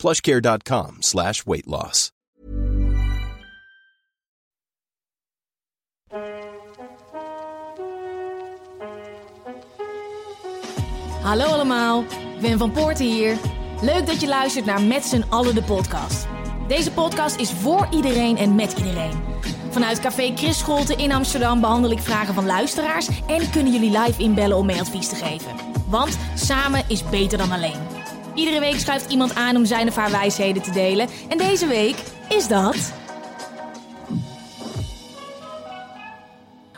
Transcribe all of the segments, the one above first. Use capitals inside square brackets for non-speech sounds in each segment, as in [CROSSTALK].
plushcare.com slash weight loss. Hallo allemaal, Wim van Poorten hier. Leuk dat je luistert naar Met z'n allen de podcast. Deze podcast is voor iedereen en met iedereen. Vanuit Café Chris Scholte in Amsterdam behandel ik vragen van luisteraars... en kunnen jullie live inbellen om mee advies te geven. Want samen is beter dan alleen. Iedere week schuift iemand aan om zijn of haar wijsheden te delen. En deze week is dat...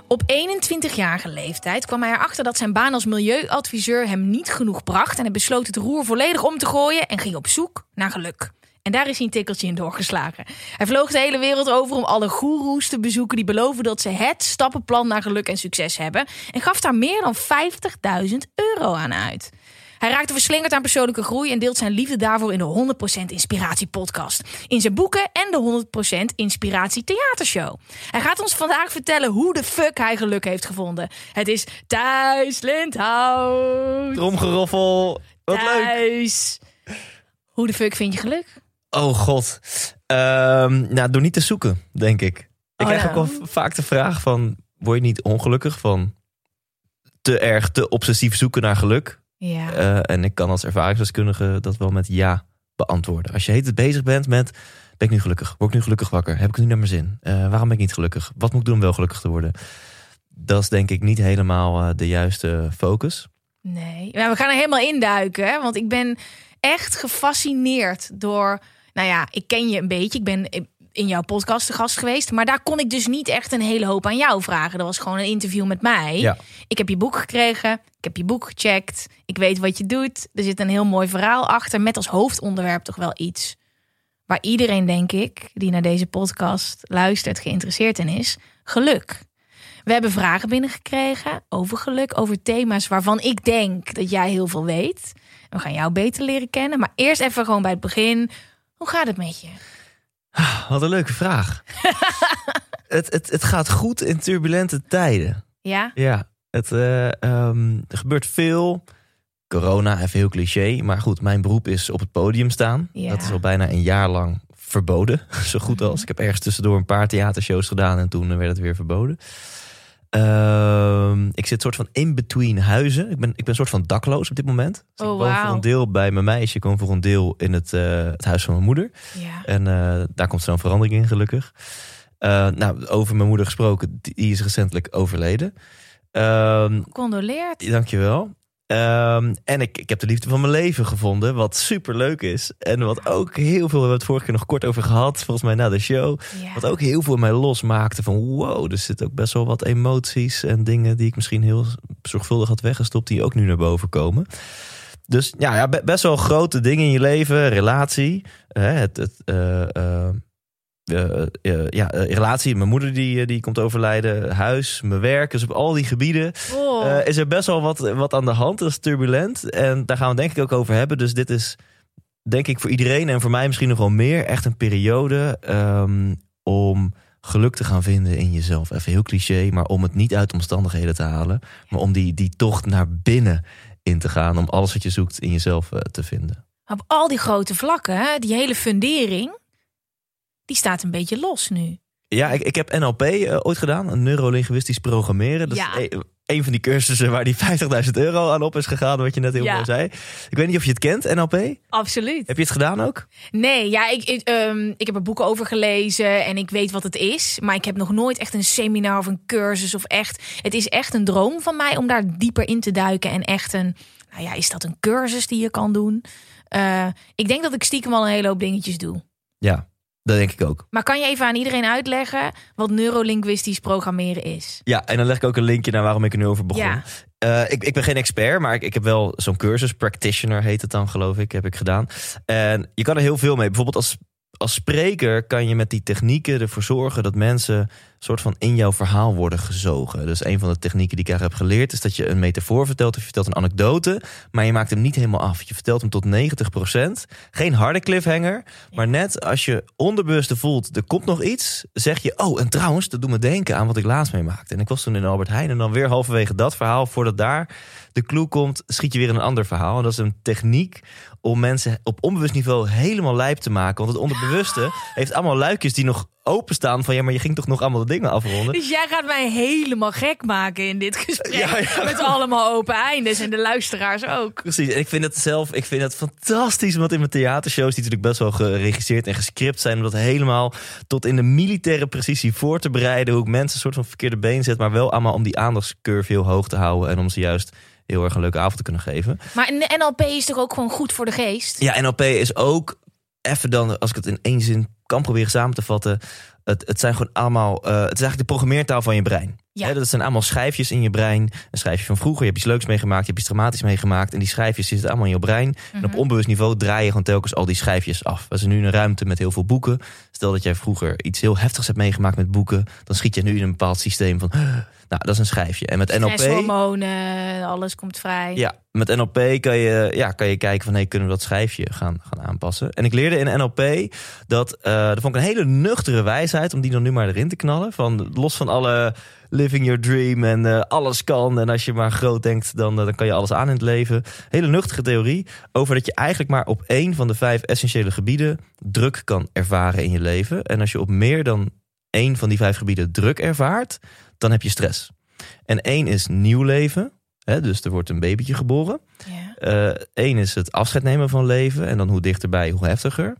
Op 21-jarige leeftijd kwam hij erachter dat zijn baan als milieuadviseur hem niet genoeg bracht. En hij besloot het roer volledig om te gooien en ging op zoek naar geluk. En daar is hij een tikkeltje in doorgeslagen. Hij vloog de hele wereld over om alle goeroes te bezoeken die beloven dat ze het stappenplan naar geluk en succes hebben. En gaf daar meer dan 50.000 euro aan uit. Hij raakte verslingerd aan persoonlijke groei en deelt zijn liefde daarvoor in de 100% Inspiratie podcast. In zijn boeken en de 100% Inspiratie theatershow. Hij gaat ons vandaag vertellen hoe de fuck hij geluk heeft gevonden. Het is Thijs Lindhout. Tromgeroffel. Wat leuk. Hoe de fuck vind je geluk? Oh god. Ehm, nou, door niet te zoeken, denk ik. Ik Oh, krijg ja. ook wel vaak de vraag van... Word je niet ongelukkig van te erg, te obsessief zoeken naar geluk? Ja. Eh, en ik kan als ervaringsdeskundige dat wel met ja beantwoorden. Als je heet het bezig bent met... Ben ik nu gelukkig? Word ik nu gelukkig wakker? Heb ik nu naar mijn zin? Eh, waarom ben ik niet gelukkig? Wat moet ik doen om wel gelukkig te worden? Dat is denk ik niet helemaal eh, de juiste focus. Nee, maar we gaan er helemaal induiken. Hè? Want ik ben echt gefascineerd door. Nou ja, ik ken je een beetje. Ik ben in jouw podcast te gast geweest. Maar daar kon ik dus niet echt een hele hoop aan jou vragen. Dat was gewoon een interview met mij. Ja. Ik heb je boek gekregen. Ik heb je boek gecheckt. Ik weet wat je doet. Er zit een heel mooi verhaal achter. Met als hoofdonderwerp toch wel iets. Waar iedereen, denk ik, die naar deze podcast luistert, geïnteresseerd in is. Geluk. We hebben vragen binnengekregen over geluk, over thema's waarvan ik denk dat jij heel veel weet. We gaan jou beter leren kennen. Maar eerst even gewoon bij het begin. Hoe gaat het met je? Wat een leuke vraag. [LAUGHS] het, het, het gaat goed in turbulente tijden. Ja? Ja, het, eh, ehm, er gebeurt veel. Corona, even heel cliché. Maar goed, mijn beroep is op het podium staan. Ja. Dat is al bijna een jaar lang verboden. [LAUGHS] Zo goed Mhm. als. Ik heb ergens tussendoor een paar theatershows gedaan en toen werd het weer verboden. Ehm, ik zit soort van in between huizen. Ik ben, ik ben soort van dakloos op dit moment. Dus Oh, ik woon wauw. voor een deel bij mijn meisje. Ik woon voor een deel in het, eh, het huis van mijn moeder. Ja. En eh, daar komt zo'n verandering in, gelukkig. Eh, nou, over mijn moeder gesproken, die is recentelijk overleden. Ehm Condoleerd. dankjewel. Ehm en ik, ik heb de liefde van mijn leven gevonden, wat super leuk is. En wat ook heel veel, we hebben het vorige keer nog kort over gehad, volgens mij na de show. Ja. Wat ook heel veel in mij losmaakte van wow, er zitten ook best wel wat emoties en dingen die ik misschien heel zorgvuldig had weggestopt, die ook nu naar boven komen. Dus ja, ja be- best wel grote dingen in je leven, relatie. Hè, het, het, eh, eh, eh, eh, ja, eh, relatie, mijn moeder die, die komt overlijden, huis, mijn werk. Dus op al die gebieden Oh. is er best wel wat, wat aan de hand. Dat is turbulent. En daar gaan we denk ik ook over hebben. Dus dit is denk ik voor iedereen en voor mij misschien nog wel meer echt een periode ehm, om geluk te gaan vinden in jezelf. Even heel cliché, maar om het niet uit de omstandigheden te halen. Maar om die, die tocht naar binnen in te gaan. Om alles wat je zoekt in jezelf te vinden. Op al die grote vlakken, hè, die hele fundering, die staat een beetje los nu. Ja, ik, ik heb NLP eh, ooit gedaan, een neurolinguïstisch programmeren. Dat Ja. is een, een van die cursussen waar die [LAUGHS] 50.000 euro aan op is gegaan, wat je net heel Ja. mooi zei. Ik weet niet of je het kent, NLP. Absoluut. Heb je het gedaan ook? Nee, ja, ik, ik, ehm, ik heb er boeken over gelezen en ik weet wat het is. Maar ik heb nog nooit echt een seminar of een cursus of echt. Het is echt een droom van mij om daar dieper in te duiken. En echt een, nou ja, is dat een cursus die je kan doen? Eh, ik denk dat ik stiekem al een hele hoop dingetjes doe. Ja, dat denk ik ook. Maar kan je even aan iedereen uitleggen wat neurolinguïstisch programmeren is? Ja, en dan leg ik ook een linkje naar waarom ik er nu over begon. Ja. Eh, ik, ik ben geen expert, maar ik, ik heb wel zo'n cursus. Practitioner heet het dan, geloof ik, heb ik gedaan. En je kan er heel veel mee. Bijvoorbeeld als, als spreker kan je met die technieken ervoor zorgen dat mensen soort van in jouw verhaal worden gezogen. Dus een van de technieken die ik eigenlijk heb geleerd is dat je een metafoor vertelt of je vertelt een anekdote, maar je maakt hem niet helemaal af. Je vertelt hem tot 90%. Geen harde cliffhanger, maar net als je onderbewust voelt er komt nog iets, zeg je oh en trouwens dat doet me denken aan wat ik laatst meemaakte. En ik was toen in Albert Heijn en dan weer halverwege dat verhaal voordat daar de clue komt, schiet je weer in een ander verhaal. En dat is een techniek om mensen op onbewust niveau helemaal lijp te maken. Want het onderbewuste heeft allemaal luikjes die nog openstaan van ja, maar je ging toch nog allemaal de dingen afronden. Dus jij gaat mij helemaal gek maken in dit gesprek. Ja, ja. Met allemaal open eindes en de luisteraars ook. Precies, en ik vind het zelf, ik vind het fantastisch, want in mijn theatershows, die natuurlijk best wel geregisseerd en gescript zijn, om dat helemaal tot in de militaire precisie voor te bereiden, hoe ik mensen een soort van verkeerde been zet, maar wel allemaal om die aandachtscurve heel hoog te houden en om ze juist heel erg een leuke avond te kunnen geven. Maar NLP is toch ook gewoon goed voor de geest? Ja, NLP is ook, even dan, als ik het in één zin kan proberen samen te vatten, het, het zijn gewoon allemaal, uh, het is eigenlijk de programmeertaal van je brein. Ja. dat zijn allemaal schijfjes in je brein. Een schijfje van vroeger, je hebt iets leuks meegemaakt, je hebt iets dramatisch meegemaakt. En die schijfjes zitten allemaal in je brein. En op Mhm. onbewust niveau draai je gewoon telkens al die schijfjes af. We zijn nu in een ruimte met heel veel boeken. Stel dat jij vroeger iets heel heftigs hebt meegemaakt met boeken. Dan schiet je nu in een bepaald systeem van, [GASPS] nou dat is een schijfje. En met NLP... Stresshormonen, alles komt vrij. Ja, met NLP kan je, ja, kan je kijken van hey, kunnen we dat schijfje gaan, gaan aanpassen. En ik leerde in NLP dat, eh dat vond ik een hele nuchtere wijsheid om die dan nu maar erin te knallen. Van los van alle living your dream en eh, alles kan. En als je maar groot denkt, dan, eh, dan kan je alles aan in het leven. Hele nuchtere theorie over dat je eigenlijk maar op één van de vijf essentiële gebieden druk kan ervaren in je leven. En als je op meer dan één van die vijf gebieden druk ervaart, dan heb je stress. En één is nieuw leven. Hè, dus er wordt een babytje geboren. Ja. Eén is het afscheid nemen van leven. En dan hoe dichterbij, hoe heftiger.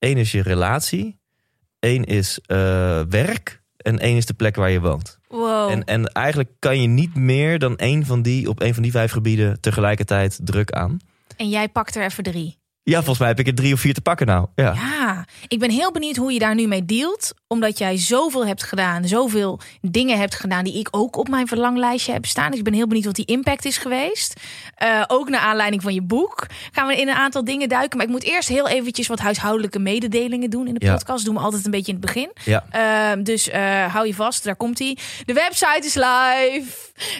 Eén is je relatie. Eén is eh, werk. En één is de plek waar je woont. Wow. En, en eigenlijk kan je niet meer dan één van die op één van die vijf gebieden tegelijkertijd druk aan. En jij pakt er even drie. Ja, volgens mij heb ik er drie of vier te pakken nou. Ja. Ja, ik ben heel benieuwd hoe je daar nu mee dealt. Omdat jij zoveel hebt gedaan, zoveel dingen hebt gedaan die ik ook op mijn verlanglijstje heb staan. Dus ik ben heel benieuwd wat die impact is geweest. Uh, ook naar aanleiding van je boek gaan we in een aantal dingen duiken. Maar ik moet eerst heel eventjes wat huishoudelijke mededelingen doen in de Ja. podcast. Dat doen we altijd een beetje in het begin. Ja. Uh, dus uh, hou je vast, daar komt hij. De website is live.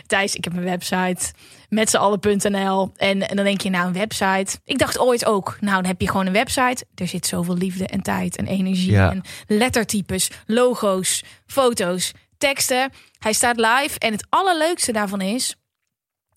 Thijs, ik heb een website. Met z'n allen.nl. En, en dan denk je, nou, een website. Ik dacht ooit ook, nou, dan heb je gewoon een website. Er zit zoveel liefde en tijd en energie. Ja. En lettertypes, logo's, foto's, teksten. Hij staat live. En het allerleukste daarvan is.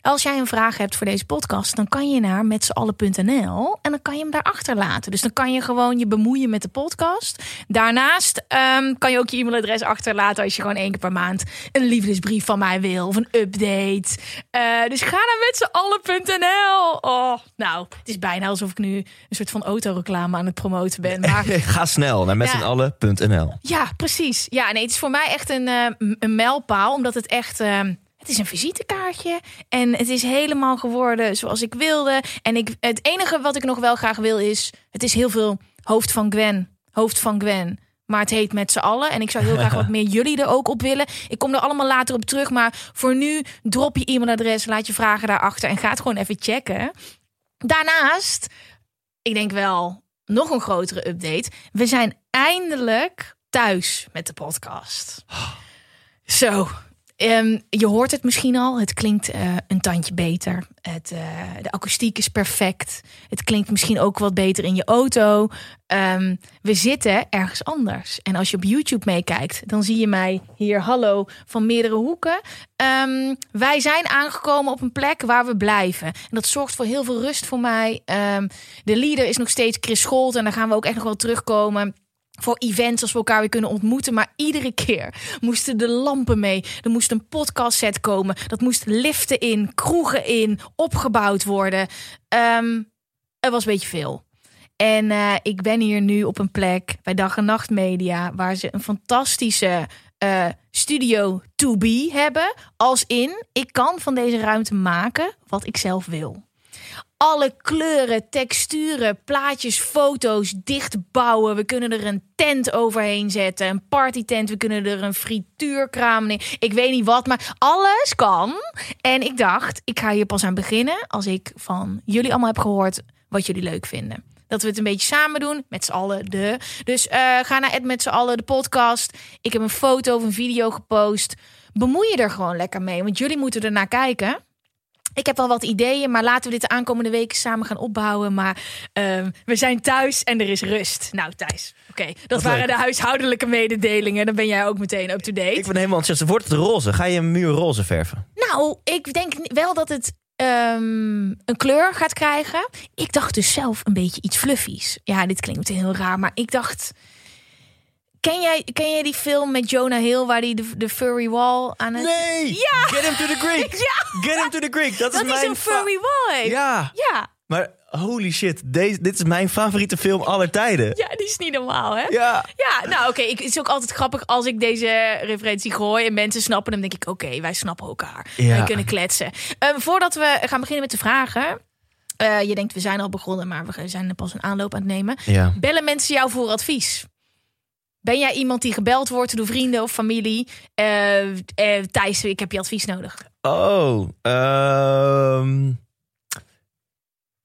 Als jij een vraag hebt voor deze podcast, dan kan je naar metzeallen.nl en dan kan je hem daar achterlaten. Dus dan kan je gewoon je bemoeien met de podcast. Daarnaast um, kan je ook je e-mailadres achterlaten als je gewoon één keer per maand een liefdesbrief van mij wil of een update. Uh, dus ga naar metzeallen.nl. Oh, nou, het is bijna alsof ik nu een soort van autoreclame aan het promoten ben. [LAUGHS] Maar Ga snel naar metzenallen.nl. ja, precies. Ja, nee, het is voor mij echt een, uh, een mijlpaal, omdat het echt. Uh, het is een visitekaartje en het is helemaal geworden zoals ik wilde. En ik, het enige wat ik nog wel graag wil is, het is heel veel hoofd van Gwen, hoofd van Gwen. Maar het heet met z'n allen. En ik zou heel graag [LAUGHS] wat meer jullie er ook op willen. Ik kom er allemaal later op terug. Maar voor nu, drop je e-mailadres, laat je vragen daarachter en ga het gewoon even checken. Daarnaast, ik denk wel nog een grotere update. We zijn eindelijk thuis met de podcast. Zo, Um, je hoort het misschien al. Het klinkt uh, een tandje beter. Het, uh, de akoestiek is perfect. Het klinkt misschien ook wat beter in je auto. Um, we zitten ergens anders. En als je op YouTube meekijkt, dan zie je mij hier hallo van meerdere hoeken. Um, wij zijn aangekomen op een plek waar we blijven. En dat zorgt voor heel veel rust voor mij. de leader is nog steeds Chris Scholt. En daar gaan we ook echt nog wel terugkomen voor events als we elkaar weer kunnen ontmoeten. Maar iedere keer moesten de lampen mee. Er moest een podcast set komen. Dat moest liften in, kroegen in, opgebouwd worden. Um, er was een beetje veel. En uh, ik ben hier nu op een plek bij Dag en Nacht Media... waar ze een fantastische uh, studio to be hebben. Als in, ik kan van deze ruimte maken wat ik zelf wil alle kleuren, texturen, plaatjes, foto's dichtbouwen. We kunnen er een tent overheen zetten, een partytent. We kunnen er een frituurkraam neer. Ik weet niet wat, maar alles kan. En ik dacht, ik ga hier pas aan beginnen als ik van jullie allemaal heb gehoord wat jullie leuk vinden. dat we het een beetje samen doen. Met z'n allen de. Dus eh, ga naar Ed met z'n allen de podcast. Ik heb een foto of een video gepost. Bemoei je er gewoon lekker mee. Want jullie moeten er naar kijken. Ik heb wel wat ideeën, maar laten we dit de aankomende weken samen gaan opbouwen. Maar ehm, we zijn thuis en er is rust. Nou, Thijs, oké. Dat waren leuk. de huishoudelijke mededelingen. Dan ben jij ook meteen up-to-date. Ik ben helemaal enthousiast. Wordt het roze? Ga je een muur roze verven? Nou, ik denk wel dat het ehm, een kleur gaat krijgen. Ik dacht dus zelf een beetje iets fluffies. Ja, dit klinkt meteen heel raar, maar ik dacht... Ken jij, ken jij die film met Jonah Hill waar hij de, de furry wall aan het... Nee! Ja! Get him to the Greek! [LAUGHS] Ja! Get him to the Greek! Dat, Dat is mijn een fa- furry wall. Ja, Ja, maar holy shit. Deze, dit is mijn favoriete film aller tijden. ja, die is niet normaal, hè? Ja. Ja, nou oké. Het is ook altijd grappig als ik deze referentie gooi en mensen snappen hem. denk ik, oké, wij snappen elkaar. Ja. Wij kunnen kletsen. Ehm, voordat we gaan beginnen met de vragen. eh, je denkt, we zijn al begonnen, maar we zijn er pas een aanloop aan het nemen. Ja. Bellen mensen jou voor advies? Ben jij iemand die gebeld wordt door vrienden of familie? Eh, eh, Thijs, ik heb je advies nodig. Oh, ehm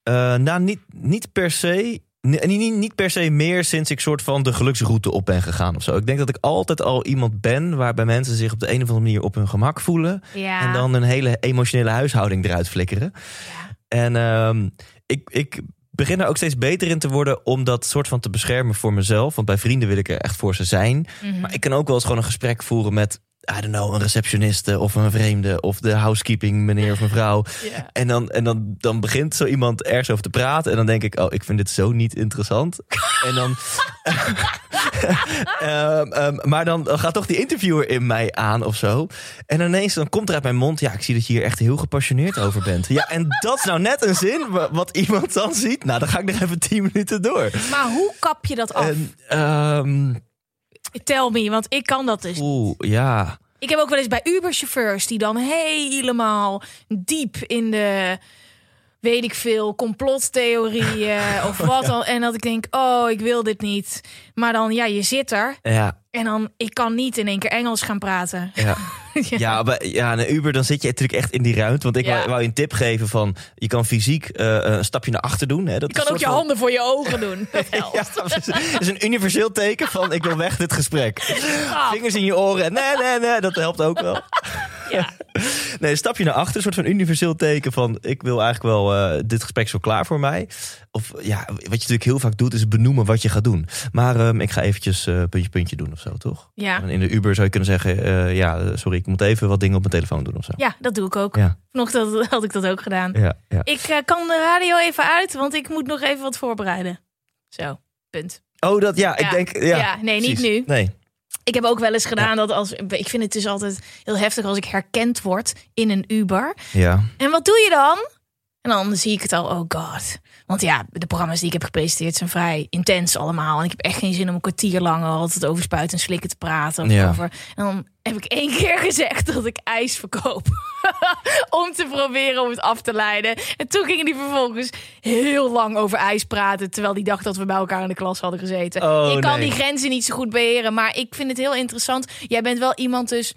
eh, nou, niet, niet per se. Niet, niet, niet per se meer sinds ik soort van de geluksroute op ben gegaan of zo. Ik denk dat ik altijd al iemand ben waarbij mensen zich op de een of andere manier op hun gemak voelen. Ja. En dan een hele emotionele huishouding eruit flikkeren. Ja. En ehm, ik, ik begin er ook steeds beter in te worden om dat soort van te beschermen voor mezelf. Want bij vrienden wil ik er echt voor ze zijn. Mhm. Maar ik kan ook wel eens gewoon een gesprek voeren met, I don't know, een receptioniste of een vreemde of de housekeeping meneer of mevrouw. [LAUGHS] En, dan, en dan, dan begint zo iemand ergens over te praten. En dan denk ik, oh, ik vind dit zo niet interessant. [LAUGHS] en dan. [LAUGHS] Ehm, ehm, maar dan gaat toch die interviewer in mij aan of zo. En ineens dan komt er uit mijn mond. Ja, ik zie dat je hier echt heel gepassioneerd over bent. Ja, en dat is nou net een zin wa- wat iemand dan ziet. Nou, dan ga ik nog even tien minuten door. Maar hoe kap je dat af? En, ehm, Tell me, want ik kan dat dus oeh, ja. Ik heb ook wel eens bij Uber-chauffeurs die dan helemaal diep in de, weet ik veel, complottheorieën [LAUGHS] of wat dan. En dat ik denk, oh, ik wil dit niet. Maar dan, ja, je zit er. Ja, En dan, ik kan niet in één keer Engels gaan praten. ja. [LAUGHS] [LAUGHS] Ja, maar, ja, een Uber, dan zit je natuurlijk echt in die ruimte. Want ik Ja. wou, wou je een tip geven van... je kan fysiek eh, een stapje naar achter doen. Hè. Dat Je kan ook je van- handen voor je ogen doen. [LAUGHS] Dat helpt. Ja. Het is een universeel teken van ik wil weg dit gesprek. Ah, Vingers in je oren. en Nee, nee, nee, dat helpt ook wel. [LAUGHS] ja. Nee, een stapje naar achter. Een soort van universeel teken van ik wil eigenlijk wel... eh, dit gesprek wel klaar voor mij. Of ja, wat je natuurlijk heel vaak doet is benoemen wat je gaat doen. Maar ehm, ik ga eventjes eh, puntje puntje doen of zo, toch? Ja. En in de Uber zou je kunnen zeggen... eh, ja, sorry, ik moet even wat dingen op mijn telefoon doen of zo. ja, dat doe ik ook. Ja. Vanochtend [LAUGHS] had ik dat ook gedaan. Ja, ja. Ik kan de radio even uit, want ik moet nog even wat voorbereiden. Zo, punt. Oh, dat ja, ik denk... Ja, Ja, nee, niet nu. Nee. Ik heb ook wel eens gedaan dat als. Ik vind het dus altijd heel heftig als ik herkend word in een Uber. Ja. En wat doe je dan? En dan zie ik het al, oh god. Want ja, de programma's die ik heb gepresenteerd zijn vrij intens allemaal. En ik heb echt geen zin om een kwartier lang altijd over spuiten en slikken te praten. Of Ja. over. En dan heb ik één keer [LAUGHS] gezegd dat ik ijs verkoop. [LAUGHS] om te proberen om het af te leiden. En toen gingen die vervolgens heel lang over ijs praten. Terwijl die dacht dat we bij elkaar in de klas hadden gezeten. Oh, ik kan nee. die grenzen niet zo goed beheren. Maar ik vind het heel interessant. Jij bent wel iemand dus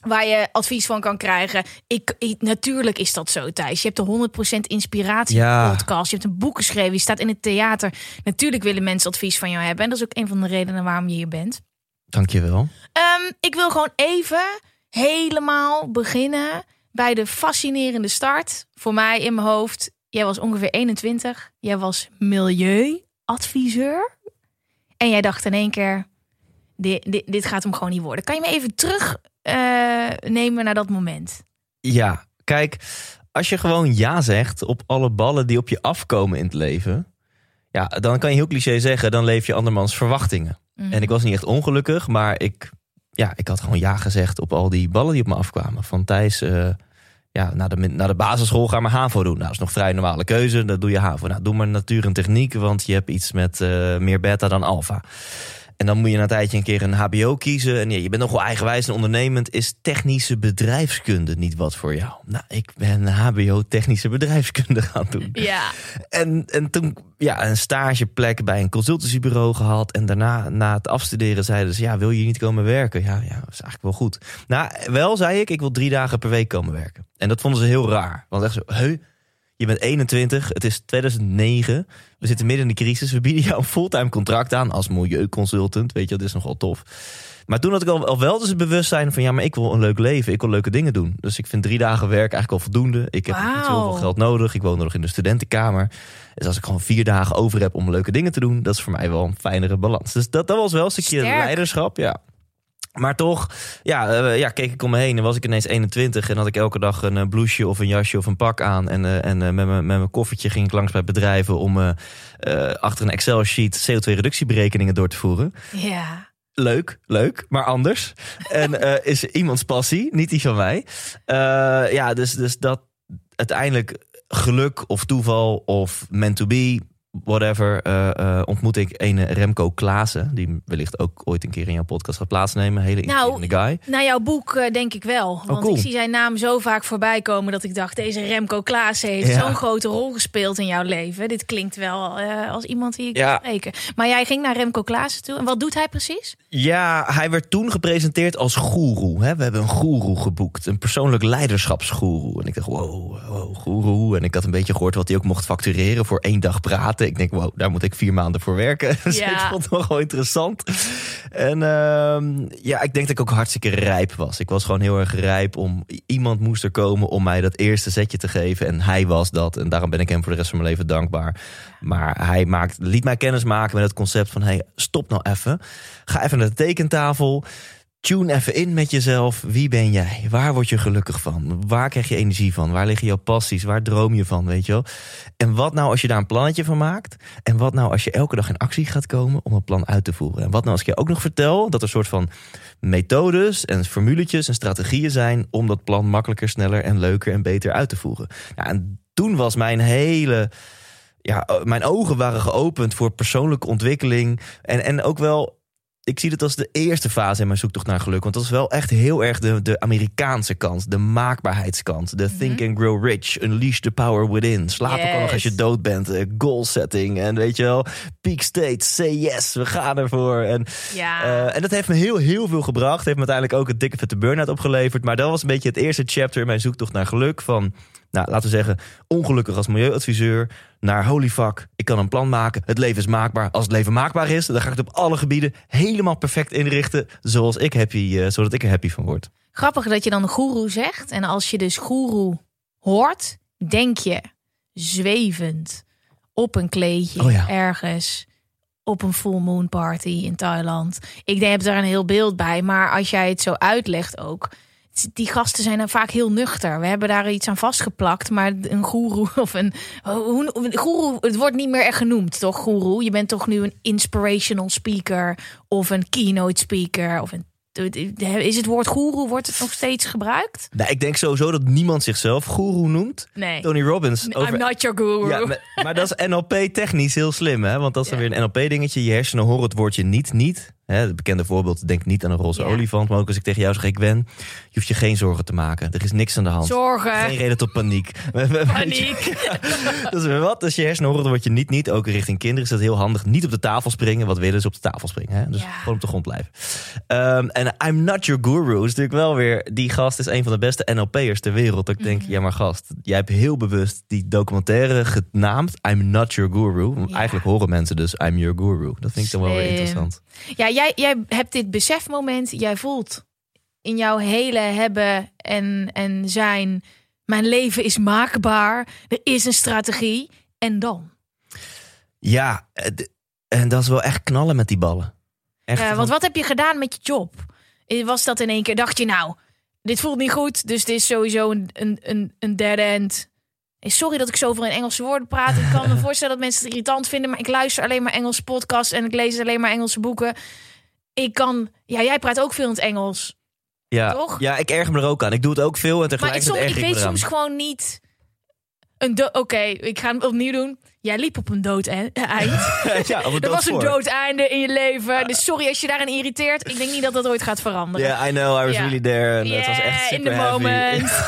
waar je advies van kan krijgen. Ik, ik- natuurlijk is dat zo, Thijs. Je hebt de 100% inspiratie Ja. podcast. Je hebt een boek geschreven. Je staat in het theater. Natuurlijk willen mensen advies van jou hebben. En dat is ook een van de redenen waarom je hier bent. Dankjewel. Ehm, ik wil gewoon even helemaal beginnen bij de fascinerende start. Voor mij in mijn hoofd. Jij was ongeveer 21. Jij was milieuadviseur. En jij dacht in één keer, dit, dit, dit gaat hem gewoon niet worden. Kan je me even terug eh, naar dat moment? Ja, kijk, als je gewoon ja zegt op alle ballen die op je afkomen in het leven, ja, dan kan je heel cliché zeggen, dan leef je andermans verwachtingen. Mhm. En ik was niet echt ongelukkig, maar ik, ja, ik had gewoon ja gezegd op al die ballen die op me afkwamen. Van Thijs, eh, ja, naar de, naar de basisschool ga maar HAVO doen. Nou, dat is nog vrij normale keuze, dat doe je HAVO. Nou, doe maar natuur en techniek, want je hebt iets met eh, meer beta dan alfa. En dan moet je na een tijdje een keer een HBO kiezen. En ja, je bent nog wel eigenwijs en ondernemend. Is technische bedrijfskunde niet wat voor jou? Nou, ik ben HBO technische bedrijfskunde gaan doen. Ja, En, en toen ja, een stageplek bij een consultancybureau gehad. En daarna, na het afstuderen, zeiden ze: Ja, wil je niet komen werken? Ja, ja, dat is eigenlijk wel goed. Nou, wel zei ik: Ik wil drie dagen per week komen werken. En dat vonden ze heel raar. Want echt zo: Heu, Je bent 21, het is 2009. We zitten midden in de crisis. We bieden jou een fulltime contract aan als milieuconsultant. Weet je, dat is nogal tof. Maar toen had ik al, al wel dus het bewustzijn van... ja, maar ik wil een leuk leven. Ik wil leuke dingen doen. Dus ik vind drie dagen werk eigenlijk al voldoende. Ik heb niet Wauw. zoveel geld nodig. Ik woon nog in de studentenkamer. Dus als ik gewoon vier dagen over heb om leuke dingen te doen... dat is voor mij wel een fijnere balans. Dus dat, dat was wel een stukje Sterk. leiderschap, ja. Maar toch, ja, eh, ja, keek ik om me heen en was ik ineens 21 en had ik elke dag een eh, blouseje of een jasje of een pak aan. En, eh, en met mijn met mijn koffertje ging ik langs bij bedrijven om achter een Excel-sheet CO2-reductieberekeningen door te voeren. Ja. Leuk, leuk, maar anders. [LAUGHS] en is iemands passie, niet die van mij. Ja, dus, dus dat uiteindelijk geluk of toeval of meant to be, whatever, eh, eh, ontmoet ik een Remco Klaassen. Die wellicht ook ooit een keer in jouw podcast gaat plaatsnemen. Hele Nou, guy. Na jouw boek eh, denk ik wel. Want cool. ik zie zijn naam zo vaak voorbij komen dat ik dacht... deze Remco Klaassen heeft Ja. zo'n grote rol gespeeld in jouw leven. Dit klinkt wel als iemand die ik Ja. spreken. Maar jij ging naar Remco Klaassen toe. En wat doet hij precies? Ja, hij werd toen gepresenteerd als goeroe. hè. We hebben een goeroe geboekt. Een persoonlijk leiderschapsgoeroe. En ik dacht, wow, wow, goeroe. En ik had een beetje gehoord wat hij ook mocht factureren voor één dag praten. Ik denk, wow, daar moet ik vier maanden voor werken. [LAUGHS] Dus Ja. ik vond het nog wel interessant. En ehm, ja, ik denk dat ik ook hartstikke rijp was. Ik was gewoon heel erg rijp om... Iemand moest er komen om mij dat eerste setje te geven. En hij was dat. En daarom ben ik hem voor de rest van mijn leven dankbaar. Maar hij maakt, liet mij kennis maken met het concept van... hey, stop nou even. Ga even naar de tekentafel. Tune even in met jezelf. Wie ben jij? Waar word je gelukkig van? Waar krijg je energie van? Waar liggen jouw passies? Waar droom je van? Weet je wel? En wat nou als je daar een plannetje van maakt? En wat nou als je elke dag in actie gaat komen om het plan uit te voeren? En wat nou als ik je ook nog vertel dat er een soort van methodes en formuletjes en strategieën zijn om dat plan makkelijker, sneller en leuker en beter uit te voeren? Ja, en toen was mijn hele ja, o- mijn ogen waren geopend voor persoonlijke ontwikkeling. En, en ook wel, ik zie het als de eerste fase in mijn zoektocht naar geluk. Want dat is wel echt heel erg de, de Amerikaanse kant, de maakbaarheidskant. De think and grow rich, unleash the power within. Slapen kan nog als je dood bent. eh, goal setting en weet je wel, peak state, say yes, we gaan ervoor. En Ja. eh, en dat heeft me heel, heel veel gebracht. Heeft me uiteindelijk ook een dikke vette burn-out opgeleverd. Maar dat was een beetje het eerste chapter in mijn zoektocht naar geluk. Van, nou, laten we zeggen, ongelukkig als milieuadviseur. Naar holy fuck, ik kan een plan maken. Het leven is maakbaar. Als het leven maakbaar is, dan ga ik het op alle gebieden helemaal perfect inrichten. Zoals ik happy, eh, zodat ik er happy van word. Grappig dat je dan goeroe zegt. En als je dus goeroe hoort, denk je zwevend op een kleedje Oh ja. ergens op een full moon party in Thailand. Ik denk, heb daar een heel beeld bij. Maar als jij het zo uitlegt ook. Die gasten zijn dan vaak heel nuchter. We hebben daar iets aan vastgeplakt. Maar een goeroe [LAUGHS] of een... Hoe, een goeroe, het wordt niet meer echt genoemd, toch? Goeroe. Je bent toch nu een inspirational speaker... of een keynote speaker... of een is het woord goeroe, wordt het nog steeds gebruikt? Nou, ik denk sowieso dat niemand zichzelf goeroe noemt. Nee. Tony Robbins. I'm not your guru. Ja, maar, maar dat is NLP-technisch heel slim, hè? Want dat is dan Ja. weer een NLP-dingetje. Je hersenen horen het woordje niet, niet. Hè, het bekende voorbeeld, denk niet aan een roze Ja. olifant. Maar ook als ik tegen jou zeg, ik ben, je hoeft je geen zorgen te maken. Er is niks aan de hand. Zorgen. Geen reden tot paniek. [LAUGHS] Paniek. Dat is weer wat. Als je hersenen horen het woordje niet, niet. Ook richting kinderen is dat heel handig. Niet op de tafel springen. Wat willen ze op de tafel springen? Hè? Dus Ja. gewoon op de grond blijven. Ehm, En I'm not your guru is natuurlijk wel weer... Die gast is een van de beste NLP'ers ter wereld. Dat ik denk, Mhm. ja maar gast, jij hebt heel bewust die documentaire genaamd I'm not your guru. Ja. Eigenlijk horen mensen dus I'm your guru. Dat vind ik dan wel weer interessant. Ja, jij, jij hebt dit besefmoment. Jij voelt in jouw hele hebben en, en zijn... Mijn leven is maakbaar. Er is een strategie. En dan? Ja, en dat is wel echt knallen met die ballen. Echt Ja, want wat heb je gedaan met je job? Eh, Was dat in één keer, dacht je nou, dit voelt niet goed, dus dit is sowieso een, een, een, een dead end. Eh, Sorry dat ik zoveel in Engelse woorden praat. Ik kan me [LAUGHS] voorstellen dat mensen het irritant vinden, maar ik luister alleen maar Engelse podcasts en ik lees alleen maar Engelse boeken. Ik kan, ja, jij praat ook veel in het Engels. ja, toch? Ja, ik erger me er ook aan. Ik doe het ook veel en Maar ik, tegelijkertijd som, ik erger ik weet soms gewoon niet. Oké, ik ga het opnieuw doen. Jij liep op een dood e- eind. [LAUGHS] ja, op [LAUGHS] Er was een dood einde in je leven. Dus sorry als je daarin irriteert. Ik denk niet dat dat ooit gaat veranderen. Ja, I know, I was Ja. really there. En het was echt Yeah, in super the heavy. moment. [LAUGHS]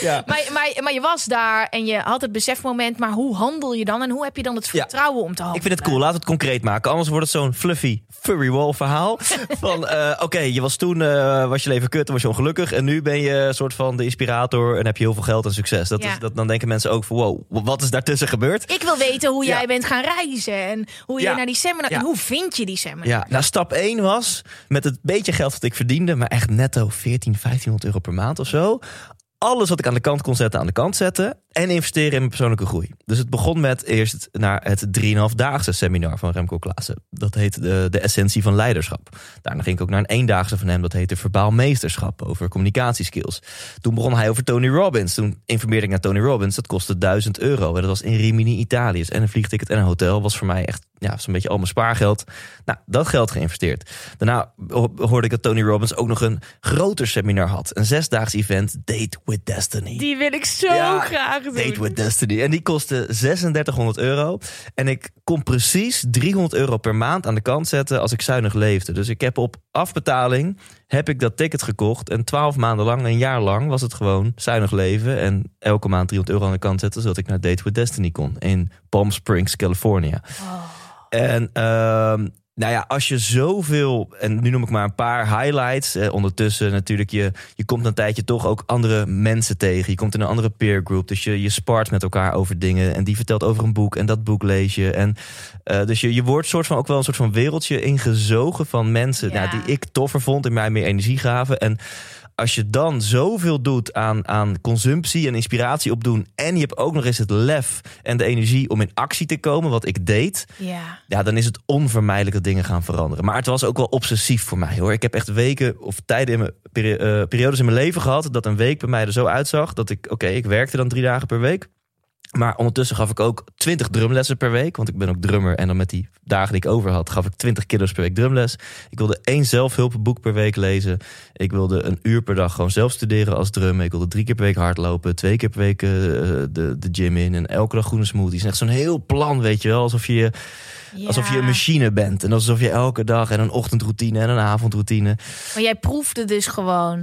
Ja. Maar, maar, maar je was daar en je had het besefmoment. Maar hoe handel je dan? En hoe heb je dan het Ja. vertrouwen om te handelen? Ik vind het cool. Laten we het concreet maken. Anders wordt het zo'n fluffy furry wall verhaal. Van eh, oké, je was toen eh, was je leven kut en was je ongelukkig. En nu ben je een soort van de inspirator en heb je heel veel geld en succes. Dat Ja. is, dat, dan denken mensen ook van wow, wat is daartussen gebeurd? Ik wil weten hoe jij bent gaan reizen. En hoe je naar die seminar... En hoe vind je die seminar? Ja, nou stap 1 was met het beetje geld dat ik verdiende, maar echt netto 14, 1500 euro per maand of zo. Alles wat ik aan de kant kon zetten, aan de kant zetten. En investeren in mijn persoonlijke groei. Dus het begon met eerst naar het 3,5-daagse seminar van Remco Klaassen. Dat heet de, de Essentie van Leiderschap. Daarna ging ik ook naar een eendaagse van hem. Dat heette Verbaal Meesterschap over communicatieskills. Toen begon hij over Tony Robbins. Toen informeerde ik naar Tony Robbins. Dat kostte 1000 euro. En dat was in Rimini, Italië. Dus En een vliegticket en een hotel was voor mij echt ja, zo'n beetje al mijn spaargeld. Nou, dat geld geïnvesteerd. Daarna ho- hoorde ik dat Tony Robbins ook nog een groter seminar had. Een zesdaags event, Date with Destiny. Die wil ik zo Ja, graag Date with Destiny. En die kostte 3600 euro. En ik kon precies 300 euro per maand aan de kant zetten als ik zuinig leefde. Dus ik heb op afbetaling heb ik dat ticket gekocht. En 12 maanden lang, een jaar lang, was het gewoon zuinig leven. En elke maand 300 euro aan de kant zetten, zodat ik naar Date with Destiny kon. In Palm Springs, California. En ehm, nou ja, als je zoveel, en nu noem ik maar een paar highlights. Eh, ondertussen natuurlijk, je, je komt een tijdje toch ook andere mensen tegen. Je komt in een andere peer group. Dus je, je spart met elkaar over dingen. En die vertelt over een boek en dat boek lees je. En eh, dus je, je wordt soort van ook wel een soort van wereldje ingezogen van mensen Ja. nou, die ik toffer vond en mij meer energie gaven. En als je dan zoveel doet aan, aan consumptie en inspiratie opdoen. En je hebt ook nog eens het lef en de energie om in actie te komen, wat ik deed. Ja. Ja, dan is het onvermijdelijk dat dingen gaan veranderen. Maar het was ook wel obsessief voor mij hoor. Ik heb echt weken of tijden in mijn peri- eh, periodes in mijn leven gehad. dat een week bij mij er zo uitzag. dat ik, oké, ik werkte dan drie dagen per week. Maar ondertussen gaf ik ook 20 drumlessen per week. Want ik ben ook drummer. En dan met die dagen die ik over had, gaf ik 20 kilo's per week drumles. Ik wilde één zelfhulpboek per week lezen. Ik wilde een uur per dag gewoon zelf studeren als drummer. Ik wilde drie keer per week hardlopen. Twee keer per week eh, de, de gym in. En elke dag groene smoothies. En echt zo'n heel plan, weet je wel. Alsof je, alsof je een machine bent. En alsof je elke dag en een ochtendroutine en een avondroutine. Maar jij proefde dus gewoon.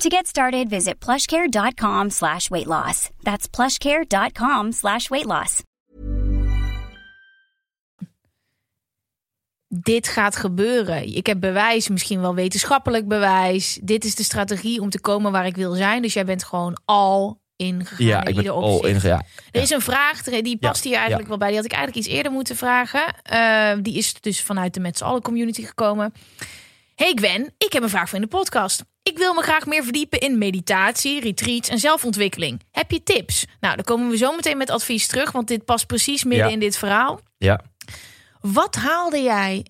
To get started, visit plushcare.com slash weight loss. That's plushcare.com slash weight loss. Dit gaat gebeuren. Ik heb bewijs, misschien wel wetenschappelijk bewijs. Dit is de strategie om te komen waar ik wil zijn. Dus jij bent gewoon al ingegaan. Ja, in ik ben al opzicht. in. Ja, Er is een vraag, die past Ja, hier eigenlijk ja. wel bij. Die had ik eigenlijk iets eerder moeten vragen. Eh, die is dus vanuit de Met z'n allen community gekomen. Hey Gwen, ik heb een vraag voor in de podcast. Ik wil me graag meer verdiepen in meditatie, retreats en zelfontwikkeling. Heb je tips? Nou, dan komen we zo meteen met advies terug, want dit past precies midden Ja. in dit verhaal. ja. Wat haalde jij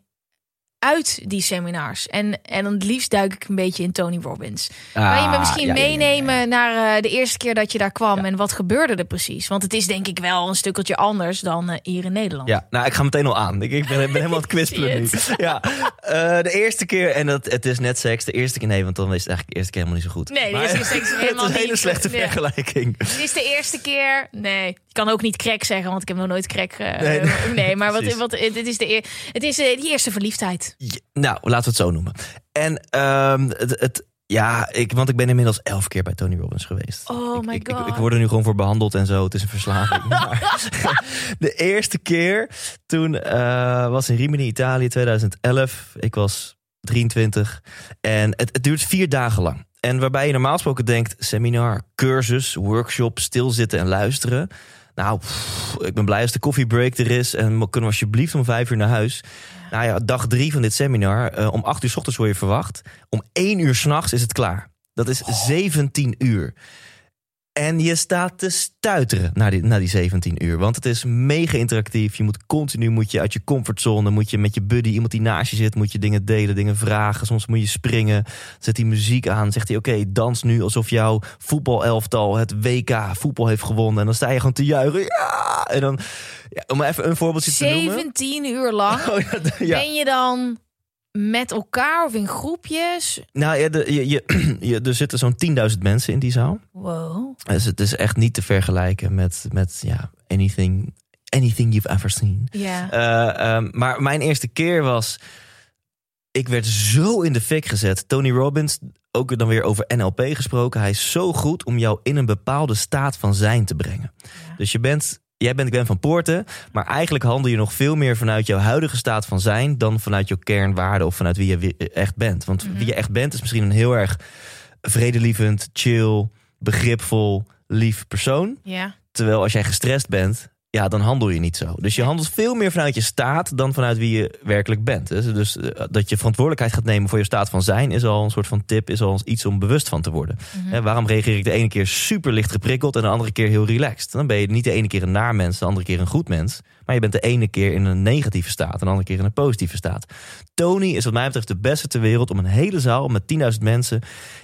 uit die seminars? En, en dan het liefst duik ik een beetje in Tony Robbins. kan je me Ah, misschien ja, ja, ja, ja. meenemen naar eh, de eerste keer dat je daar kwam en wat gebeurde er precies? Want het is denk ik wel een stukkeltje anders dan eh, hier in Nederland. Ja, nou, ik ga meteen al aan. Ik, ik ben, ik ben helemaal het kwispelen nu. Ja, eh, de eerste keer, en dat, het is net seks, de eerste keer nee, want dan is het eigenlijk de eerste keer helemaal niet zo goed. Nee, de eerste keer is het helemaal [LAUGHS] Het is een hele slechte vergelijking. Het is de eerste keer. Nee, je kan ook niet crack zeggen, want ik heb nog nooit crack. Nee, nee, [LAUGHS] nee. maar wat, wat, het is de, het is die eerste verliefdheid. Ja, nou, laten we het zo noemen. En ehm, het, het, ja, ik, want ik ben inmiddels elf keer bij Tony Robbins geweest. Oh ik, my ik, ik, God. ik word er nu gewoon voor behandeld en zo. Het is een verslaving. [LAUGHS] maar [LAUGHS] de eerste keer toen eh, was in Rimini, Italië, 2011. Ik was 23. En het, het duurt vier dagen lang. en waarbij je normaal gesproken denkt: seminar, cursus, workshop, stilzitten en luisteren. Nou, pff, ik ben blij als de koffiebreak er is en kunnen we alsjeblieft om vijf uur naar huis. Nou ja, dag drie van dit seminar. eh, om acht uur 's ochtends word je verwacht. Om één uur s'nachts is het klaar. Dat is 17 uur. En je staat te stuiteren na die, na die 17 uur. Want het is mega interactief. Je moet continu moet je uit je comfortzone. Moet je met je buddy, iemand die naast je zit, moet je dingen delen, dingen vragen. Soms moet je springen. Zet die muziek aan. Zegt hij: Oké, dans nu alsof jouw voetbalelftal het WK voetbal heeft gewonnen. En dan sta je gewoon te juichen. Ja! En dan, ja, om even een voorbeeldje te noemen. 17 uur lang. [LAUGHS] Oh, ja, d- ja. Ben je dan met elkaar of in groepjes? Nou ja, de, je, je, [CLEARS THROAT] je- er zitten zo'n 10.000 mensen in die zaal. Wow. Dus het is echt niet te vergelijken met, met ja, anything, anything you've ever seen. Ja. Eh, ehm, maar mijn eerste keer was. Ik werd zo in de fik gezet. Tony Robbins, ook dan weer over NLP gesproken. Hij is zo goed om jou in een bepaalde staat van zijn te brengen. Dus je bent. Jij bent Gwen van Poorten, maar eigenlijk handel je nog veel meer vanuit jouw huidige staat van zijn dan vanuit jouw kernwaarde of vanuit wie je wi- echt bent. Want wie je echt bent is misschien een heel erg vredelievend, chill, begripvol, lief persoon. ja. Terwijl als jij gestrest bent, ja, dan handel je niet zo. Dus je handelt veel meer vanuit je staat dan vanuit wie je werkelijk bent. Dus, dus eh, dat je verantwoordelijkheid gaat nemen voor je staat van zijn, is al een soort van tip, is al iets om bewust van te worden. Hè, waarom reageer ik de ene keer super licht geprikkeld en de andere keer heel relaxed? Dan ben je niet de ene keer een naar mens, de andere keer een goed mens. Maar je bent de ene keer in een negatieve staat en de andere keer in een positieve staat. Tony is wat mij betreft de beste ter wereld om een hele zaal met 10.000 mensen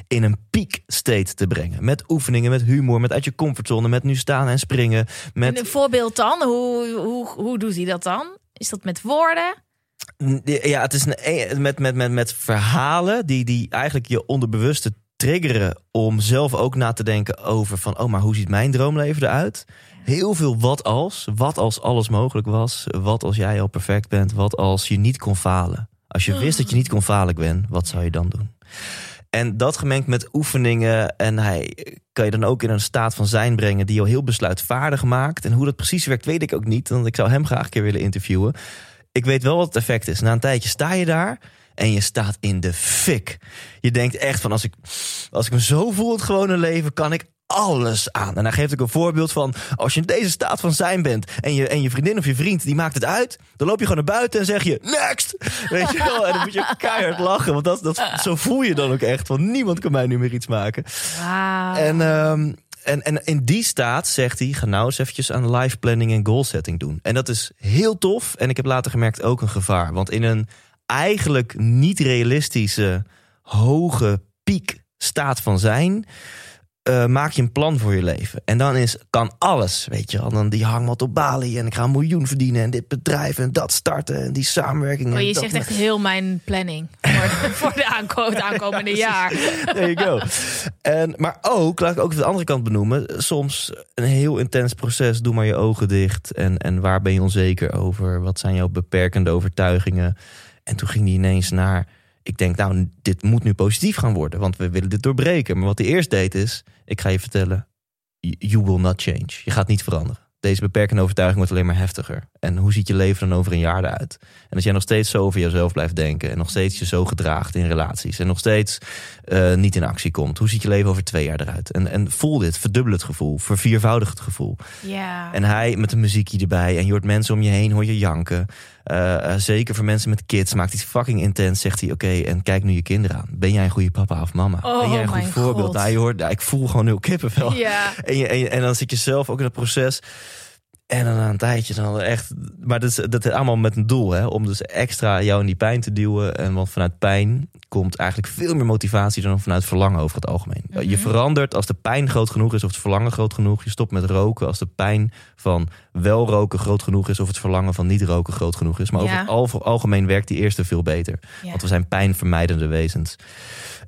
in een peak state te brengen. Met oefeningen, met humor, met uit je comfortzone, met nu staan en springen. Met Een voorbeeld dan? Hoe, hoe, hoe doet hij dat dan? Is dat met woorden? Ja, het is een, e- met, met, met, met verhalen die, die eigenlijk je onderbewuste triggeren om zelf ook na te denken over van, oh, maar hoe ziet mijn droomleven eruit? Heel veel wat als. Wat als alles mogelijk was? Wat als jij al perfect bent? Wat als je niet kon falen? Als je wist dat je niet kon falen, Gwen, wat zou je dan doen? En dat gemengd met oefeningen en hij kan je dan ook in een staat van zijn brengen die jou heel besluitvaardig maakt. En hoe dat precies werkt, weet ik ook niet. Want ik zou hem graag een keer willen interviewen. Ik weet wel wat het effect is. Na een tijdje sta je daar en je staat in de fik. Je denkt echt van als ik, als ik me zo voel het gewone leven, kan ik alles aan. En hij geeft ook een voorbeeld van als je in deze staat van zijn bent en je, en je vriendin of je vriend die maakt het uit, dan loop je gewoon naar buiten en zeg je next. Weet je wel? En dan moet je [LAUGHS] keihard lachen, want dat, dat, zo voel je dan ook echt. van niemand kan mij nu meer iets maken. En, ehm, en, en in die staat zegt hij: ga nou eens eventjes aan life planning en goal setting doen. En dat is heel tof. En ik heb later gemerkt ook een gevaar. Want in een eigenlijk niet realistische, hoge piek staat van zijn. Eh, maak je een plan voor je leven. En dan is, kan alles, weet je wel. Dan die hangmat op Bali en ik ga een miljoen verdienen... en dit bedrijf en dat starten en die samenwerking. Oh, en je zegt echt heel mijn planning voor, [LAUGHS] voor de het aankomende [LAUGHS] jaar. There you go. En, maar ook, laat ik ook de andere kant benoemen. Soms een heel intens proces. Doe maar je ogen dicht. En, en waar ben je onzeker over? Wat zijn jouw beperkende overtuigingen? En toen ging hij ineens naar... Ik denk, nou, dit moet nu positief gaan worden. Want we willen dit doorbreken. Maar wat hij eerst deed is... Ik ga je vertellen... You will not change. Je gaat niet veranderen. Deze beperkende overtuiging wordt alleen maar heftiger. En hoe ziet je leven dan over een jaar eruit? En als jij nog steeds zo over jezelf blijft denken... en nog steeds je zo gedraagt in relaties... en nog steeds eh, niet in actie komt... hoe ziet je leven over twee jaar eruit? En, en voel dit, verdubbel het gevoel, verviervoudig het gevoel. Ja. En hij met een muziekje erbij en je hoort mensen om je heen, hoor je janken. Eh, eh, zeker voor mensen met kids maakt hij fucking intens. Zegt hij, oké, en kijk nu je kinderen aan. Ben jij een goede papa of mama? Oh, ben jij een goed voorbeeld? God. Nou, je hoort, nou, ik voel gewoon heel kippenvel. Ja. En, je, en, en dan zit je zelf ook in het proces. En dan na een tijdje dan echt... Maar dat is, dat is allemaal met een doel, hè? Om dus extra jou in die pijn te duwen. En want vanuit pijn komt eigenlijk veel meer motivatie... dan vanuit verlangen over het algemeen. Je verandert als de pijn groot genoeg is of het verlangen groot genoeg. Je stopt met roken als de pijn van wel roken groot genoeg is... of het verlangen van niet roken groot genoeg is. Maar over het al- algemeen werkt die eerste veel beter. Ja. Want we zijn pijnvermijdende wezens.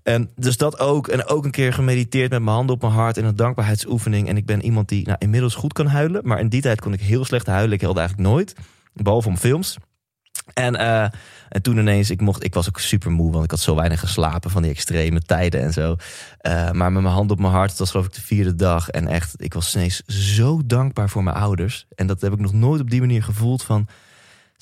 En dus dat ook. En ook een keer gemediteerd met mijn handen op mijn hart in een dankbaarheidsoefening. En ik ben iemand die nou, inmiddels goed kan huilen. Maar in die tijd kon ik heel slecht huilen. Ik huilde eigenlijk nooit. Behalve om films. En, eh, en toen ineens, ik, mocht, ik was ook super moe, want ik had zo weinig geslapen van die extreme tijden en zo. Eh, maar met mijn hand op mijn hart, het was geloof ik de vierde dag. En echt, ik was ineens zo dankbaar voor mijn ouders. En dat heb ik nog nooit op die manier gevoeld van...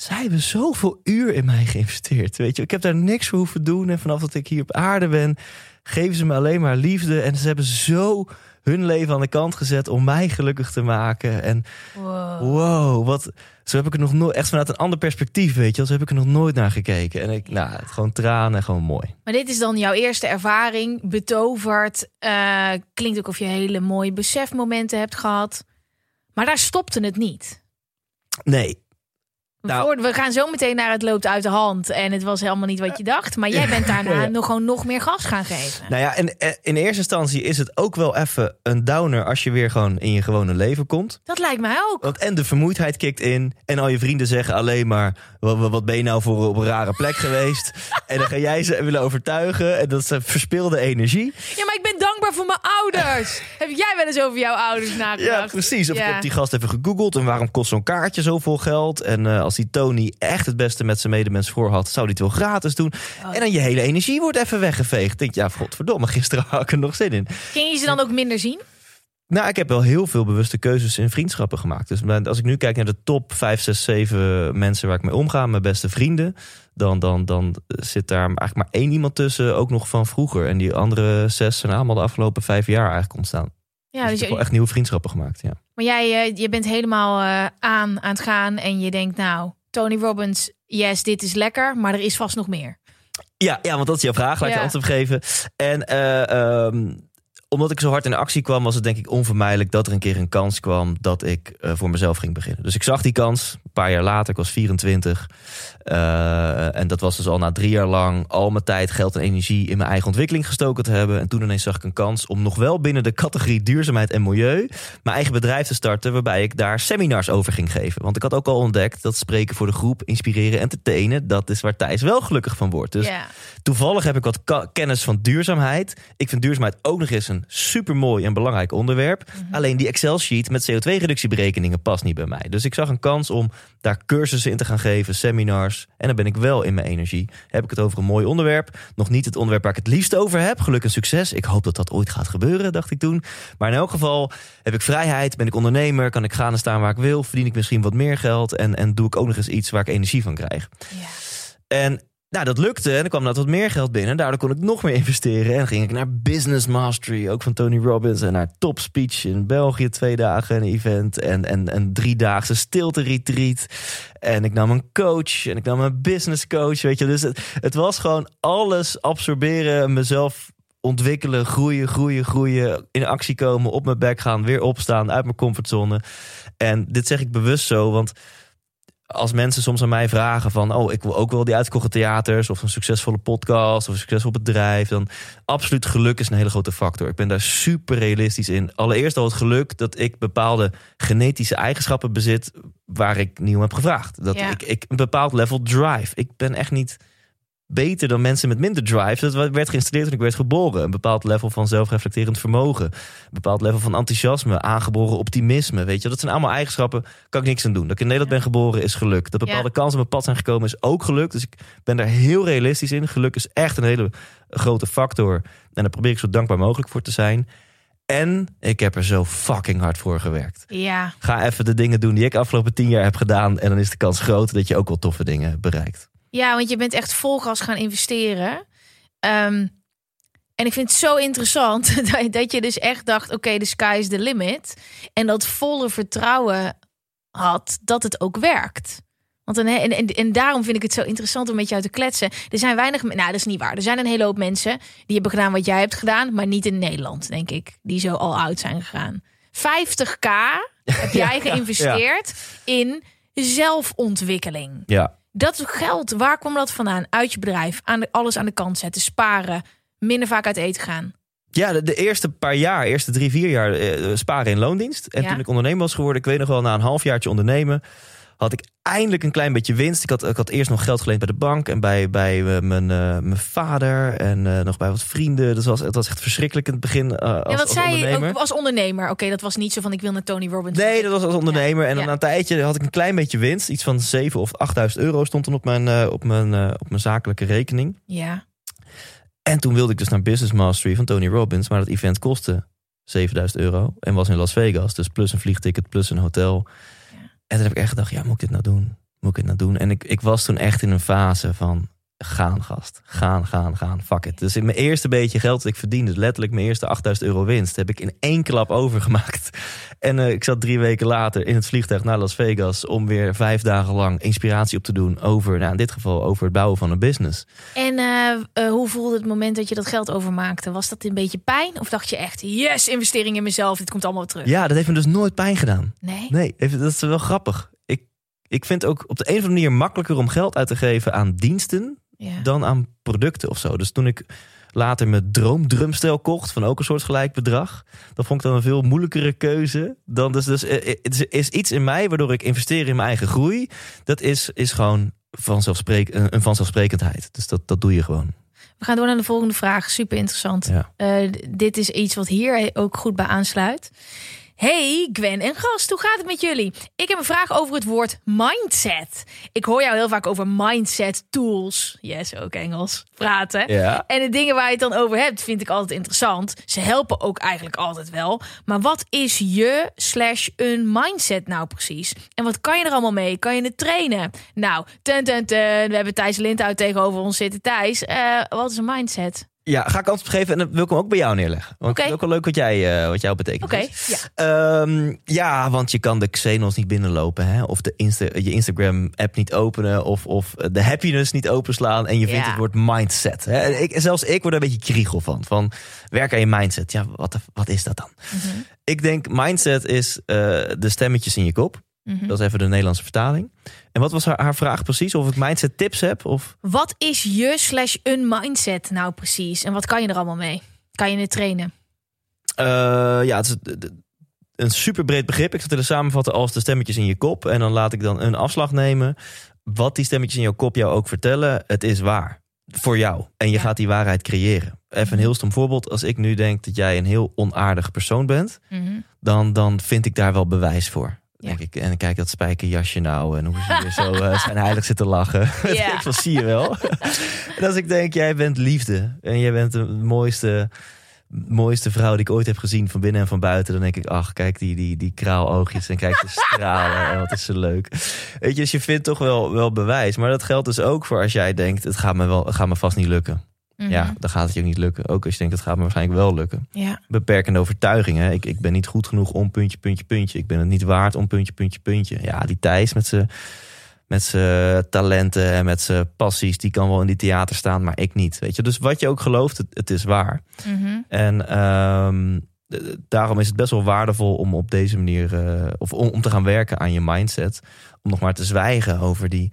zij hebben zoveel uur in mij geïnvesteerd. Weet je, ik heb daar niks voor hoeven doen. En vanaf dat ik hier op aarde ben, geven ze me alleen maar liefde. En ze hebben zo hun leven aan de kant gezet om mij gelukkig te maken. En Wow. wow, wat. Zo heb ik er nog nooit. Echt vanuit een ander perspectief, weet je. wel. Zo heb ik er nog nooit naar gekeken. En ik, nou, het gewoon tranen, gewoon mooi. Maar dit is dan jouw eerste ervaring, betoverd. Eh, klinkt ook of je hele mooie besefmomenten hebt gehad. Maar daar stopte het niet. Nee, Nou- we gaan zo meteen naar het loopt uit de hand. En het was helemaal niet wat je dacht. Maar jij bent daarna [LAUGHS] nog gewoon nog meer gas gaan geven. Nou ja, en eh, in eerste instantie is het ook wel even een downer als je weer gewoon in je gewone leven komt. Dat lijkt mij ook. Want en de vermoeidheid kikt in. En al je vrienden zeggen alleen maar: wat, ben je nou voor op een rare plek [LAUGHS] geweest? en dan ga jij ze willen overtuigen. En dat is verspilde energie. Ja, maar ik ben dankbaar voor mijn ouders. [LAUGHS] Heb jij wel eens over jouw ouders nagedacht? Ja, precies. Of ik heb die gast even gegoogeld. En waarom kost zo'n kaartje zoveel geld? En eh, als die Tony echt het beste met zijn medemens voor had, zou die het wel gratis doen. Oh. En dan je hele energie wordt even weggeveegd. Denk ja, godverdomme, gisteren had ik er nog zin in. Ging je ze dan ook minder zien? Nou, ik heb wel heel veel bewuste keuzes in vriendschappen gemaakt. Dus als ik nu kijk naar de top 5, 6, 7 mensen waar ik mee omga, mijn beste vrienden, dan, dan, dan zit daar eigenlijk maar één iemand tussen, ook nog van vroeger. En die andere zes zijn allemaal de afgelopen vijf jaar eigenlijk ontstaan. Ja, dus dus ik heb je, wel echt nieuwe vriendschappen gemaakt. Ja. maar jij eh, je bent helemaal eh, aan aan het gaan. En je denkt, nou, Tony Robbins, yes, dit is lekker. Maar er is vast nog meer. Ja, ja, want dat is jouw vraag. Laat ik Ja. je antwoord geven. En eh, ehm, omdat ik zo hard in actie kwam, was het denk ik onvermijdelijk dat er een keer een kans kwam dat ik voor mezelf ging beginnen. Dus ik zag die kans een paar jaar later. Ik was 24. Eh, en dat was dus al na drie jaar lang al mijn tijd, geld en energie in mijn eigen ontwikkeling gestoken te hebben. En toen ineens zag ik een kans om nog wel binnen de categorie duurzaamheid en milieu mijn eigen bedrijf te starten, waarbij ik daar seminars over ging geven. Want ik had ook al ontdekt dat spreken voor de groep, inspireren, entertainen, dat is waar Thijs wel gelukkig van wordt. Dus. Toevallig heb ik wat kennis van duurzaamheid. Ik vind duurzaamheid ook nog eens een supermooi en belangrijk onderwerp. Alleen die Excel-sheet met CO2-reductieberekeningen past niet bij mij. Dus ik zag een kans om daar cursussen in te gaan geven, seminars. En dan ben ik wel in mijn energie. Heb ik het over een mooi onderwerp. Nog niet het onderwerp waar ik het liefst over heb. Geluk en succes. Ik hoop dat dat ooit gaat gebeuren, dacht ik toen. Maar in elk geval heb ik vrijheid, ben ik ondernemer, kan ik gaan en staan waar ik wil. Verdien ik misschien wat meer geld en, en doe ik ook nog eens iets waar ik energie van krijg. ja. En nou, dat lukte. En er kwam net wat meer geld binnen. En daardoor kon ik nog meer investeren. En ging ik naar Business Mastery, ook van Tony Robbins. En naar Top Speech in België, twee dagen een event. En, en een driedaagse stilte retreat. En ik nam een coach. En ik nam een business coach, weet je. Dus het, het was gewoon alles absorberen, mezelf ontwikkelen, groeien, groeien, groeien. In actie komen, op mijn bek gaan, weer opstaan, uit mijn comfortzone. En dit zeg ik bewust zo, want als mensen soms aan mij vragen van... oh, ik wil ook wel die uitgekochte theaters... of een succesvolle podcast of een succesvol bedrijf... dan absoluut geluk is een hele grote factor. Ik ben daar super realistisch in. Allereerst al het geluk dat ik bepaalde genetische eigenschappen bezit... waar ik niet om heb gevraagd. Dat Ja. ik, ik een bepaald level drive. Ik ben echt niet beter dan mensen met minder drive. Dat werd geïnstalleerd toen ik werd geboren. Een bepaald level van zelfreflecterend vermogen. Een bepaald level van enthousiasme. Aangeboren optimisme. Weet je, dat zijn allemaal eigenschappen. Kan ik niks aan doen. Dat ik in Nederland ben geboren is geluk. Dat bepaalde kansen op mijn pad zijn gekomen is ook geluk. Dus ik ben daar heel realistisch in. Geluk is echt een hele grote factor. En daar probeer ik zo dankbaar mogelijk voor te zijn. En ik heb er zo fucking hard voor gewerkt. ja. Ga even de dingen doen die ik afgelopen tien jaar heb gedaan. En dan is de kans groot dat je ook wel toffe dingen bereikt. Ja, want je bent echt vol gas gaan investeren. Ehm, en ik vind het zo interessant [LAUGHS] dat, dat je dus echt dacht: oké, de sky is the limit. En dat volle vertrouwen had dat het ook werkt. Want en, en, en daarom vind ik het zo interessant om met jou te kletsen. Er zijn weinig, nou dat is niet waar. Er zijn een hele hoop mensen die hebben gedaan wat jij hebt gedaan, maar niet in Nederland, denk ik. Die zo al oud zijn gegaan. 50k [LAUGHS] heb jij geïnvesteerd in zelfontwikkeling Ja, dat geld, waar kwam dat vandaan? Uit je bedrijf, aan de, alles aan de kant zetten, sparen, minder vaak uit eten gaan. Ja, de, de eerste paar jaar, eerste drie, vier jaar eh, sparen in loondienst. En Ja. toen ik ondernemer was geworden, ik weet nog wel, na een halfjaartje ondernemen, had ik eindelijk een klein beetje winst. Ik had, ik had eerst nog geld geleend bij de bank en bij, bij eh, mijn, eh, mijn vader en eh, nog bij wat vrienden. Dus was, het was echt verschrikkelijk in het begin als, en wat zei je ondernemer. ook als ondernemer? Oké, dat was niet zo van ik wil naar Tony Robbins. Nee, dat was als ondernemer. En dan Ja. na een tijdje had ik een klein beetje winst. Iets van 7 of 8000 euro stond dan op mijn, op mijn, op mijn zakelijke rekening. Ja, En toen wilde ik dus naar Business Mastery van Tony Robbins. Maar dat event kostte 7000 euro. En was in Las Vegas. Dus plus een vliegticket, plus een hotel. En toen heb ik echt gedacht, ja, moet ik dit nou doen? moet ik het nou doen? En ik, ik was toen echt in een fase van gaan gast. Gaan, gaan, gaan. Fuck it. Dus in mijn eerste beetje geld dat ik verdiende, letterlijk mijn eerste 8000 euro winst, heb ik in één klap overgemaakt. [LAUGHS] En uh, ik zat drie weken later in het vliegtuig naar Las Vegas om weer vijf dagen lang inspiratie op te doen over, nou in dit geval over het bouwen van een business. En uh, uh, hoe voelde het moment dat je dat geld overmaakte? Was dat een beetje pijn? Of dacht je echt, yes, investering in mezelf, dit komt allemaal terug? Ja, dat heeft me dus nooit pijn gedaan. Nee? Nee, dat is wel grappig. Ik, ik vind ook op de een of andere manier makkelijker om geld uit te geven aan diensten Ja. dan aan producten of zo. Dus toen ik later mijn droomdrumstel kocht van ook een soort gelijk bedrag, dat vond ik dan een veel moeilijkere keuze. Dan dus, dus eh, het is iets in mij waardoor ik investeer in mijn eigen groei. Dat is, is gewoon vanzelfsprek, een een vanzelfsprekendheid. Dus dat, dat doe je gewoon. We gaan door naar de volgende vraag. Super interessant. Ja. Eh, dit is iets wat hier ook goed bij aansluit. Hey Gwen en gast, hoe gaat het met jullie? Ik heb een vraag over het woord mindset. Ik hoor jou heel vaak over mindset tools, yes ook Engels, praten. Ja. En de dingen waar je het dan over hebt, vind ik altijd interessant. Ze helpen ook eigenlijk altijd wel. Maar wat is je slash een mindset nou precies? En wat kan je er allemaal mee? Kan je het trainen? Nou, ten, ten, ten. We hebben Thijs Lindhout tegenover ons zitten. Thijs, eh, wat is een mindset? Ja, ga ik antwoord geven en dan wil ik hem ook bij jou neerleggen. Want Oké. het is ook wel leuk wat, jij, eh, wat jou betekent. Oké, ja. Ehm, ja, want je kan de Xenos niet binnenlopen. Hè? Of de Insta je Instagram-app niet openen. Of, of de happiness niet openslaan. En je vindt Ja. het woord mindset. Hè? En Ik, zelfs ik word er een beetje kriegel van. Van werk aan je mindset. Ja, wat, wat is dat dan? Mhm. Ik denk mindset is eh, de stemmetjes in je kop. Mhm. Dat is even de Nederlandse vertaling. En wat was haar, haar vraag precies? Of ik mindset tips heb? Of... Wat is je slash een mindset nou precies? En wat kan je er allemaal mee? Kan je het trainen? Eh, ja, het is een super breed begrip. Ik zal het willen samenvatten als de stemmetjes in je kop. En dan laat ik dan een afslag nemen. Wat die stemmetjes in je kop jou ook vertellen, het is waar. Voor jou. En je Ja. gaat die waarheid creëren. Even een heel stom voorbeeld. Als ik nu denk dat jij een heel onaardig persoon bent, Mhm. dan, dan vind ik daar wel bewijs voor. Ja. Denk ik. En kijk dat spijkerjasje nou en hoe ze weer zo [LAUGHS] uh, zijn heilig zitten lachen. [LAUGHS] Ja. ik van, zie je wel. [LAUGHS] en als ik denk, jij bent liefde. En jij bent de mooiste, mooiste vrouw die ik ooit heb gezien van binnen en van buiten. Dan denk ik, ach, kijk die, die, die kraaloogjes en kijk de stralen. En wat is ze leuk. Weet je, dus je vindt toch wel, wel bewijs. Maar dat geldt dus ook voor als jij denkt, het gaat me, wel, het gaat me vast niet lukken. Mhm. Ja, dan gaat het je ook niet lukken. Ook als je denkt, het gaat me waarschijnlijk wel lukken ja. beperkende overtuigingen. Ik, ik ben niet goed genoeg om puntje, puntje, puntje. Ik ben het niet waard om puntje, puntje, puntje. Ja, die Thijs met zijn met zijn talenten en met zijn passies, die kan wel in die theater staan, maar ik niet. Weet je, dus wat je ook gelooft, het, het is waar. Mhm. En ehm, daarom is het best wel waardevol om op deze manier, eh, of om, om te gaan werken aan je mindset, om nog maar te zwijgen over die.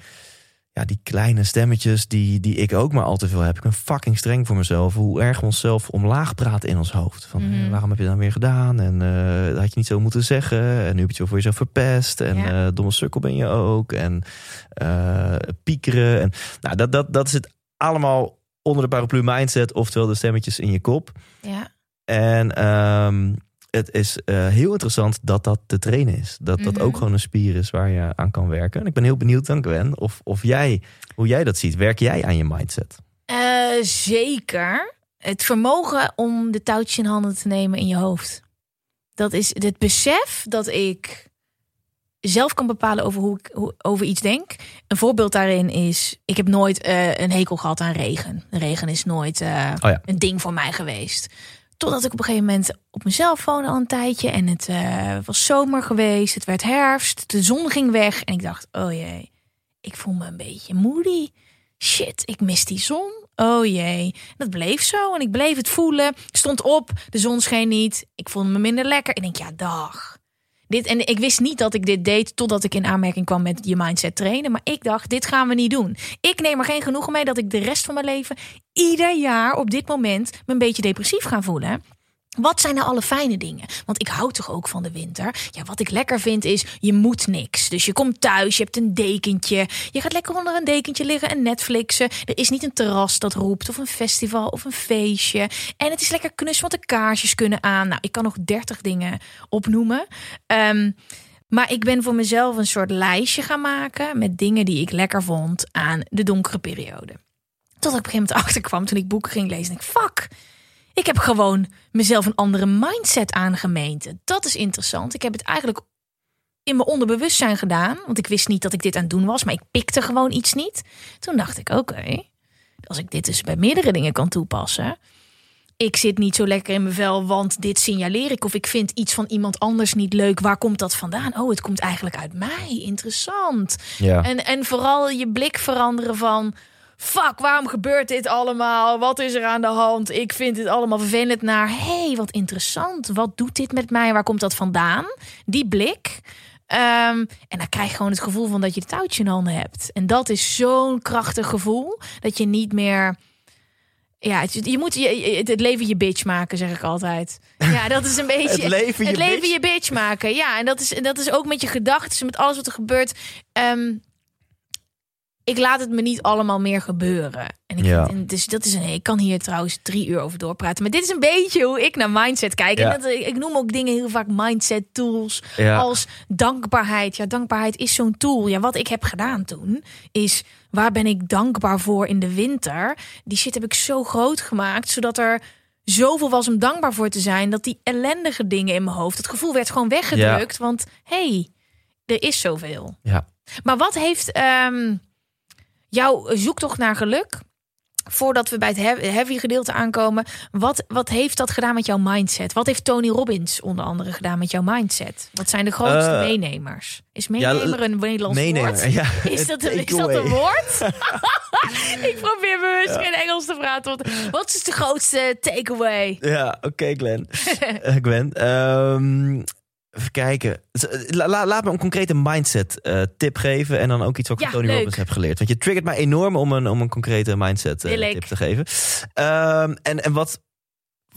Ja, die kleine stemmetjes die, die ik ook maar al te veel heb. Ik ben fucking streng voor mezelf. Hoe erg we onszelf omlaag praten in ons hoofd. Van Mhm. eh, waarom heb je dat weer gedaan? En eh, dat had je niet zo moeten zeggen. En nu heb je het voor jezelf verpest. En Ja. eh, domme sukkel ben je ook. En eh, piekeren. En, nou, dat, dat, dat zit allemaal onder de paraplu mindset. Oftewel de stemmetjes in je kop. ja. En ehm, het is eh, heel interessant dat dat te trainen is. Dat dat Mhm. ook gewoon een spier is waar je aan kan werken. En ik ben heel benieuwd dan, Gwen, of, of jij, hoe jij dat ziet. Werk jij aan je mindset? Eh, zeker. Het vermogen om de touwtjes in handen te nemen in je hoofd. Dat is het besef dat ik zelf kan bepalen over hoe ik hoe, over iets denk. Een voorbeeld daarin is: ik heb nooit eh, een hekel gehad aan regen. Regen is nooit Oh ja. een ding voor mij geweest. Totdat ik op een gegeven moment op mezelf woonde al een tijdje. En het eh, was zomer geweest. Het werd herfst. De zon ging weg. En ik dacht, oh jee, ik voel me een beetje moody. Shit, ik mis die zon. Oh jee. Dat bleef zo. En ik bleef het voelen. Stond op. De zon scheen niet. Ik voelde me minder lekker. Ik denk, ja, dag. Dit, en ik wist niet dat ik dit deed totdat ik in aanmerking kwam met je mindset trainen. Maar ik dacht, dit gaan we niet doen. Ik neem er geen genoegen mee dat ik de rest van mijn leven ieder jaar op dit moment me een beetje depressief ga voelen. Wat zijn nou alle fijne dingen? Want ik hou toch ook van de winter. Ja, wat ik lekker vind is, je moet niks. Dus je komt thuis, je hebt een dekentje. Je gaat lekker onder een dekentje liggen en Netflixen. Er is niet een terras dat roept, of een festival, of een feestje. En het is lekker knus, want de kaarsjes kunnen aan. Nou, ik kan nog dertig dingen opnoemen. Ehm, maar ik ben voor mezelf een soort lijstje gaan maken... met dingen die ik lekker vond aan de donkere periode. Tot ik op een gegeven moment [LAUGHS] achterkwam toen ik boeken ging lezen. En ik, fuck, ik heb gewoon mezelf een andere mindset aangemeend. Dat is interessant. Ik heb het eigenlijk in mijn onderbewustzijn gedaan. Want ik wist niet dat ik dit aan het doen was, maar ik pikte gewoon iets niet. Toen dacht ik, oké, als ik dit dus bij meerdere dingen kan toepassen. Ik zit niet zo lekker in mijn vel, want dit signaleer ik. Of ik vind iets van iemand anders niet leuk. Waar komt dat vandaan? Oh, het komt eigenlijk uit mij. Interessant. Ja. En, en vooral je blik veranderen van... Fuck, waarom gebeurt dit allemaal? Wat is er aan de hand? Ik vind dit allemaal vervelend naar... hey, wat interessant. Wat doet dit met mij? Waar komt dat vandaan? Die blik. Ehm, en dan krijg je gewoon het gevoel van dat je het touwtje in handen hebt. En dat is zo'n krachtig gevoel. Dat je niet meer... Ja, het, je moet je, het leven je bitch maken, zeg ik altijd. Ja, dat is een [LAUGHS] beetje... Het leven je het leven bitch? je bitch maken. Ja, en dat is, en dat is ook met je gedachten, met alles wat er gebeurt. Ehm, ik laat het me niet allemaal meer gebeuren. En ik, Ja. en dus dat is een. Ik kan hier trouwens drie uur over doorpraten. Maar dit is een beetje hoe ik naar mindset kijk. Ja. En dat, ik noem ook dingen heel vaak mindset tools. Ja. Als dankbaarheid. Ja, dankbaarheid is zo'n tool. Ja, wat ik heb gedaan toen is. Waar ben ik dankbaar voor in de winter? Die shit heb ik zo groot gemaakt. Zodat er zoveel was om dankbaar voor te zijn. Dat die ellendige dingen in mijn hoofd. Het gevoel werd gewoon weggedrukt. Want hey, er is zoveel. Ja. Maar wat heeft ehm, jouw zoektocht naar geluk, voordat we bij het he- heavy gedeelte aankomen, wat, wat heeft dat gedaan met jouw mindset? Wat heeft Tony Robbins onder andere gedaan met jouw mindset? Wat zijn de grootste Eh, meenemers? Is meenemer een Nederlands Meenemer, woord? ja. [LAUGHS] Is dat, een, Het is dat een woord? [LAUGHS] [LAUGHS] Ik probeer bewust geen Engels te praten. Wat is de grootste takeaway? Ja, oké Glenn. Eh, Gwen. Even kijken. La- la- laat me een concrete mindset eh, tip geven. En dan ook iets wat ik Ja, van Tony leuk. Robbins heb geleerd. Want je triggert mij enorm om een, om een concrete mindset eh, tip te geven. Ehm, en, en wat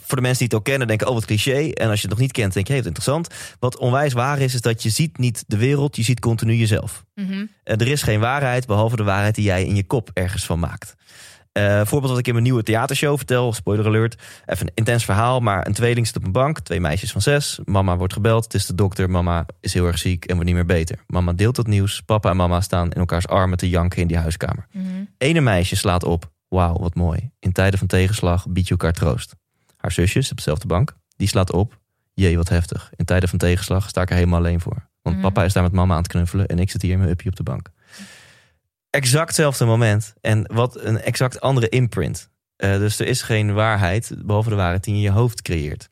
voor de mensen die het al kennen, denken, oh wat cliché. En als je het nog niet kent, denk je, hey, wat interessant. Wat onwijs waar is, is dat je ziet niet de wereld, je ziet continu jezelf. Eh, er is geen waarheid, behalve de waarheid die jij in je kop ergens van maakt. Eh voorbeeld wat ik in mijn nieuwe theatershow vertel, spoiler alert. Even een intens verhaal, maar een tweeling zit op een bank. Twee meisjes van zes. Mama wordt gebeld, het is de dokter. Mama is heel erg ziek en wordt niet meer beter. Mama deelt het nieuws. Papa en mama staan in elkaars armen te janken in die huiskamer. Mhm. Ene meisje slaat op. Wauw, wat mooi. In tijden van tegenslag biedt je elkaar troost. Haar zusje op dezelfde bank. Die slaat op. Jee, wat heftig. In tijden van tegenslag sta ik er helemaal alleen voor. Want Mhm. papa is daar met mama aan het knuffelen en ik zit hier in mijn uppie op de bank. Exact hetzelfde moment. En wat een exact andere imprint. Eh, dus er is geen waarheid, behalve de waarheid die je in je hoofd creëert.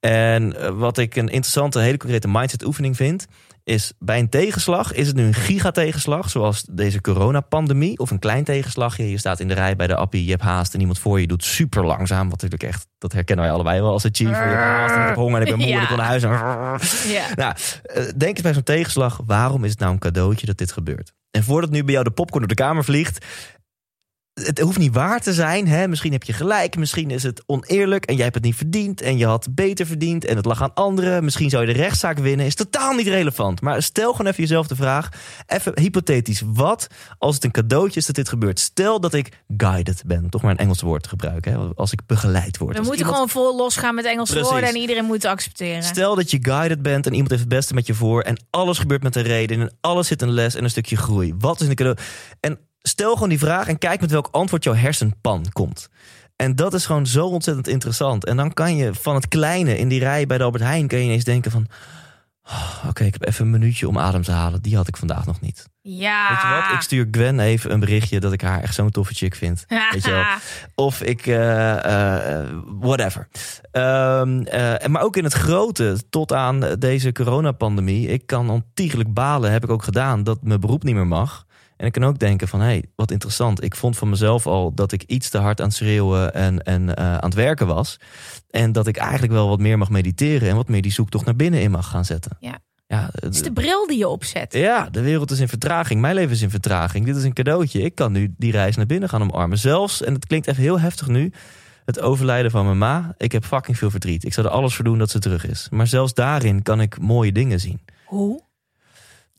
En eh, wat ik een interessante, hele concrete mindset oefening vind, is bij een tegenslag, is het nu een gigategenslag, zoals deze coronapandemie, of een klein tegenslagje. Je staat in de rij bij de appie, je hebt haast en iemand voor je doet super langzaam. Wat natuurlijk echt, dat herkennen wij allebei wel als achiever. Je hebt haast en ik heb honger en ik ben moe en ik wil naar huis. Ja. Nou, eh, denk eens bij zo'n tegenslag, waarom is het nou een cadeautje dat dit gebeurt? En voordat nu bij jou de popcorn door de kamer vliegt, het hoeft niet waar te zijn. Hè? Misschien heb je gelijk, misschien is het oneerlijk en jij hebt het niet verdiend en je had beter verdiend en het lag aan anderen. Misschien zou je de rechtszaak winnen, is totaal niet relevant. Maar stel gewoon even jezelf de vraag, even hypothetisch, wat als het een cadeautje is dat dit gebeurt? Stel dat ik guided ben, toch maar een Engels woord te gebruiken, hè? als ik begeleid word. We Als moeten iemand- gewoon vol losgaan met Engelse Precies. woorden en iedereen moet accepteren. Stel dat je guided bent en iemand heeft het beste met je voor. En alles gebeurt met een reden. En alles zit een les en een stukje groei. Wat is een cadeau? En stel gewoon die vraag en kijk met welk antwoord jouw hersenpan komt. En dat is gewoon zo ontzettend interessant. En dan kan je van het kleine in die rij bij de Albert Heijn... kan je ineens denken van... oh, Oké, ik heb even een minuutje om adem te halen. Die had ik vandaag nog niet. Ja. Weet je wat? Ik stuur Gwen even een berichtje dat ik haar echt zo'n toffe chick vind. [LAUGHS] Weet je wel? Of ik, eh, eh, whatever. Eh, en maar ook in het grote, tot aan deze coronapandemie. Ik kan ontiegelijk balen, heb ik ook gedaan, dat mijn beroep niet meer mag. En ik kan ook denken van, hé, hey, wat interessant. Ik vond van mezelf al dat ik iets te hard aan het schreeuwen en, en eh, aan het werken was. En dat ik eigenlijk wel wat meer mag mediteren en wat meer die zoektocht naar binnen in mag gaan zetten. Ja. Ja, Het is de bril die je opzet. ja, de wereld is in vertraging. Mijn leven is in vertraging. Dit is een cadeautje. Ik kan nu die reis naar binnen gaan omarmen. Zelfs, en het klinkt even heel heftig nu, het overlijden van mijn ma. Ik heb fucking veel verdriet. Ik zou er alles voor doen dat ze terug is. Maar zelfs daarin kan ik mooie dingen zien. Hoe?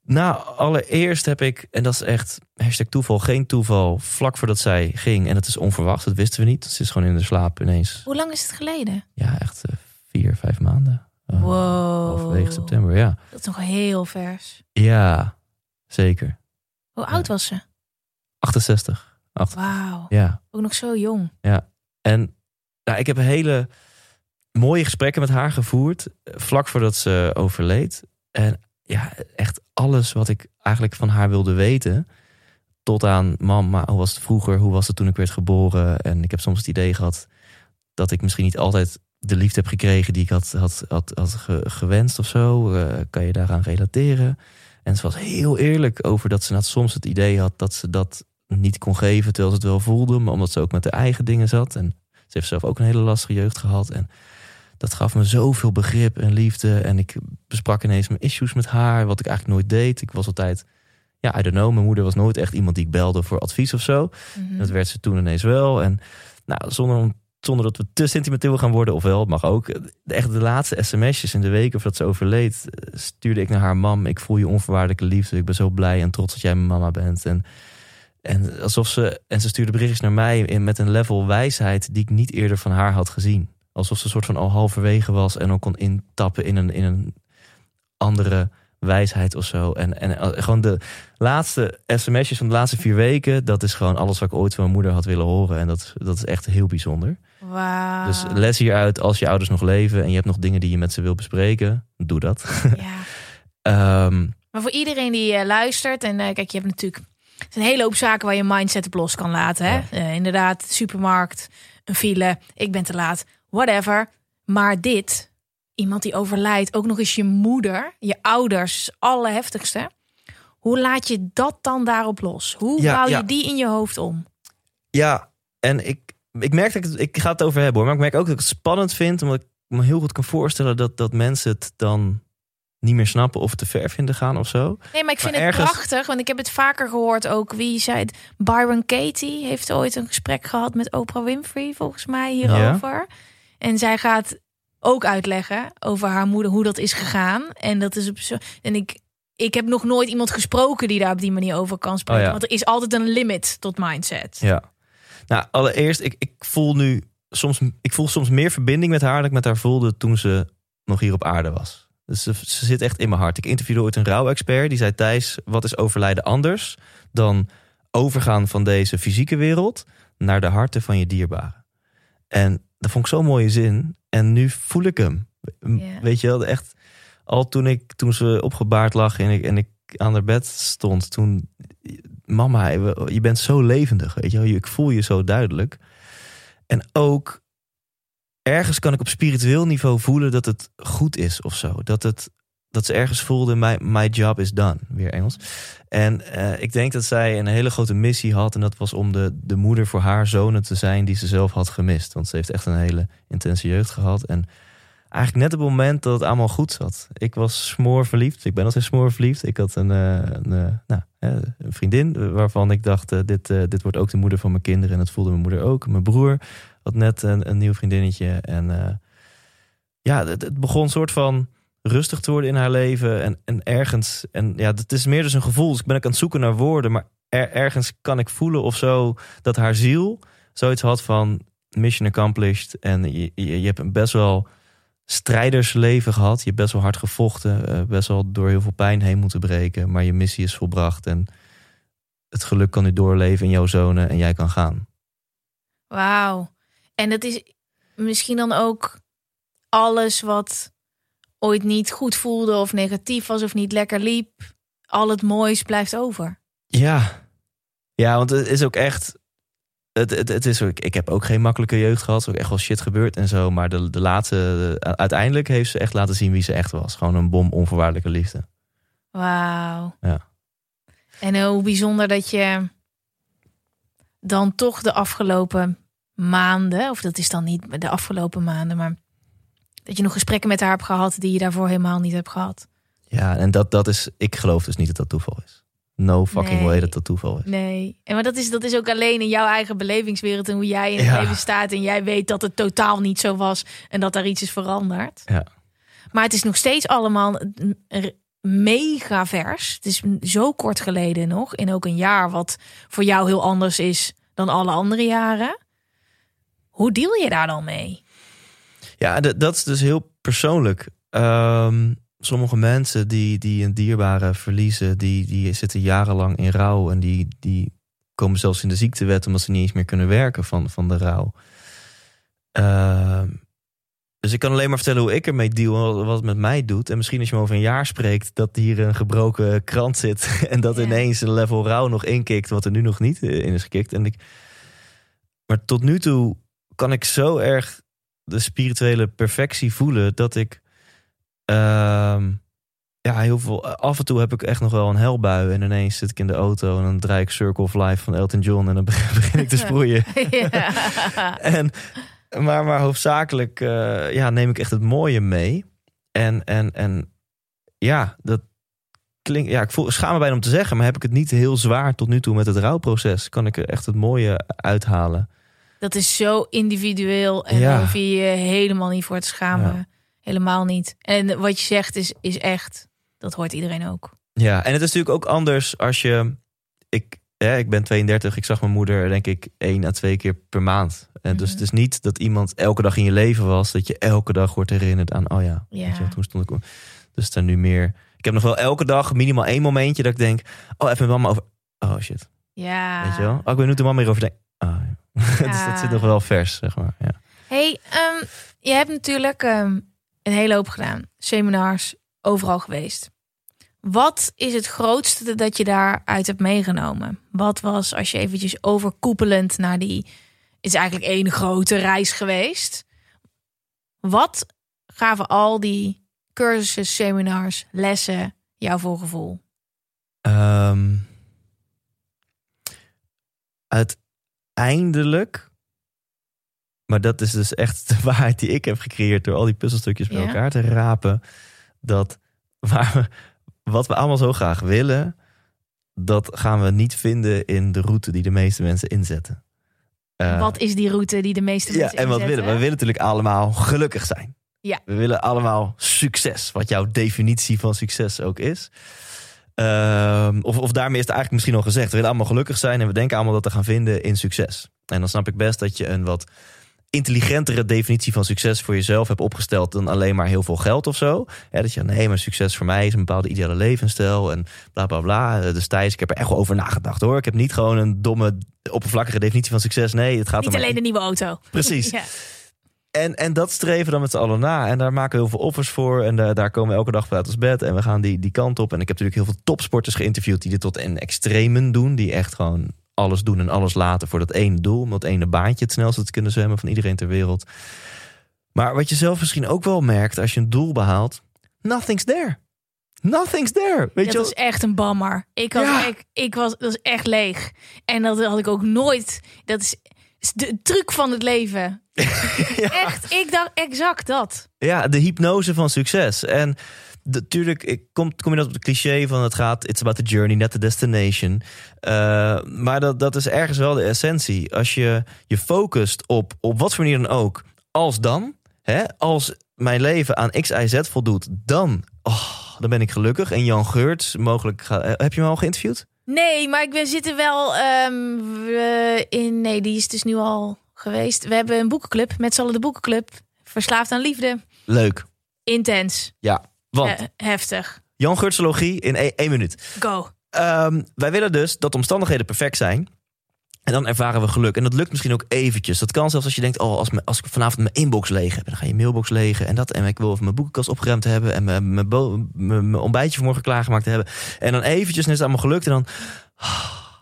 Nou, allereerst heb ik, en dat is echt hashtag toeval, geen toeval, vlak voordat zij ging. En het is onverwacht, dat wisten we niet. Ze is gewoon in de slaap ineens. Hoe lang is het geleden? Ja, echt eh, vier, vijf maanden. Uh, Wow. Halverwege september, ja. Dat is nog heel vers. Ja, zeker. Hoe oud was ze? 68. Acht- Wauw. Ja. Ook nog zo jong. En nou, ik heb hele mooie gesprekken met haar gevoerd. eh, Vlak voordat ze overleed. En ja, echt alles wat ik eigenlijk van haar wilde weten. Tot aan, mama, hoe was het vroeger? Hoe was het toen ik werd geboren? En ik heb soms het idee gehad dat ik misschien niet altijd de liefde heb gekregen die ik had, had, had, had gewenst of zo. Uh, kan je daaraan relateren? En ze was heel eerlijk over dat ze nou soms het idee had dat ze dat niet kon geven terwijl ze het wel voelde, maar omdat ze ook met haar eigen dingen zat. En ze heeft zelf ook een hele lastige jeugd gehad. En dat gaf me zoveel begrip en liefde. En ik besprak ineens mijn issues met haar, wat ik eigenlijk nooit deed. Ik was altijd, ja, I don't know. Mijn moeder was nooit echt iemand die ik belde voor advies of zo. Mhm. Dat werd ze toen ineens wel. En nou, zonder, zonder dat we te sentimenteel gaan worden, ofwel, mag ook. Echt de laatste sms'jes in de weken voordat ze overleed, stuurde ik naar haar mam. Ik voel je onvoorwaardelijke liefde. Ik ben zo blij en trots dat jij mijn mama bent. En en alsof ze. En ze stuurde berichtjes naar mij in, met een level wijsheid die ik niet eerder van haar had gezien. Alsof ze een soort van al halverwege was en ook kon intappen in een, in een andere wijsheid of zo. En, en eh, gewoon de laatste sms'jes van de laatste vier weken, dat is gewoon alles wat ik ooit van mijn moeder had willen horen. En dat, dat is echt heel bijzonder. Dus les hieruit, als je ouders nog leven en je hebt nog dingen die je met ze wil bespreken, doe dat. Ja. [LAUGHS] Ehm, Maar voor iedereen die eh, luistert, en eh, kijk, je hebt natuurlijk het is een hele hoop zaken waar je mindset op los kan laten. Hè? Ja. Inderdaad, supermarkt, een file, ik ben te laat, whatever. Maar dit, iemand die overlijdt, ook nog eens je moeder, je ouders, allerheftigste. Hoe laat je dat dan daarop los? Hoe Ja, bouw je ja. die in je hoofd om? Ja, en ik, ik merk dat ik, het- ik ga het over hebben hoor. Maar ik merk ook dat ik het spannend vind. Omdat ik me heel goed kan voorstellen dat, dat mensen het dan niet meer snappen of te ver vinden gaan of zo. Nee, maar ik vind Maar het prachtig, want ik heb het vaker gehoord ook. Wie zei het? Byron Katie heeft ooit een gesprek gehad met Oprah Winfrey, volgens mij, hierover. En zij gaat ook uitleggen over haar moeder, hoe dat is gegaan. En dat is op zo. En ik, ik heb nog nooit iemand gesproken die daar op die manier over kan spreken. Oh ja. Want er is altijd een limit tot mindset. Ja. Nou, allereerst, ik, ik voel nu soms, ik voel soms meer verbinding met haar dan ik met haar voelde toen ze nog hier op aarde was. Dus ze, ze zit echt in mijn hart. Ik interviewde ooit een rouwexpert die zei: Thijs, wat is overlijden anders dan overgaan van deze fysieke wereld naar de harten van je dierbaren? En dat vond ik zo'n mooie zin. En nu voel ik hem. Weet je wel, echt al toen ik toen ze opgebaard lag en ik, en ik aan haar bed stond, toen mama, je bent zo levendig, weet je wel. Ik voel je zo duidelijk. En ook ergens kan ik op spiritueel niveau voelen dat het goed is of zo. Dat, het, dat ze ergens voelde, my, my job is done. Weer Engels. En eh, ik denk dat zij een hele grote missie had. En dat was om de, de moeder voor haar zonen te zijn die ze zelf had gemist. Want ze heeft echt een hele intense jeugd gehad. En eigenlijk net op het moment dat het allemaal goed zat. Ik was smoor verliefd. Ik ben altijd smoor verliefd. Ik had een, eh, een, eh, nou, een vriendin waarvan ik dacht: dit, dit wordt ook de moeder van mijn kinderen. En dat voelde mijn moeder ook. Mijn broer had net een, een nieuw vriendinnetje. En ja, het, het begon een soort van rustig te worden in haar leven. En, en ergens, en ja, het is meer dus een gevoel. Dus ik ben ook aan het zoeken naar woorden. Maar er- ergens kan ik voelen of zo dat haar ziel zoiets had van mission accomplished. En je, je, hebt een best wel strijdersleven gehad. Je hebt best wel hard gevochten. eh, best wel door heel veel pijn heen moeten breken. Maar je missie is volbracht. En het geluk kan nu doorleven in jouw zonen. En jij kan gaan. Wauw. En dat is misschien dan ook alles wat ooit niet goed voelde of negatief was of niet lekker liep. Al het moois blijft over. Ja. Ja, want het is ook echt... Het, het, het is ook, ik heb ook geen makkelijke jeugd gehad. Er is ook echt wel shit gebeurd en zo. Maar de, de laatste... de- uiteindelijk heeft ze echt laten zien wie ze echt was. Gewoon een bom onvoorwaardelijke liefde. Wauw. Ja. En hoe bijzonder dat je dan toch de afgelopen maanden, of dat is dan niet de afgelopen maanden, maar dat je nog gesprekken met haar hebt gehad die je daarvoor helemaal niet hebt gehad. Ja, en dat, dat is... Ik geloof dus niet dat dat toeval is. No fucking Nee. way dat dat toeval is. Nee. En maar dat is, dat is ook alleen in jouw eigen belevingswereld en hoe jij in het Ja. leven staat. En jij weet dat het totaal niet zo was en dat daar iets is veranderd. Ja. Maar het is nog steeds allemaal mega vers. Het is zo kort geleden nog. In ook een jaar wat voor jou heel anders is dan alle andere jaren. Hoe deal je daar dan mee? Ja, dat is dus heel persoonlijk. Ehm, sommige mensen die, die een dierbare verliezen, die, die zitten jarenlang in rouw. En die, die komen zelfs in de ziektewet omdat ze niet eens meer kunnen werken van, van de rouw. Ehm, Dus ik kan alleen maar vertellen hoe ik ermee deal en wat het met mij doet. En misschien als je me over een jaar spreekt, dat hier een gebroken krant zit. [LAUGHS] En dat Ja. ineens een level rouw nog inkikt, wat er nu nog niet in is gekikt. En ik, maar tot nu toe kan ik zo erg de spirituele perfectie voelen dat ik. ehm, ja, heel veel. Af en toe heb ik echt nog wel een helbui. En ineens zit ik in de auto en dan draai ik Circle of Life van Elton John. En dan [LAUGHS] begin ik te sproeien. [LAUGHS] ja. [LAUGHS] En, maar, maar hoofdzakelijk eh, ja, neem ik echt het mooie mee. En, en, en ja, dat klinkt. Ja, ik voel, schaam me bijna om te zeggen, maar heb ik het niet heel zwaar tot nu toe met het rouwproces? Kan ik er echt het mooie uithalen? Dat is zo individueel en daar hoef je je helemaal niet voor te schamen. Helemaal niet. En wat je zegt is, is echt, dat hoort iedereen ook. Ja, en het is natuurlijk ook anders als je. Ik, hè, ik ben 32, ik zag mijn moeder, denk ik, één à twee keer per maand. En dus Mhm. het is niet dat iemand elke dag in je leven was, dat je elke dag wordt herinnerd aan, oh ja, Ja. weet je, toen stond ik. Dus er nu meer. Ik heb nog wel elke dag minimaal één momentje dat ik denk, oh, even met mama over. Oh shit, Ja. weet je wel? Oh, ik weet nu de mama hierover denkt. [LAUGHS] Dus dat zit nog wel vers, zeg maar. Ja. Hey, ehm, je hebt natuurlijk ehm, een hele hoop gedaan. Seminars, overal geweest. Wat is het grootste dat je daaruit hebt meegenomen? Wat was, als je eventjes overkoepelend naar die... Het is eigenlijk één grote reis geweest. Wat gaven al die cursussen, seminars, lessen jou voor gevoel? Ehm, uiteindelijk, maar dat is dus echt de [LAUGHS] waarheid die ik heb gecreëerd door al die puzzelstukjes bij Ja. elkaar te rapen, dat waar we, wat we allemaal zo graag willen, dat gaan we niet vinden in de route die de meeste mensen inzetten. Eh, wat is die route die de meeste ja, mensen en wat willen we? We willen natuurlijk allemaal gelukkig zijn. Ja. We willen allemaal succes, wat jouw definitie van succes ook is. Ehm, of, of daarmee is het eigenlijk misschien al gezegd. We willen allemaal gelukkig zijn en we denken allemaal dat te gaan vinden in succes. En dan snap ik best dat je een wat intelligentere definitie van succes voor jezelf hebt opgesteld dan alleen maar heel veel geld of zo. Ja, dat je, nee, maar succes voor mij is een bepaalde ideale levensstijl en bla bla bla. Dus Thijs, ik heb er echt wel over nagedacht hoor. Ik heb niet gewoon een domme, oppervlakkige definitie van succes. Nee, het gaat Niet om alleen de nieuwe auto. Precies. [LAUGHS] Ja. En, en dat streven dan met z'n allen na. En daar maken we heel veel offers voor. En daar daar komen we elke dag uit ons bed. En we gaan die, die kant op. En ik heb natuurlijk heel veel topsporters geïnterviewd... die dit tot een extremen doen. Die echt gewoon alles doen en alles laten voor dat ene doel. Om dat ene baantje het snelste te kunnen zwemmen van iedereen ter wereld. Maar wat je zelf misschien ook wel merkt als je een doel behaalt... Nothing's there. Nothing's there. Weet je dat is echt een bammer. Ik, had, Ja. ik, ik was, dat is echt leeg. En dat had ik ook nooit. Dat is de truc van het leven. [LAUGHS] Echt, ik dacht exact dat. Ja, de hypnose van succes. En natuurlijk ik kom, kom je dat op het cliché van het gaat... it's about the journey, not the destination. Eh, maar dat, dat is ergens wel de essentie. Als je je focust op, op wat voor manier dan ook... als dan, hè, als mijn leven aan X, Y, Z voldoet... dan, oh, dan ben ik gelukkig. En Jan Geurts, mogelijk... Ga, eh, heb je hem al geïnterviewd? Nee, maar ik ben zitten wel ehm, we- in. Nee, die is dus nu al geweest. We hebben een boekenclub met z'n allen de boekenclub. Verslaafd aan liefde. Leuk. Intens. Ja, want heftig. Jan Geurtsologie in één, één minuut. Go. Ehm, wij willen dus dat de omstandigheden perfect zijn. En dan ervaren we geluk. En dat lukt misschien ook eventjes. Dat kan zelfs als je denkt, oh, als, me- als ik vanavond mijn inbox leeg heb. Dan ga je mailbox legen en dat. En ik wil even mijn boekenkast opgeruimd hebben. En mijn, mijn, ontbijtje vanmorgen klaargemaakt hebben. En dan eventjes, en is het allemaal gelukt. En dan...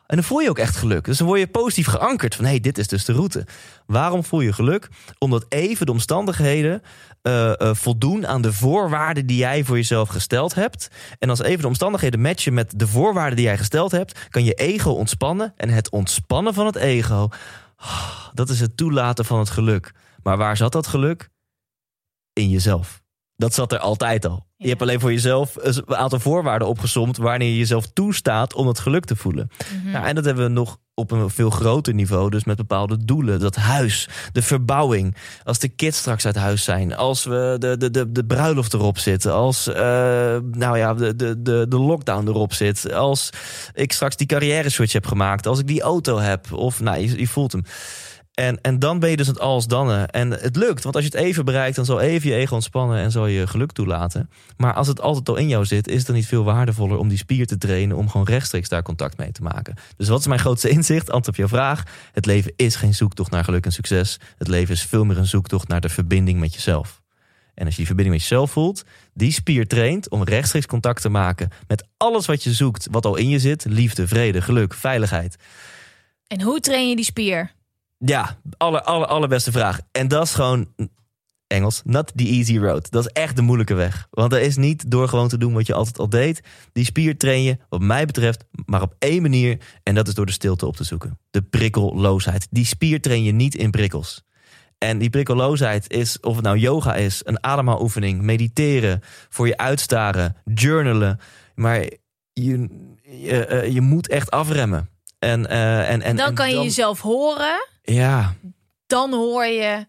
En dan voel je ook echt geluk. Dus dan word je positief geankerd van hé, hey, dit is dus de route. Waarom voel je geluk? Omdat even de omstandigheden eh, eh, voldoen aan de voorwaarden die jij voor jezelf gesteld hebt. En als even de omstandigheden matchen met de voorwaarden die jij gesteld hebt, kan je ego ontspannen. En het ontspannen van het ego, ah, dat is het toelaten van het geluk. Maar waar zat dat geluk? In jezelf. Dat zat er altijd al. Je hebt alleen voor jezelf een aantal voorwaarden opgesomd wanneer je jezelf toestaat om het geluk te voelen. Mhm. Nou, en dat hebben we nog op een veel groter niveau, dus met bepaalde doelen. Dat huis, de verbouwing, als de kids straks uit huis zijn, als we de, de, de, de bruiloft erop zitten, als eh, nou ja, de, de, de, de lockdown erop zit, als ik straks die carrière switch heb gemaakt, als ik die auto heb, of nou, je, je voelt hem. En, en dan ben je dus het als dannen. En het lukt, want als je het even bereikt, dan zal even je ego ontspannen en zal je geluk toelaten. Maar als het altijd al in jou zit, is het dan niet veel waardevoller om die spier te trainen, om gewoon rechtstreeks daar contact mee te maken. Dus wat is mijn grootste [LAUGHS] inzicht? Antwoord op jouw vraag. Het leven is geen zoektocht naar geluk en succes. Het leven is veel meer een zoektocht naar de verbinding met jezelf. En als je die verbinding met jezelf voelt, die spier traint om rechtstreeks contact te maken met alles wat je zoekt, wat al in je zit: liefde, vrede, geluk, veiligheid. En hoe train je die spier? Ja, aller, aller, allerbeste vraag. En dat is gewoon Engels, not the easy road. Dat is echt de moeilijke weg. Want dat is niet door gewoon te doen wat je altijd al deed. Die spier train je, wat mij betreft, maar op één manier. En dat is door de stilte op te zoeken. De prikkelloosheid. Die spier train je niet in prikkels. En die prikkelloosheid is, of het nou yoga is, een ademhaloefening, mediteren, voor je uitstaren, journalen. Maar je, je, eh, je moet echt afremmen. En, uh, en, en, dan kan je dan- jezelf horen. Ja, Dan hoor je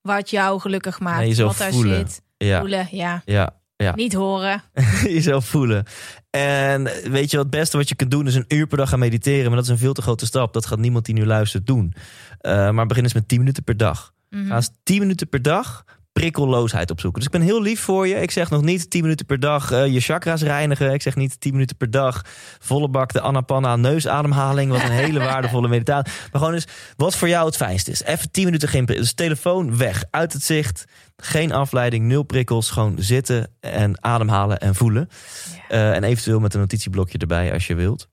wat jou gelukkig maakt. Nee, jezelf wat daar voelen. zit. ja, Voelen, ja. ja, ja. Niet horen. [LAUGHS] jezelf voelen. En weet je wat het beste wat je kunt doen is een uur per dag gaan mediteren. Maar dat is een veel te grote stap. Dat gaat niemand die nu luistert doen. Eh, maar begin eens met 10 minuten per dag. Ga eens 10 minuten per dag prikkelloosheid opzoeken. Dus ik ben heel lief voor je. Ik zeg nog niet 10 minuten per dag eh, je chakras reinigen. Ik zeg niet 10 minuten per dag volle bak de anapanna neusademhaling. Wat een [LAUGHS] hele waardevolle meditatie. Maar gewoon eens wat voor jou het fijnst is. Even 10 minuten geen prikkel. Dus telefoon weg, uit het zicht. Geen afleiding, nul prikkels. Gewoon zitten en ademhalen en voelen. Eh, en eventueel met een notitieblokje erbij als je wilt.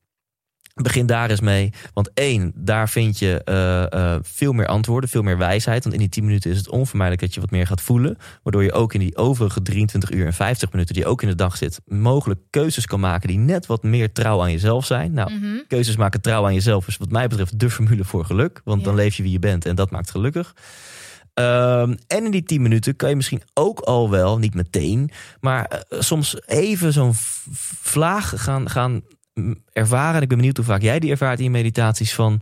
Begin daar eens mee. Want één, daar vind je eh, eh, veel meer antwoorden, veel meer wijsheid. Want in die 10 minuten is het onvermijdelijk dat je wat meer gaat voelen. Waardoor je ook in die overige 23 uur en 50 minuten die ook in de dag zit, mogelijk keuzes kan maken die net wat meer trouw aan jezelf zijn. Nou, Mhm. keuzes maken trouw aan jezelf is wat mij betreft de formule voor geluk. Want dan leef je wie je bent en dat maakt gelukkig. Ehm, en in die 10 minuten kan je misschien ook al wel, niet meteen, maar eh, soms even zo'n vlaag gaan, gaan ervaren. En ik ben benieuwd hoe vaak jij die ervaart in je meditaties van...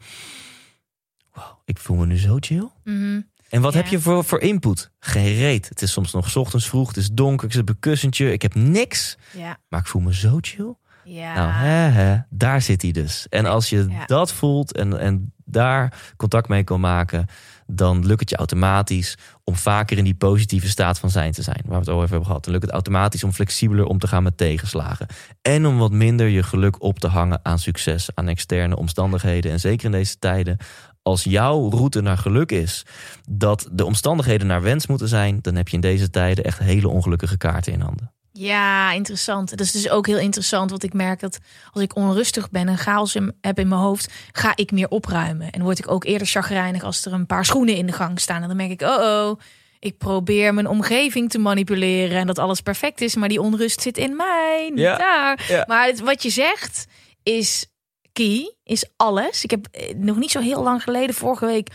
Wow, ik voel me nu zo chill. Mhm. En wat Ja. heb je voor, voor input? Geen reet. Het is soms nog ochtends vroeg, het is donker, ik zit op een kussentje, ik heb niks. Ja. Maar ik voel me zo chill. Ja. Nou, hè, hè, daar zit hij dus. En als je Ja. dat voelt en, en daar contact mee kan maken, dan lukt het je automatisch om vaker in die positieve staat van zijn te zijn. Waar we het al over hebben gehad. Dan lukt het automatisch om flexibeler om te gaan met tegenslagen. En om wat minder je geluk op te hangen aan succes, aan externe omstandigheden. En zeker in deze tijden. Als jouw route naar geluk is dat de omstandigheden naar wens moeten zijn, dan heb je in deze tijden echt hele ongelukkige kaarten in handen. Ja, interessant. Dat is dus ook heel interessant, want ik merk dat als ik onrustig ben en chaos in- heb in mijn hoofd, ga ik meer opruimen. En word ik ook eerder chagrijnig als er een paar schoenen in de gang staan. En dan merk ik, oh oh, ik probeer mijn omgeving te manipuleren en dat alles perfect is, maar die onrust zit in mij, niet Ja, daar. ja. Maar het- wat je zegt is key, is alles. Ik heb eh, nog niet zo heel lang geleden, vorige week,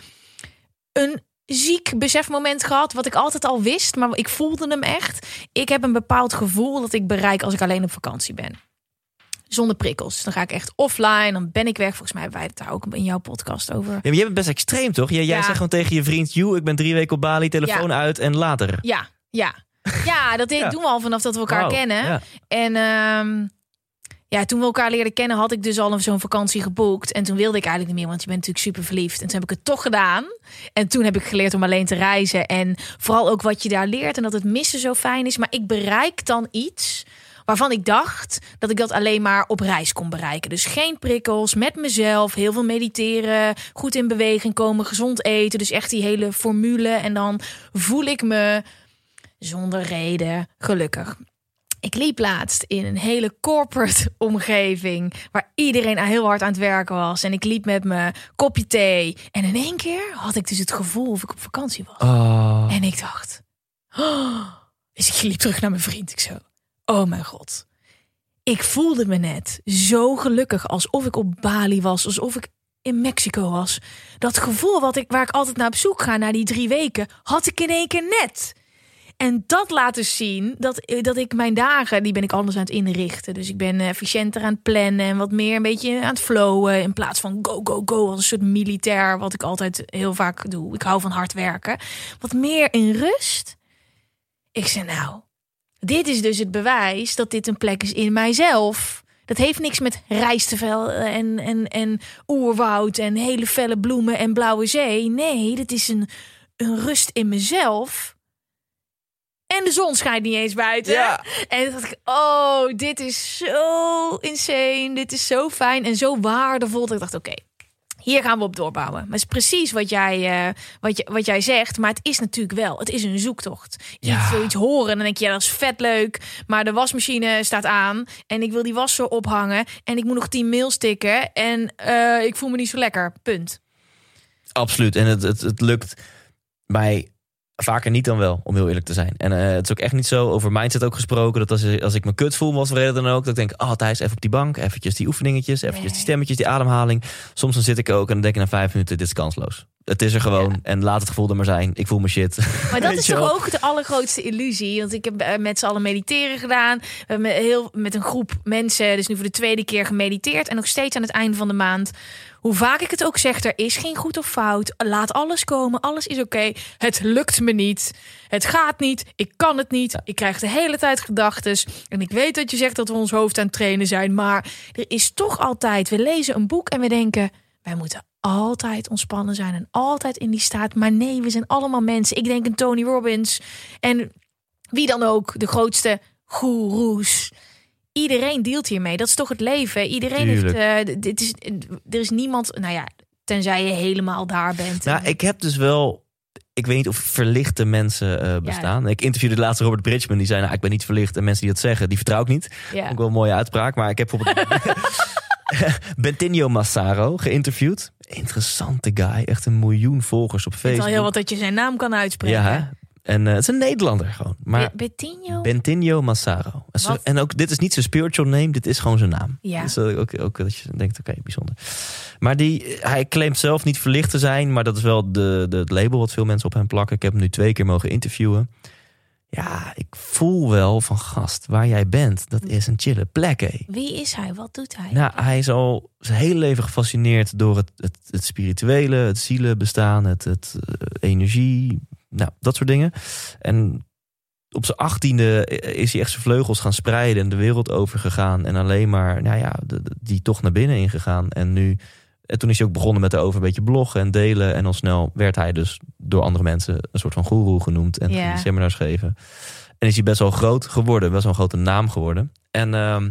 een ziek besefmoment gehad. Wat ik altijd al wist, maar ik voelde hem echt. Ik heb een bepaald gevoel dat ik bereik als ik alleen op vakantie ben. Zonder prikkels. Dan ga ik echt offline. Dan ben ik weg. Volgens mij hebben wij het daar ook in jouw podcast over. Ja, maar jij bent best extreem, toch? Jij, jij Ja. zegt gewoon tegen je vriend... Joe, ik ben drie weken op Bali, telefoon uit en later. Ja, ja. Ja, dat [LAUGHS] Ja. doen we al vanaf dat we elkaar kennen. En ehm, ja, toen we elkaar leerden kennen, had ik dus al zo'n vakantie geboekt. En toen wilde ik eigenlijk niet meer, want je bent natuurlijk super verliefd. En toen heb ik het toch gedaan. En toen heb ik geleerd om alleen te reizen. En vooral ook wat je daar leert en dat het missen zo fijn is. Maar ik bereik dan iets waarvan ik dacht dat ik dat alleen maar op reis kon bereiken. Dus geen prikkels, met mezelf, heel veel mediteren, goed in beweging komen, gezond eten. Dus echt die hele formule. En dan voel ik me zonder reden gelukkig. Ik liep laatst in een hele corporate [LAUGHS] omgeving waar iedereen heel hard aan het werken was. En ik liep met mijn kopje thee. En in één keer had ik dus het gevoel of ik op vakantie was. Oh. En ik dacht, oh. dus ik liep terug naar mijn vriend. Ik zo, oh mijn god. Ik voelde me net zo gelukkig alsof ik op Bali was, alsof ik in Mexico was. Dat gevoel wat ik, waar ik altijd naar op zoek ga, na die drie weken, had ik in één keer net. En dat laat dus zien dat, eh, dat ik mijn dagen, die ben ik anders aan het inrichten. Dus ik ben eh, efficiënter aan het plannen en wat meer een beetje aan het flowen. In plaats van go, go, go, als een soort militair, wat ik altijd heel vaak doe. Ik hou van hard werken. Wat meer in rust. Ik zei nou, dit is dus het bewijs dat dit een plek is in mijzelf. Dat heeft niks met rijstvel en, en, en oerwoud en hele felle bloemen en blauwe zee. Nee, dit is een, een rust in mezelf. En de zon schijnt niet eens buiten. Ja. En toen dacht ik, oh, dit is zo insane. Dit is zo fijn en zo waardevol. Dat ik dacht, oké, Hier gaan we op doorbouwen. Maar het is precies wat jij, eh, wat, je, wat jij zegt. Maar het is natuurlijk wel. Het is een zoektocht. Je Ja. wil iets horen en dan denk je, ja, dat is vet leuk. Maar de wasmachine staat aan. En ik wil die was zo ophangen. En ik moet nog 10 mails tikken. En eh, ik voel me niet zo lekker. Punt. Absoluut. En het, het, het lukt mij vaker niet dan wel, om heel eerlijk te zijn. En eh, het is ook echt niet zo, over mindset ook gesproken... dat als, als ik me kut voel, wat voor reden dan ook... dat ik denk, oh Thijs, even op die bank, eventjes die oefeningetjes... eventjes die stemmetjes, die ademhaling. Soms dan zit ik ook en dan denk ik na vijf minuten... dit is kansloos. Het is er gewoon Ja. en laat het gevoel er maar zijn. Ik voel me shit. Maar dat [LAUGHS] is toch ook de allergrootste illusie. Want ik heb eh, met z'n allen mediteren gedaan. We hebben met, heel, met een groep mensen, dus nu voor de tweede keer gemediteerd. En nog steeds aan het einde van de maand. Hoe vaak ik het ook zeg, er is geen goed of fout. Laat alles komen, alles is oké. Het lukt me niet. Het gaat niet. Ik kan het niet. Ik krijg de hele tijd gedachten. En ik weet dat je zegt dat we ons hoofd aan het trainen zijn. Maar er is toch altijd. We lezen een boek en we denken. Wij moeten altijd ontspannen zijn en altijd in die staat. Maar nee, we zijn allemaal mensen. Ik denk aan Tony Robbins en wie dan ook, de grootste goeroes. Iedereen dealt hiermee. Dat is toch het leven. Iedereen Tuurlijk. heeft. eh, dit is, er is niemand. Nou ja, tenzij je helemaal daar bent. Nou, ik heb dus wel. Ik weet niet of verlichte mensen eh, bestaan. Ik interviewde de laatste Robert Bridgman. Die zei: nou, Ik ben niet verlicht. En mensen die dat zeggen, die vertrouw ik niet. ja. Ook wel een mooie uitspraak. Maar ik heb bijvoorbeeld [LAUGHS] [LAUGHS] Bentinho Massaro geïnterviewd. Interessante guy. Echt een miljoen volgers op Het is al Facebook. heel wat dat je zijn naam kan uitspreken. ja, en eh, het is een Nederlander gewoon. Maar Be- Bettinho? Bentinho Massaro. En zo- Wat? En ook, dit is niet zijn spiritual name, dit is gewoon zijn naam. Ja. Dus dat ook, ook dat je denkt, oké, bijzonder. Maar die, hij claimt zelf niet verlicht te zijn, maar dat is wel de, de, het label wat veel mensen op hem plakken. Ik heb hem nu twee keer mogen interviewen. Ja, ik voel wel van gast, waar jij bent, dat is een chille plek, hé. Wie is hij? Wat doet hij? Nou, hij is al zijn hele leven gefascineerd door het, het, het spirituele, het zielenbestaan, het, het eh, energie, nou, dat soort dingen. En op zijn achttiende is hij echt zijn vleugels gaan spreiden en de wereld overgegaan. En alleen maar, nou ja, de- de- die toch naar binnen ingegaan. En nu, en toen is hij ook begonnen met erover een beetje bloggen en delen. En al snel werd hij dus door andere mensen een soort van goeroe genoemd. En hij seminars geven. En is hij best wel groot geworden, best wel een grote naam geworden. En ehm,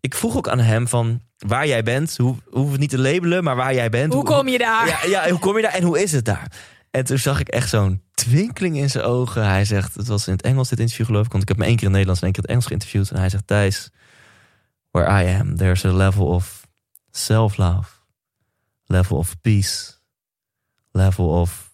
ik vroeg ook aan hem van waar jij bent. Hoe hoeven het niet te labelen, maar waar jij bent. Hoe kom je daar? Ja, ja, hoe kom je daar en hoe is het daar? En toen zag ik echt zo'n twinkeling in zijn ogen. Hij zegt, het was in het Engels dit interview geloof ik. Want ik heb me één keer in het Nederlands en één keer in het Engels geïnterviewd. En hij zegt, Thijs, where I am, there's a level of self-love. Level of peace. Level of,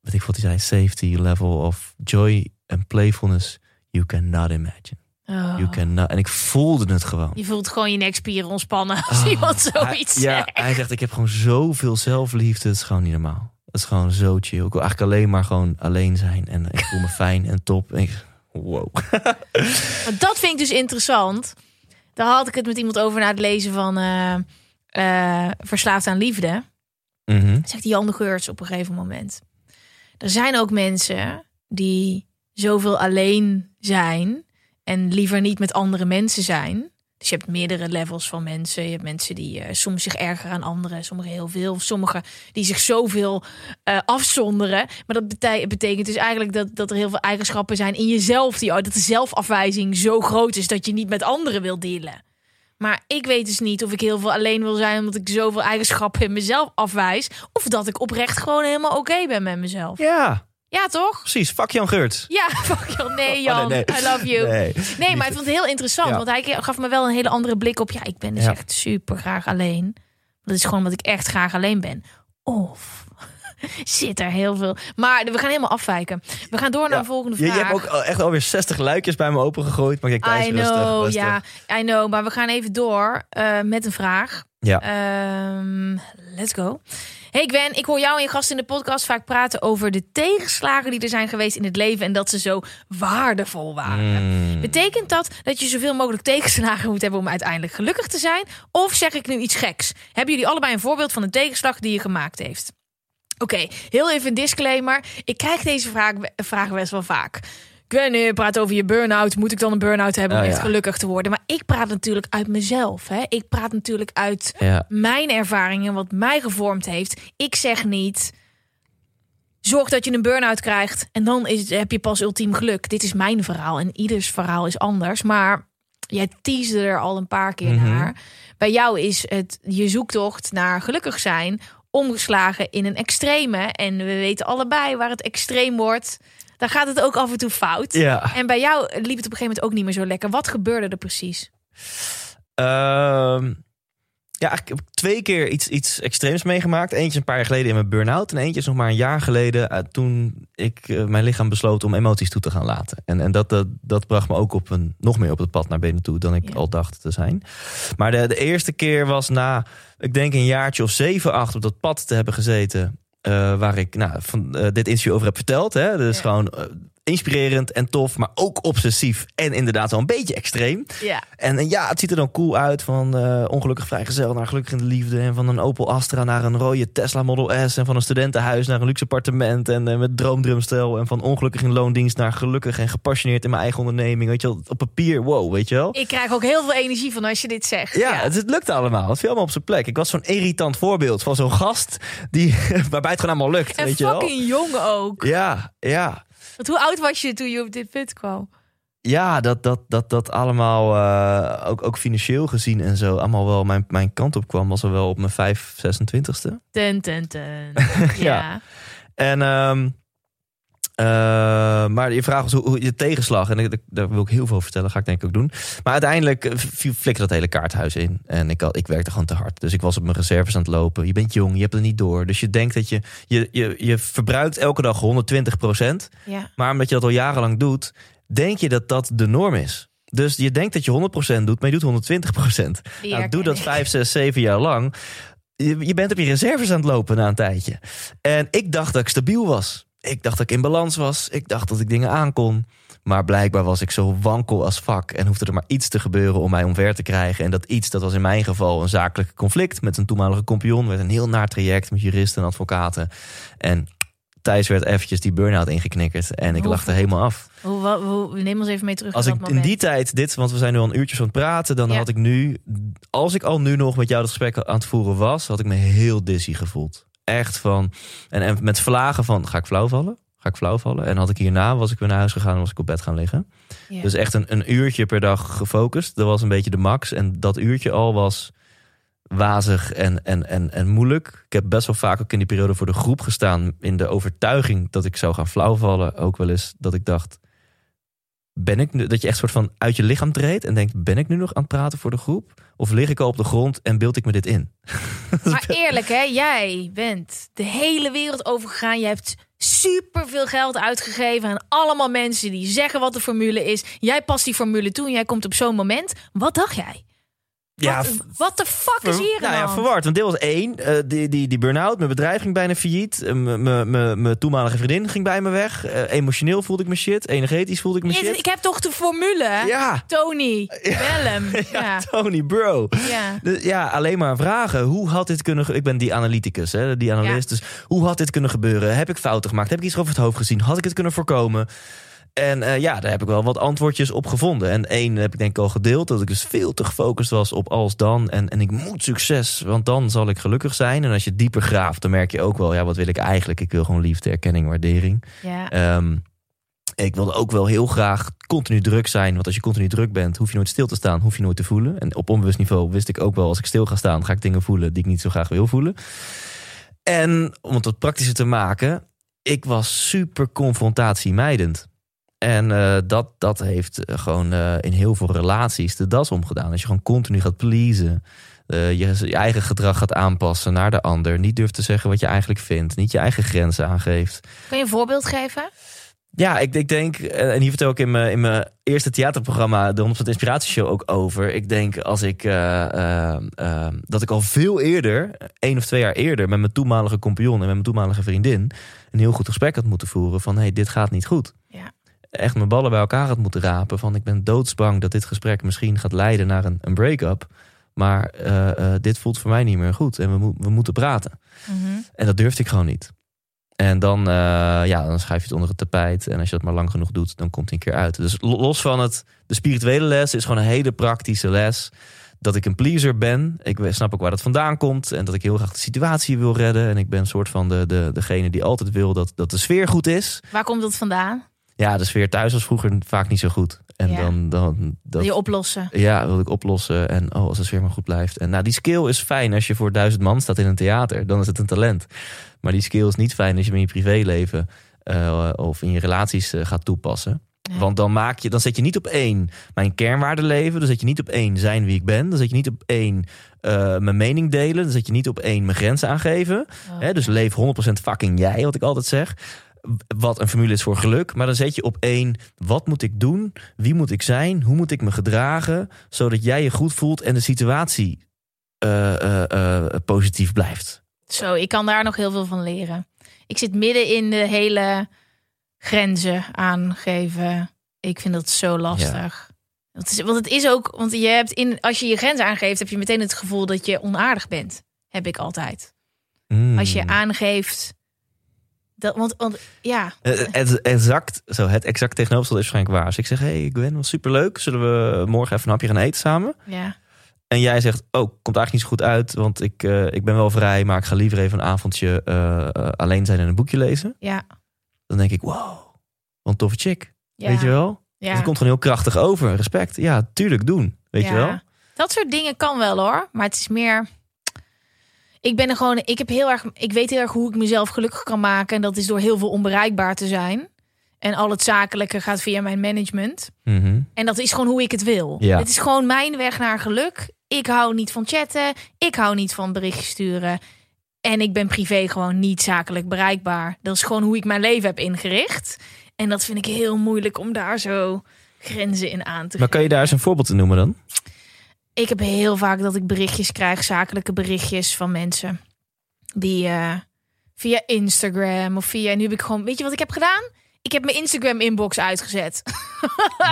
weet ik wat hij zei, safety. Level of joy and playfulness you cannot imagine. Oh. You cannot. En ik voelde het gewoon. Je voelt gewoon je nekspieren ontspannen als Ah, iemand zoiets hij, ja, zegt. hij zegt, ik heb gewoon zoveel zelfliefde. Het is gewoon niet normaal. Het is gewoon zo chill. Ik wil eigenlijk alleen maar gewoon alleen zijn. En ik voel me [LAUGHS] fijn en top. En ik, wow. Dat vind ik dus interessant. Daar had ik het met iemand over na het lezen van eh, eh, Verslaafd aan Liefde. Mhm. Zegt Jan de Geurts op een gegeven moment. Er zijn ook mensen die zoveel alleen zijn en liever niet met andere mensen zijn. Dus je hebt meerdere levels van mensen. Je hebt mensen die eh, soms zich ergeren aan anderen, sommigen heel veel. Sommigen die zich zoveel eh, afzonderen. Maar dat bete- betekent dus eigenlijk dat, dat er heel veel eigenschappen zijn in jezelf. Die, dat de zelfafwijzing zo groot is dat je niet met anderen wil dealen. Maar ik weet dus niet of ik heel veel alleen wil zijn omdat ik zoveel eigenschappen in mezelf afwijs. Of dat ik oprecht gewoon helemaal oké ben met mezelf. Ja, Ja, toch? precies. Fuck Jan Geurts. Ja, [LAUGHS] fuck Jan. Nee, Jan. Oh, nee, nee. I love you. Nee, Nee. maar ik vond het heel interessant. Ja. Want hij gaf me wel een hele andere blik op. Ja, ik ben dus Ja. echt super graag alleen. Dat is gewoon omdat ik echt graag alleen ben. Of [LAUGHS] zit er heel veel. Maar we gaan helemaal afwijken. We gaan door naar Ja. de volgende Je, je vraag. hebt ook echt alweer 60 luikjes bij me opengegooid. Maar kijk, I rustig, know, rustig. ja, I know. Maar we gaan even door eh, met een vraag. Ja. Ehm, let's go. Hey Gwen, ik hoor jou en je gast in de podcast vaak praten over de tegenslagen die er zijn geweest in het leven en dat ze zo waardevol waren. Mm. Betekent dat dat je zoveel mogelijk tegenslagen moet hebben om uiteindelijk gelukkig te zijn? Of zeg ik nu iets geks? Hebben jullie allebei een voorbeeld van een tegenslag die je gemaakt heeft? Oké, heel even een disclaimer. Ik krijg deze vraag, vraag best wel vaak. Gwen, je praat over je burn-out. Moet ik dan een burn-out hebben om Oh, echt ja. gelukkig te worden? Maar ik praat natuurlijk uit mezelf. Hè? Ik praat natuurlijk uit Ja. mijn ervaringen, wat mij gevormd heeft. Ik zeg niet. Zorg dat je een burn-out krijgt en dan is, heb je pas ultiem geluk. Dit is mijn verhaal en ieders verhaal is anders. Maar jij teasde er al een paar keer Mhm. naar. Bij jou is het je zoektocht naar gelukkig zijn omgeslagen in een extreme. En we weten allebei waar het extreem wordt. Dan gaat het ook af en toe fout. Ja. En bij jou liep het op een gegeven moment ook niet meer zo lekker. Wat gebeurde er precies? Ehm, ja, ik heb twee keer iets, iets extreems meegemaakt. Eentje een paar jaar geleden in mijn burn-out. En eentje is nog maar een jaar geleden eh, toen ik eh, mijn lichaam besloot om emoties toe te gaan laten. En, en dat, dat, dat bracht me ook op een, nog meer op het pad naar binnen toe dan ik Ja. al dacht te zijn. Maar de, de eerste keer was na, ik denk een jaartje of zeven, acht op dat pad te hebben gezeten. eh, waar ik nou, van, dit interview over heb verteld. Hè? Dus Ja. gewoon inspirerend en tof, maar ook obsessief. En inderdaad wel een beetje extreem. Ja. En, en ja, het ziet er dan cool uit van eh, ongelukkig vrijgezel naar gelukkig in de liefde. En van een Opel Astra naar een rode Tesla Model S. En van een studentenhuis naar een luxe appartement. En eh, met droomdrumstel. En van ongelukkig in loondienst naar gelukkig en gepassioneerd in mijn eigen onderneming. Weet je wel, op papier, wow, weet je wel. Ik krijg ook heel veel energie van als je dit zegt. Ja, Het, het lukt allemaal. Het viel allemaal op zijn plek. Ik was zo'n irritant voorbeeld van zo'n gast die, [LAUGHS] waarbij het gewoon allemaal lukt. En weet je wel. fucking jong ook. Ja, ja. Want hoe oud was je toen je op dit punt kwam? Ja, dat dat, dat, dat allemaal, eh, ook, ook financieel gezien en zo, allemaal wel mijn, mijn kant op kwam, was er wel op mijn 5, 26ste. Ten, ten, ten. [LAUGHS] Ja. Ja. En, ehm, eh, maar je vraag was hoe, hoe je tegenslag, en daar wil ik heel veel over vertellen, ga ik denk ik ook doen. Maar uiteindelijk eh, flikkerde dat hele kaarthuis in. En ik, ik werkte gewoon te hard. Dus ik was op mijn reserves aan het lopen. Je bent jong, je hebt het niet door. Dus je denkt dat je, je, je, je verbruikt elke dag 120 procent. ja. Maar omdat je dat al jarenlang doet, denk je dat dat de norm is. Dus je denkt dat je 100% doet, maar je doet 120%. Die Nou, doe dat ik. 5, 6, 7 jaar lang. Je, je bent op je reserves aan het lopen na een tijdje. En ik dacht dat ik stabiel was. Ik dacht dat ik in balans was. Ik dacht dat ik dingen aankon. Maar blijkbaar was ik zo wankel als vak. En hoefde er maar iets te gebeuren om mij omver te krijgen. En dat iets, dat was in mijn geval een zakelijk conflict met een toenmalige compagnon. Met een heel naar traject met juristen en advocaten. En Thijs werd eventjes die burn-out ingeknikkerd. En ik Hoe- er helemaal af. Hoe, hoe, neem ons even mee terug Als ik dat in moment. die tijd dit, want we zijn nu al een uurtje aan het praten, dan Ja. had ik nu, als ik al nu nog met jou dat gesprek aan het voeren was, had ik me heel dizzy gevoeld. Echt van, en, en met vlagen van, ga ik flauw vallen? Ga ik flauw vallen? En had ik hierna, was ik weer naar huis gegaan en was ik op bed gaan liggen. Dus echt een, een uurtje per dag gefocust. Dat was een beetje de max. En dat uurtje al was wazig en, en, en, en moeilijk. Ik heb best wel vaak ook in die periode voor de groep gestaan. In de overtuiging dat ik zou gaan flauwvallen. Ook wel eens dat ik dacht. Ben ik nu, dat je echt soort van uit je lichaam treedt en denkt: ben ik nu nog aan het praten voor de groep? Of lig ik al op de grond en beeld ik me dit in? [LAUGHS] Maar eerlijk, hè, jij bent de hele wereld overgegaan. Je hebt super veel geld uitgegeven aan allemaal mensen die zeggen wat de formule is. Jij past die formule toe en jij komt op zo'n moment. Wat dacht jij? Ja, wat, de fuck is hier aan nou ja, verward. Want dit was één. eh, die, die, die burn-out. Mijn bedrijf ging bijna failliet. Eh, Mijn toenmalige vriendin ging bij me weg. Eh, emotioneel voelde ik me shit. Energetisch voelde ik me shit. Ik heb toch de formule? Ja, Tony, [LAUGHS] bel hem. [LAUGHS] Ja. Tony, bro. Ja. Dus ja, alleen maar vragen. Hoe had dit kunnen... Ik ben die analyticus, hè, die analist. Dus hoe had dit kunnen gebeuren? Heb ik fouten gemaakt? Heb ik iets over het hoofd gezien? Had ik het kunnen voorkomen? En eh, ja, daar heb ik wel wat antwoordjes op gevonden. En één heb ik denk ik al gedeeld. Dat ik dus veel te gefocust was op als dan. En, en ik moet succes, want dan zal ik gelukkig zijn. En als je dieper graaft, dan merk je ook wel... Ja, wat wil ik eigenlijk? Ik wil gewoon liefde, erkenning, waardering. Ja. Ehm, ik wilde ook wel heel graag continu druk zijn. Want als je continu druk bent, hoef je nooit stil te staan, hoef je nooit te voelen. En op onbewust niveau wist ik ook wel, als ik stil ga staan, ga ik dingen voelen die ik niet zo graag wil voelen. En om het wat praktischer te maken, ik was super confrontatiemijdend. En eh, dat, dat heeft eh, gewoon eh, in heel veel relaties de das omgedaan. Als je gewoon continu gaat pleasen, je, je eigen gedrag gaat aanpassen naar de ander, niet durft te zeggen wat je eigenlijk vindt, niet je eigen grenzen aangeeft. Kun je een voorbeeld geven? Ja, ik, ik denk, en hier vertel ik in mijn, in mijn eerste theaterprogramma, de 100% Inspiratieshow, ook over. Ik denk als ik, dat ik al veel eerder, één of twee jaar eerder, met mijn toenmalige compagnon en met mijn toenmalige vriendin, een heel goed gesprek had moeten voeren van, hé, hey, dit gaat niet goed. Ja. Echt mijn ballen bij elkaar had moeten rapen van, ik ben doodsbang dat dit gesprek misschien gaat leiden naar een, een break-up. Maar eh, eh, dit voelt voor mij niet meer goed en we, mo- we moeten praten. Mhm. En dat durfde ik gewoon niet. En dan, eh, ja, dan schuif je het onder het tapijt. En als je dat maar lang genoeg doet, dan komt hij een keer uit. Dus lo- los van het, de spirituele les is gewoon een hele praktische les. Dat ik een pleaser ben. Ik snap ook waar dat vandaan komt. En dat ik heel graag de situatie wil redden. En ik ben een soort van de, de, degene die altijd wil dat, dat de sfeer goed is. Waar komt dat vandaan? Ja, de sfeer thuis was vroeger vaak niet zo goed. En Ja. dan, dan dat, je oplossen? ja, wil ik oplossen. En oh, als de sfeer maar goed blijft. En nou, die skill is fijn als je voor duizend man staat in een theater. Dan is het een talent. Maar die skill is niet fijn als je hem in je privéleven eh, of in je relaties eh, gaat toepassen. Ja. Want dan maak je, dan zet je niet op één mijn kernwaarden leven. Dan zet je niet op één zijn wie ik ben. Dan zet je niet op één eh, mijn mening delen. Dan zet je niet op één mijn grenzen aangeven. Oh. Hè, dus leef 100% fucking jij, wat ik altijd zeg. Wat een formule is voor geluk. Maar dan zet je op één, wat moet ik doen? Wie moet ik zijn? Hoe moet ik me gedragen? Zodat jij je goed voelt en de situatie eh, eh, eh, positief blijft. Zo, ik kan daar nog heel veel van leren. Ik zit midden in de hele grenzen aangeven. Ik vind dat zo lastig. Is, want het is ook, want je hebt in, als je je grenzen aangeeft, heb je meteen het gevoel dat je onaardig bent. Heb ik altijd. Mm. Als je aangeeft. Dat, want, want ja, Eh, Het, exact, zo, het exact tegenovergestelde is waarschijnlijk waar. Als ik zeg, hey, Gwen, was superleuk. Zullen we morgen even een hapje gaan eten samen? ja, En jij zegt, oh, komt eigenlijk niet zo goed uit. Want ik, eh, ik ben wel vrij, maar ik ga liever even een avondje eh, eh, alleen zijn en een boekje lezen. ja, Dan denk ik, wow, wat een toffe chick. ja. Weet je wel? Ja. Dat komt gewoon heel krachtig over. Respect. Ja, tuurlijk doen. Weet je wel? Dat soort dingen kan wel hoor. Maar het is meer. Ik ben er gewoon. Ik heb heel erg. Ik weet heel erg hoe ik mezelf gelukkig kan maken. En dat is door heel veel onbereikbaar te zijn. En al het zakelijke gaat via mijn management. Mhm. En dat is gewoon hoe ik het wil. Ja. Het is gewoon mijn weg naar geluk. Ik hou niet van chatten. Ik hou niet van berichtjes sturen. En ik ben privé gewoon niet zakelijk bereikbaar. Dat is gewoon hoe ik mijn leven heb ingericht. En dat vind ik heel moeilijk om daar zo grenzen in aan te Maar kan je daar eens een voorbeeld in noemen dan? Ik heb heel vaak dat ik berichtjes krijg, zakelijke berichtjes van mensen. Die eh, via Instagram of via. Nu heb ik gewoon. Weet je wat ik heb gedaan? Ik heb mijn Instagram inbox uitgezet. [LAUGHS]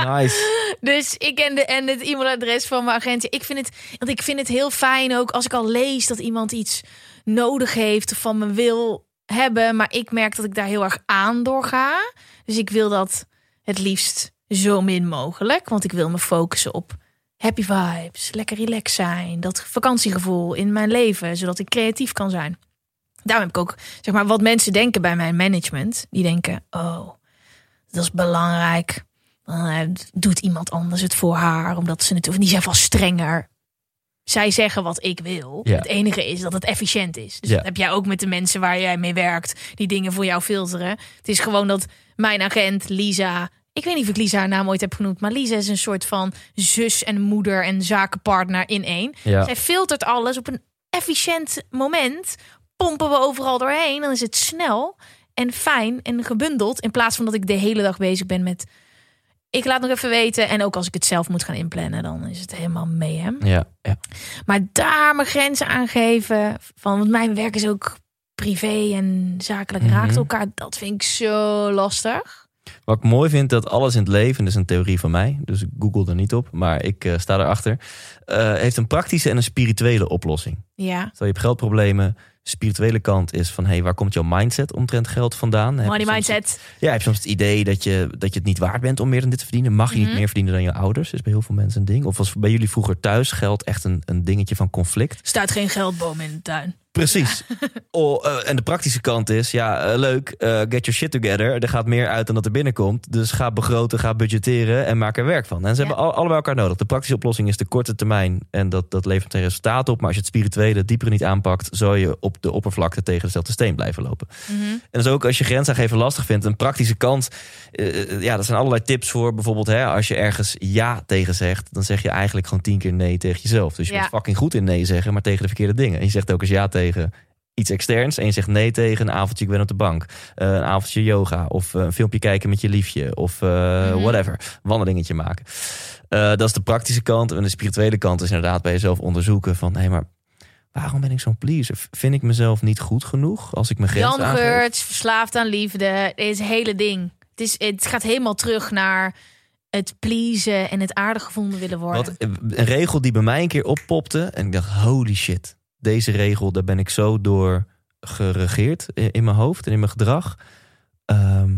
Nice. Dus ik en, de, en het e-mailadres van mijn agentje. Ik vind, het, want ik vind het heel fijn ook als ik al lees dat iemand iets nodig heeft of van me wil hebben. Maar ik merk dat ik daar heel erg aan doorga. Dus ik wil dat het liefst zo min mogelijk. Want ik wil me focussen op happy vibes, lekker relaxed zijn. Dat vakantiegevoel in mijn leven, zodat ik creatief kan zijn. Daarom heb ik ook, zeg maar, wat mensen denken bij mijn management. Die denken, oh, dat is belangrijk. Dan eh, doet iemand anders het voor haar, omdat ze het, of die zijn vast strenger. Zij zeggen wat ik wil. Ja. Het enige is dat het efficiënt is. Dus Ja. dat heb jij ook met de mensen waar jij mee werkt, die dingen voor jou filteren. Het is gewoon dat mijn agent Lisa, ik weet niet of ik Lisa haar naam ooit heb genoemd, maar Lisa is een soort van zus en moeder en zakenpartner in één. Ja. Zij filtert alles op een efficiënt moment. Pompen we overal doorheen. Dan is het snel en fijn en gebundeld. In plaats van dat ik de hele dag bezig ben met. Ik laat nog even weten. En ook als ik het zelf moet gaan inplannen, dan is het helemaal mayhem. Ja, ja. Maar daar mijn grenzen aangeven. Van, want mijn werk is ook privé en zakelijk Mhm. raakt elkaar. Dat vind ik zo lastig. Wat ik mooi vind, dat alles in het leven, dat is een theorie van mij, dus ik google er niet op, maar ik eh, sta erachter, eh heeft een praktische en een spirituele oplossing. Ja. Stel je hebt geldproblemen, spirituele kant is van, hé, hey, waar komt jouw mindset omtrent geld vandaan? Money soms- mindset. Ja, heb je soms het idee dat je, dat je het niet waard bent om meer dan dit te verdienen? Mag je niet Mhm. meer verdienen dan je ouders? Dat is bij heel veel mensen een ding. Of was bij jullie vroeger thuis geld echt een, een dingetje van conflict? Staat geen geldboom in de tuin. Precies. [LAUGHS] Oh, eh, en de praktische kant is, ja, eh, leuk, eh, get your shit together. Er gaat meer uit dan dat er binnenkomt. Dus ga begroten, ga budgetteren en maak er werk van. En ze Ja. hebben al, allebei elkaar nodig. De praktische oplossing is de korte termijn en dat, dat levert een resultaat op. Maar als je het spirituele, het diepere niet aanpakt, zal je op de oppervlakte tegen dezelfde steen blijven lopen. Mhm. En dus ook als je grensaangeven lastig vindt, een praktische kant. ja, dat zijn allerlei tips voor. Bijvoorbeeld, hè, als je ergens ja tegen zegt, dan zeg je eigenlijk gewoon tien keer nee tegen jezelf. Dus je Ja. bent fucking goed in nee zeggen, maar tegen de verkeerde dingen. En je zegt ook eens ja tegen iets externs. En je zegt nee tegen een avondje, ik ben op de bank. eh, een avondje yoga. Of eh, een filmpje kijken met je liefje. Of eh, Mhm. whatever. Wandelingetje maken. Dat is de praktische kant. En de spirituele kant is inderdaad bij jezelf onderzoeken van... hé, maar waarom ben ik zo'n pleaser? Vind ik mezelf niet goed genoeg als ik mijn grenzen Jan aangeef? Geurts, verslaafd aan liefde. Dit hele ding. Het, is, het gaat helemaal terug naar het pleasen en het aardig gevonden willen worden. Wat, een regel die bij mij een keer oppopte. En ik dacht, holy shit. Deze regel, daar ben ik zo door geregeerd in, in mijn hoofd en in mijn gedrag. Ehm,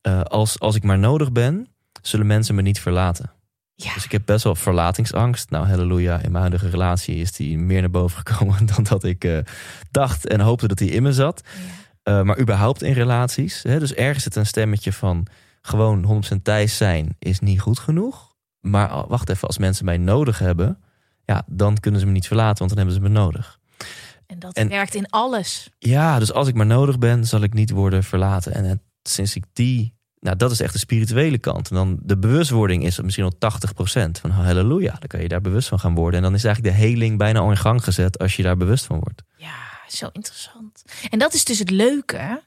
eh, als, als ik maar nodig ben, zullen mensen me niet verlaten. Ja. Dus ik heb best wel verlatingsangst. Nou, halleluja, in mijn huidige relatie is die meer naar boven [LAUGHS] gekomen dan dat ik eh, dacht en hoopte dat die in me zat. Ja. Uh, maar überhaupt in relaties. Hè? Dus ergens zit een stemmetje van... gewoon 100% Thijs zijn is niet goed genoeg. Maar oh, wacht even, als mensen mij nodig hebben, ja, dan kunnen ze me niet verlaten, want dan hebben ze me nodig. En dat En- werkt in alles. Ja, dus als ik maar nodig ben, zal ik niet worden verlaten. En, en sinds ik die, nou dat is echt de spirituele kant. En dan de bewustwording is misschien al 80% van halleluja. Dan kan je daar bewust van gaan worden. En dan is eigenlijk de heling bijna al in gang gezet als je daar bewust van wordt. Ja, zo interessant. En dat is dus het leuke.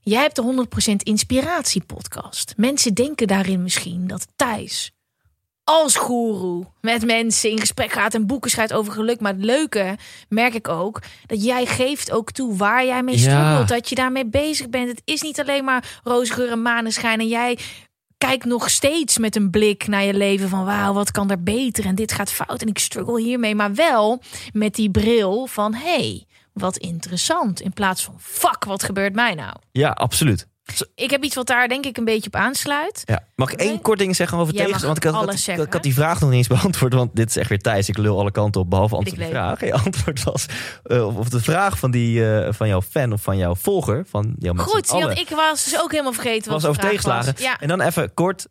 Jij hebt de 100% inspiratie podcast. Mensen denken daarin misschien dat Thijs als goeroe met mensen in gesprek gaat en boeken schrijft over geluk. Maar het leuke merk ik ook dat jij geeft ook toe waar jij mee Ja. struggelt. Dat je daarmee bezig bent. Het is niet alleen maar roze geur en maneschijn. En jij kijkt nog steeds met een blik naar je leven van wauw, wat kan er beter en dit gaat fout en ik struggle hiermee. Maar wel met die bril van hey, wat interessant. In plaats van fuck, wat gebeurt mij nou? Ja, absoluut. Ik heb iets wat daar denk ik een beetje op aansluit. Ja. Mag ik één Nee. kort ding zeggen over mag Want ik had, ik, had die vraag nog niet eens [LAUGHS] beantwoord. Want dit is echt weer Thijs. Ik lul alle kanten op, behalve antwoord de vraag. Je [LAUGHS] antwoord was, eh, of- de vraag van, die, eh, van jouw fan of van jouw volger. Van jou met Goed, want ik was dus ook helemaal vergeten wat was over tegenslagen. Ja. En dan even kort,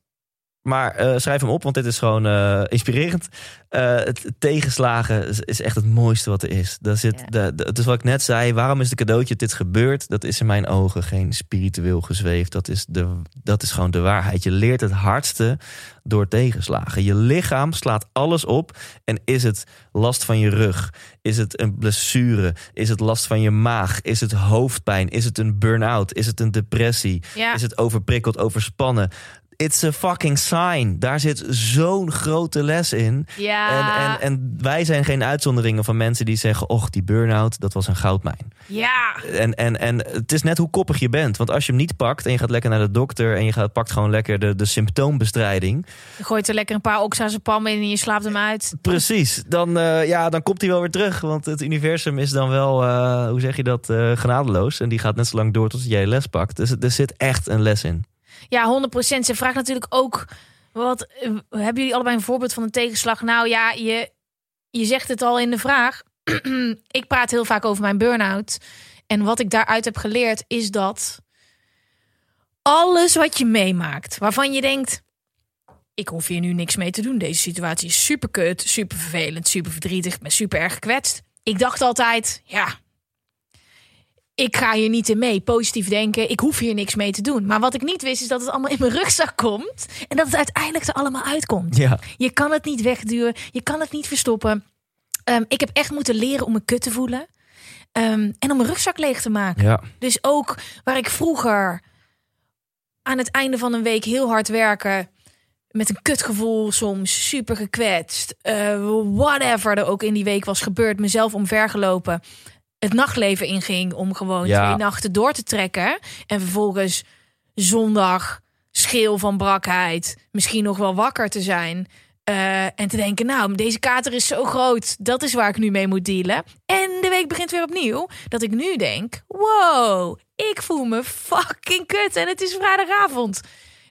maar eh, schrijf hem op, want dit is gewoon eh, inspirerend. Eh, het tegenslagen is, is echt het mooiste wat er is. Daar zit, Ja. de, de, het is wat ik net zei, waarom is het cadeautje dat dit gebeurt? Dat is in mijn ogen geen spiritueel gezweef. Dat is, de, dat is gewoon de waarheid. Je leert het hardste door tegenslagen. Je lichaam slaat alles op. En is het last van je rug? Is het een blessure? Is het last van je maag? Is het hoofdpijn? Is het een burn-out? Is het een depressie? Ja. Is het overprikkeld, overspannen? It's a fucking sign. Daar zit zo'n grote les in. Ja. En, en, en wij zijn geen uitzonderingen van mensen die zeggen... och, die burn-out, dat was een goudmijn. ja. En, en, en het is net hoe koppig je bent. Want als je hem niet pakt en je gaat lekker naar de dokter... en je gaat, pakt gewoon lekker de, de symptoombestrijding... Je gooit er lekker een paar oxazepam in en je slaapt hem uit. Precies, dan, eh, ja, dan komt hij wel weer terug. Want het universum is dan wel, eh, hoe zeg je dat, eh, genadeloos. En die gaat net zo lang door tot jij les pakt. Dus er zit echt een les in. Ja, 100%. Ze vraagt natuurlijk ook... Wat, eh, hebben jullie allebei een voorbeeld van een tegenslag? Nou ja, je, je zegt het al in de vraag. [CLEARS THROAT] ik praat heel vaak over mijn burn-out. En wat ik daaruit heb geleerd is dat... alles wat je meemaakt, waarvan je denkt... ik hoef hier nu niks mee te doen. Deze situatie is super kut, super vervelend, super verdrietig... ik ben super erg gekwetst. Ik dacht altijd, ja, ik ga hier niet in mee. Positief denken, ik hoef hier niks mee te doen. Maar wat ik niet wist, is dat het allemaal in mijn rugzak komt. En dat het uiteindelijk er allemaal uitkomt. Ja, Je kan het niet wegduwen, je kan het niet verstoppen. Ehm, ik heb echt moeten leren om me kut te voelen. Ehm, en om mijn rugzak leeg te maken. ja. Dus ook waar ik vroeger aan het einde van een week heel hard werken. Met een kutgevoel, soms super gekwetst. eh, whatever er ook in die week was gebeurd. Mezelf omvergelopen. Het nachtleven inging om gewoon Ja. twee nachten door te trekken. En vervolgens zondag scheel van brakheid. Misschien nog wel wakker te zijn. eh, en te denken, nou, deze kater is zo groot. Dat is waar ik nu mee moet dealen. En de week begint weer opnieuw. Dat ik nu denk, wow, ik voel me fucking kut. En het is vrijdagavond.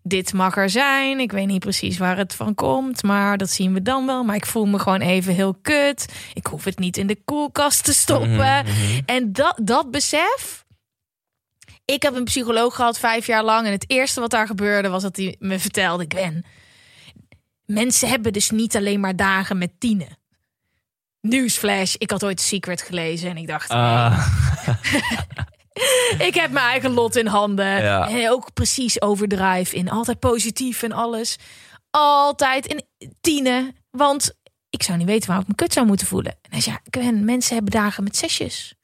Dit mag er zijn. Ik weet niet precies waar het van komt. Maar dat zien we dan wel. Maar ik voel me gewoon even heel kut. Ik hoef het niet in de koelkast te stoppen. En dat, dat besef. Ik heb een psycholoog gehad vijf jaar lang. En het eerste wat daar gebeurde was dat hij me vertelde: Gwen, mensen hebben dus niet alleen maar dagen met tienen. Nieuwsflash, ik had ooit Secret gelezen en ik dacht, Ah, [LAUGHS] [LAUGHS] [LAUGHS] ik heb mijn eigen lot in handen. Ja. En ook precies overdrive in. Altijd positief en alles. Altijd in tienen. Want ik zou niet weten waar ik me kut zou moeten voelen. En hij zei, Gwen, mensen hebben dagen met zesjes.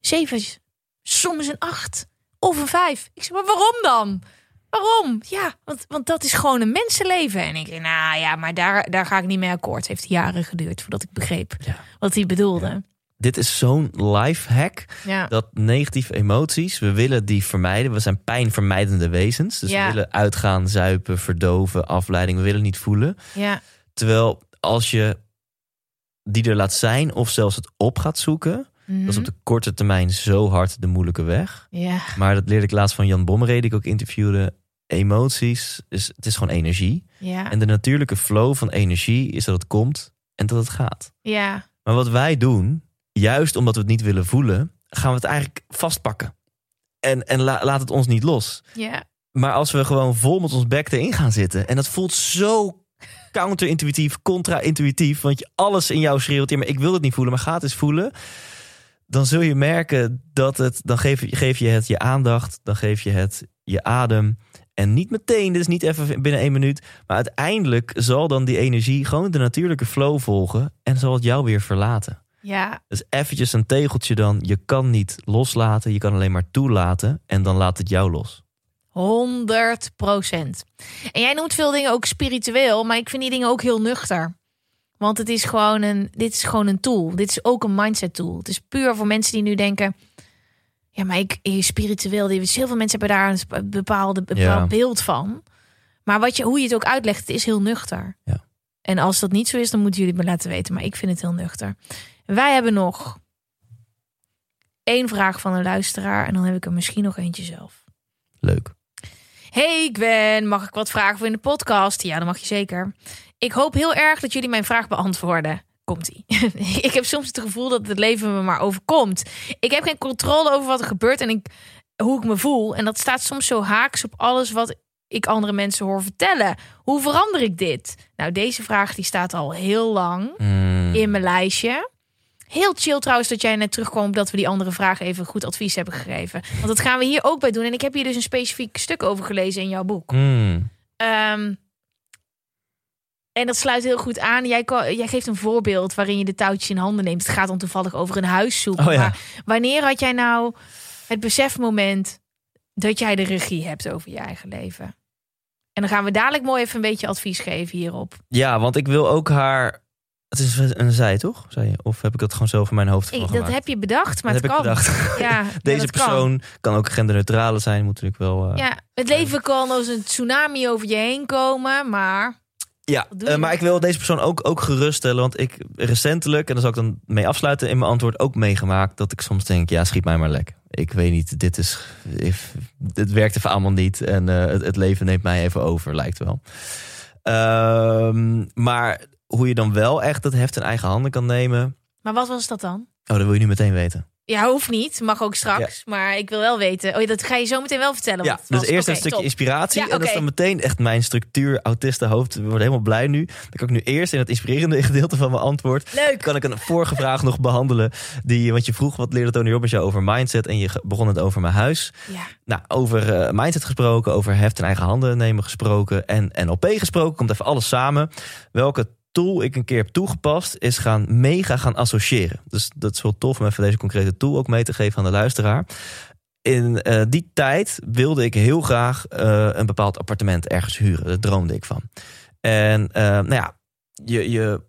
Zevens. Soms een acht. Of een vijf. Ik zei, maar waarom dan? Waarom? Ja, want, want dat is gewoon een mensenleven. En ik zei, nou ja, maar daar, daar ga ik niet mee akkoord. Het heeft jaren geduurd voordat ik begreep Ja. wat hij bedoelde. Dit is zo'n life hack. Ja. Dat negatieve emoties, we willen die vermijden. We zijn pijnvermijdende wezens. Dus Ja. we willen uitgaan, zuipen, verdoven, afleiding. We willen niet voelen. ja. Terwijl als je die er laat zijn of zelfs het op gaat zoeken... dat is op de korte termijn zo hard de moeilijke weg. Ja. Maar dat leerde ik laatst van Jan Bommeré, die ik ook interviewde. Emoties, is, het is gewoon energie. Ja. En de natuurlijke flow van energie is dat het komt en dat het gaat. Ja. Maar wat wij doen, juist omdat we het niet willen voelen, gaan we het eigenlijk vastpakken. En, en la- laat het ons niet los. Ja. Maar als we gewoon vol met ons bek erin gaan zitten. En dat voelt zo counterintuïtief, contra-intuïtief. Want je alles in jou schreeuwt. Ja, maar ik wil het niet voelen, maar ga het eens voelen. Dan zul je merken dat het. Dan geef, je- geef je het je aandacht. Dan geef je het je adem. En niet meteen, dus niet even binnen één minuut. Maar uiteindelijk zal dan die energie gewoon de natuurlijke flow volgen. En zal het jou weer verlaten. Ja, Dus eventjes een tegeltje dan. Je kan niet loslaten, je kan alleen maar toelaten. En dan laat het jou los. 100 procent. En jij noemt veel dingen ook spiritueel, maar ik vind die dingen ook heel nuchter. Want het is gewoon een, dit is gewoon een tool. Dit is ook een mindset tool. Het is puur voor mensen die nu denken, ja, maar ik eh, spiritueel. Heel veel mensen hebben daar een bepaalde bepaald Ja. beeld van. Maar wat je, hoe je het ook uitlegt, het is heel nuchter. Ja. En als dat niet zo is, dan moeten jullie het me laten weten. Maar ik vind het heel nuchter. Wij hebben nog één vraag van een luisteraar. En dan heb ik er misschien nog eentje zelf. Leuk. Hey Gwen, mag ik wat vragen voor in de podcast? Ja, dat mag je zeker. Ik hoop heel erg dat jullie mijn vraag beantwoorden. Komt-ie. [LAUGHS] ik heb soms het gevoel dat het leven me maar overkomt. Ik heb geen controle over wat er gebeurt en ik, hoe ik me voel. En dat staat soms zo haaks op alles wat ik andere mensen hoor vertellen. Hoe verander ik dit? Nou, deze vraag die staat al heel lang Mm. in mijn lijstje. Heel chill trouwens dat jij net terugkwam dat we die andere vraag even goed advies hebben gegeven. Want dat gaan we hier ook bij doen. En ik heb hier dus een specifiek stuk over gelezen in jouw boek. Mm. Ehm, en dat sluit heel goed aan. Jij, jij geeft een voorbeeld waarin je de touwtjes in handen neemt. Het gaat dan toevallig over een huis zoeken. Oh ja. Maar wanneer had jij nou het besefmoment dat jij de regie hebt over je eigen leven? En dan gaan we dadelijk mooi even een beetje advies geven hierop. Ja, want ik wil ook haar. Het is een zij, toch? Zei je? Of heb ik dat gewoon zo van mijn hoofd Ik, dat gemaakt? heb je bedacht, maar Dat het heb kan. [LAUGHS] [LAUGHS] Ja, Deze persoon kan. ook genderneutrale zijn, moet natuurlijk wel. eh, Ja, het leven kan als een tsunami over je heen komen, maar Ja, eh, maar ik wil deze persoon ook, ook geruststellen. Want ik recentelijk, en daar zal ik dan mee afsluiten in mijn antwoord, ook meegemaakt dat ik soms denk: ja, schiet mij maar lek. Ik weet niet, dit is. if- dit werkt even allemaal niet. En eh, het, het leven neemt mij even over, lijkt wel. Ehm, maar hoe je dan wel echt dat heft in eigen handen kan nemen. Maar wat was dat dan? Oh, dat wil je nu meteen weten. Ja, hoeft niet. Mag ook straks. Maar ik wil wel weten. Oh, ja, dat ga je zo meteen wel vertellen. Ja, dus was. eerst een stukje top. inspiratie. Ja, En dat is dan meteen echt mijn structuur, autistenhoofd. We worden helemaal blij nu. Dan kan ik nu eerst in het inspirerende [LAUGHS] gedeelte van mijn antwoord... Leuk. kan ik een vorige vraag nog behandelen. Die, want je vroeg, wat leerde Tony Robbins jou over mindset? En je begon het over mijn huis. Ja. Nou, over eh, mindset gesproken, over heft in eigen handen nemen gesproken... en NLP gesproken, komt even alles samen. Welke tool ik een keer heb toegepast, is gaan mega gaan associëren. Dus dat is wel tof om even deze concrete tool ook mee te geven aan de luisteraar. In eh, die tijd wilde ik heel graag eh, een bepaald appartement ergens huren. Daar droomde ik van. En eh, nou ja, je, je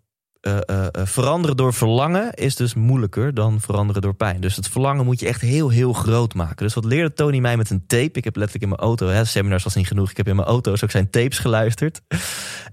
eh, eh, eh, veranderen door verlangen is dus moeilijker dan veranderen door pijn. Dus het verlangen moet je echt heel, heel groot maken. Dus wat leerde Tony mij met een tape? Ik heb letterlijk in mijn auto, hè, seminars was niet genoeg. Ik heb in mijn auto's ook zijn tapes geluisterd. [LAUGHS]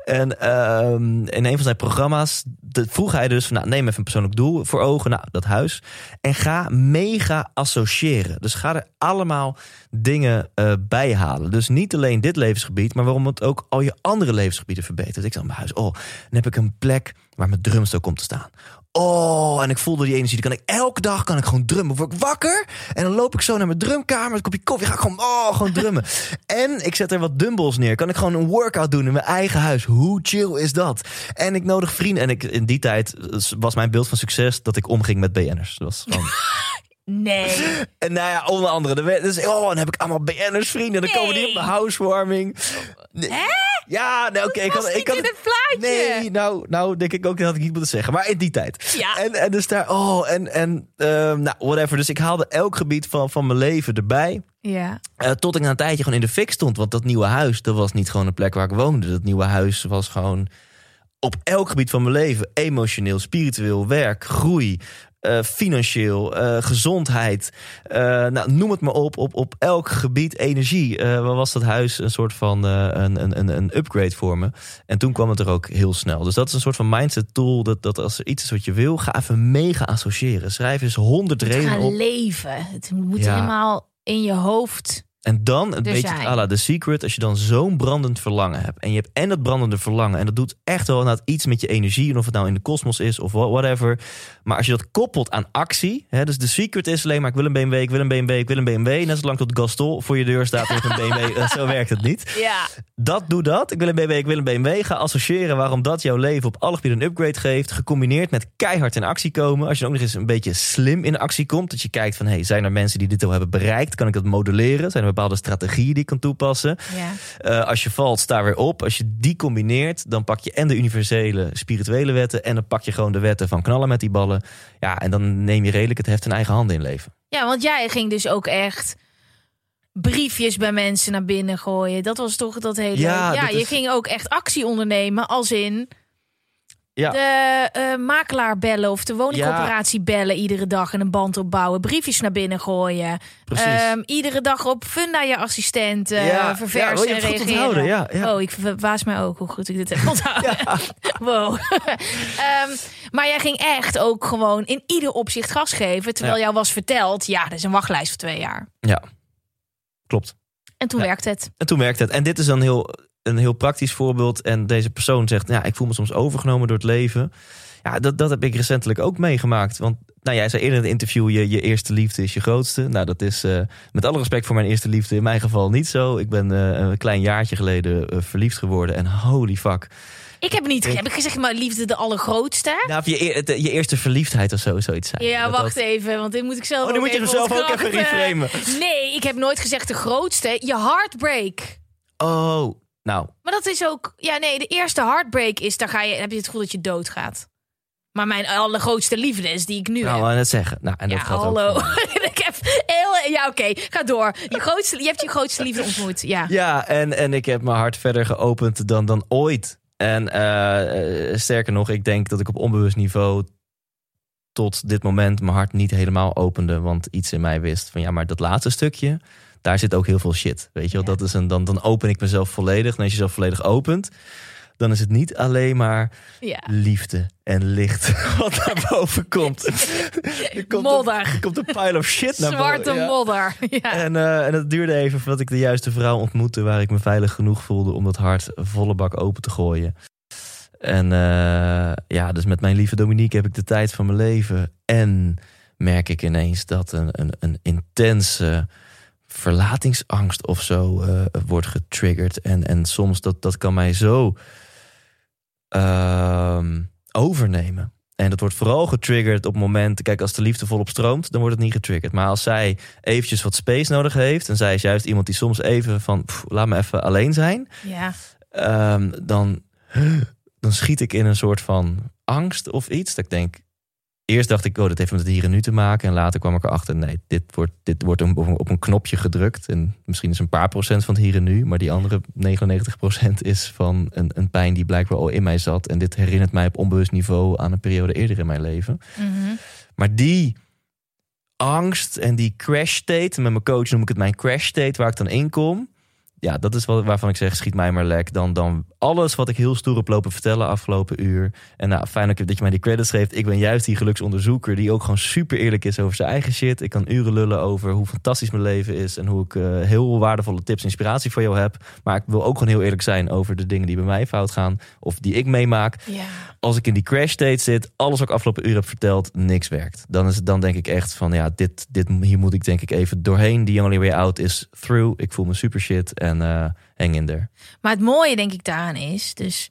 En ehm, in een van zijn programma's vroeg hij dus: van, nou, neem even een persoonlijk doel voor ogen, nou, dat huis. En ga mega associëren. Dus ga er allemaal dingen bij halen. Dus niet alleen dit levensgebied, maar waarom het ook al je andere levensgebieden verbetert. Ik zag mijn huis, oh, dan heb ik een plek waar mijn drumstok komt te staan. Oh, en ik voelde die energie. Dan kan ik elke dag kan ik gewoon drummen. Word ik wakker en dan loop ik zo naar mijn drumkamer. Met een kopje koffie. Ga ik gewoon, oh, gewoon drummen. [LAUGHS] en ik zet er wat dumbbells neer. Kan ik gewoon een workout doen in mijn eigen huis. Hoe chill is dat? En ik nodig vrienden. En ik, in die tijd was mijn beeld van succes dat ik omging met BN'ers. Dat was gewoon [LAUGHS] Nee. [LAUGHS] en nou ja, onder andere. werd- Dus, oh, dan heb ik allemaal BN'ers vrienden. En dan komen die op mijn housewarming. Nee. Ja, nou, oké. ik had, ik had, in het plaatje. Nee, nou, nou denk ik ook dat had ik niet moeten zeggen. Maar in die tijd. Ja. En, en dus daar, oh, en, en ehm, nou, whatever. Dus ik haalde elk gebied van, van mijn leven erbij. Ja. Eh, tot ik na een tijdje gewoon in de fik stond. Want dat nieuwe huis, dat was niet gewoon een plek waar ik woonde. Dat nieuwe huis was gewoon op elk gebied van mijn leven. Emotioneel, spiritueel, werk, groei. Eh, financieel, eh, gezondheid, eh, nou, noem het maar op, op, op elk gebied energie. wat was dat huis een soort van een, een, een, upgrade voor me. En toen kwam het er ook heel snel. Dus dat is een soort van mindset tool. Dat, dat als er iets is wat je wil, ga even mega associëren. Schrijf eens honderd redenen Gaan op. leven. Het moet Ja. helemaal in je hoofd En dan een Dus beetje à la The Secret, als je dan zo'n brandend verlangen hebt. En je hebt en dat brandende verlangen. En dat doet echt wel inderdaad iets met je energie. En of het nou in de kosmos is of wha- whatever. Maar als je dat koppelt aan actie. Hè, dus The Secret is alleen maar ik wil een BMW, ik wil een BMW, ik wil een BMW. Net zolang tot Gaston voor je deur staat met een BMW. [LAUGHS] eh, Zo werkt het niet. Ja. Dat doe dat. Ik wil een BMW, ik wil een BMW. Ga associëren waarom dat jouw leven op alle gebieden een upgrade geeft. Gecombineerd met keihard in actie komen. Als je dan ook nog eens een beetje slim in actie komt. Dat je kijkt van, hey, zijn er mensen die dit al hebben bereikt? Kan ik dat modelleren? Zijn er bepaalde strategieën die kan toepassen? ja. Eh, als je valt, sta weer op. Als je die combineert, dan pak je en de universele spirituele wetten... en dan pak je gewoon de wetten van knallen met die ballen. Ja, en dan neem je redelijk het heft in eigen handen in leven. Ja, want jij ging dus ook echt briefjes bij mensen naar binnen gooien. Dat was toch dat hele... Ja, Ja, dat je is- ging ook echt actie ondernemen. Als in Ja. de eh, makelaar bellen of de woningcorporatie bellen iedere dag en een band opbouwen. Briefjes naar binnen gooien. Ehm, iedere dag op Funda je assistent eh, Ja, verversen ja, oh, en reageren. ja. Oh, ik verbaas mij ook hoe goed ik dit heb [LAUGHS] onthouden. [LAUGHS] wow. [LAUGHS] Ehm, maar jij ging echt ook gewoon in ieder opzicht gas geven. Terwijl jou was verteld, ja, er is een wachtlijst voor twee jaar. Ja, klopt. En toen Ja. werkte het. En toen werkte het. En dit is dan heel, een heel praktisch voorbeeld. En deze persoon zegt, ja, ik voel me soms overgenomen door het leven. Ja, dat, dat heb ik recentelijk ook meegemaakt. Want nou, jij zei eerder in het interview, je, je eerste liefde is je grootste. Nou, dat is eh, met alle respect voor mijn eerste liefde in mijn geval niet zo. Ik ben eh, een klein jaartje geleden eh, verliefd geworden. En holy fuck. Ik heb niet, heb ik gezegd, maar liefde de allergrootste. Nou, of je, je eerste verliefdheid of zo, zoiets zijn. Ja, Dat- wacht dat- even, want dit moet ik zelf Oh, nu ook moet je hem zelf ook even reframen. Nee, ik heb nooit gezegd de grootste. Je heartbreak. Oh, nou, Maar dat is ook... Ja, nee, de eerste heartbreak is... Daar ga je, heb je het gevoel dat je doodgaat. Maar mijn allergrootste liefde is die ik nu nou, heb. aan het zeggen. Nou, en dat ja, gaat hallo. [LAUGHS] ik heb heel... Ja, oké, ga door. Je, grootste, je hebt je grootste liefde ontmoet, ja. Ja, en, en ik heb mijn hart verder geopend dan, dan ooit. En eh, eh, sterker nog, ik denk dat ik op onbewust niveau tot dit moment mijn hart niet helemaal opende. Want iets in mij wist van ja, maar dat laatste stukje, daar zit ook heel veel shit. Weet je wel, Ja. dat is een, dan, dan open ik mezelf volledig. En als je jezelf volledig opent, dan is het niet alleen maar ja. liefde en licht [LAUGHS] wat naar boven komt. [LAUGHS] er komt Modder. Een, er komt een pile of shit naar boven. Zwarte Ja. modder. [LAUGHS] Ja. En, eh, en het duurde even voordat ik de juiste vrouw ontmoette waar ik me veilig genoeg voelde om dat hart volle bak open te gooien. En eh, ja, dus met mijn lieve Dominique heb ik de tijd van mijn leven. En merk ik ineens dat een, een, een intense verlatingsangst of zo eh, wordt getriggerd. En, en soms dat, dat kan mij zo ehm, overnemen. En dat wordt vooral getriggerd op momenten... Kijk, als de liefde volop stroomt, dan wordt het niet getriggerd. Maar als zij eventjes wat space nodig heeft... en zij is juist iemand die soms even van... pff, laat me even alleen zijn... ja. ehm, dan, [GASPS] dan schiet ik in een soort van angst of iets. Dat ik denk... Eerst dacht ik, oh, dat heeft met het hier en nu te maken. En later kwam ik erachter, nee, dit wordt, dit wordt een- op, een, op een knopje gedrukt. En misschien is een paar procent van het hier en nu. Maar die andere 99 procent [LAUGHS] is van een, een pijn die blijkbaar al in mij zat. En dit herinnert mij op onbewust niveau aan een periode eerder in mijn leven. Mhm. Maar die angst en die crash state, met mijn coach noem ik het mijn crash state, waar ik dan in kom. Ja, dat is wat, waarvan ik zeg, schiet mij maar lek. Dan, dan alles wat ik heel stoer heb lopen vertellen afgelopen uur. En nou, fijn dat je mij die credits geeft. Ik ben juist die geluksonderzoeker die ook gewoon super eerlijk is over zijn eigen shit. Ik kan uren lullen over hoe fantastisch mijn leven is. En hoe ik eh, heel waardevolle tips en inspiratie voor jou heb. Maar ik wil ook gewoon heel eerlijk zijn over de dingen die bij mij fout gaan. Of die ik meemaak ja. als ik in die crash state zit, alles wat ik afgelopen uur heb verteld, niks werkt. Dan, is, het- dan denk ik echt van, ja, dit, dit, hier moet ik denk ik even doorheen. The only way out is through. Ik voel me super shit en eh hang in there. Maar het mooie, denk ik, daaraan is... Dus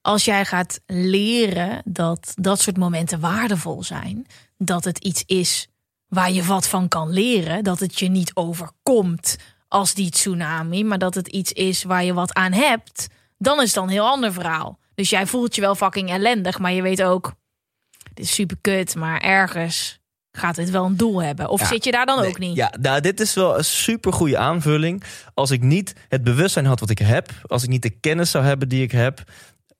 als jij gaat leren dat dat soort momenten waardevol zijn... dat het iets is waar je wat van kan leren... dat het je niet overkomt als die tsunami... maar dat het iets is waar je wat aan hebt... dan is het dan een heel ander verhaal. Dus jij voelt je wel fucking ellendig... maar je weet ook, dit is super kut... maar ergens gaat het wel een doel hebben. Of Ja. zit je daar dan Nee, ook niet? Ja, nou, dit is wel een super goede aanvulling. Als ik niet het bewustzijn had wat ik heb, als ik niet de kennis zou hebben die ik heb,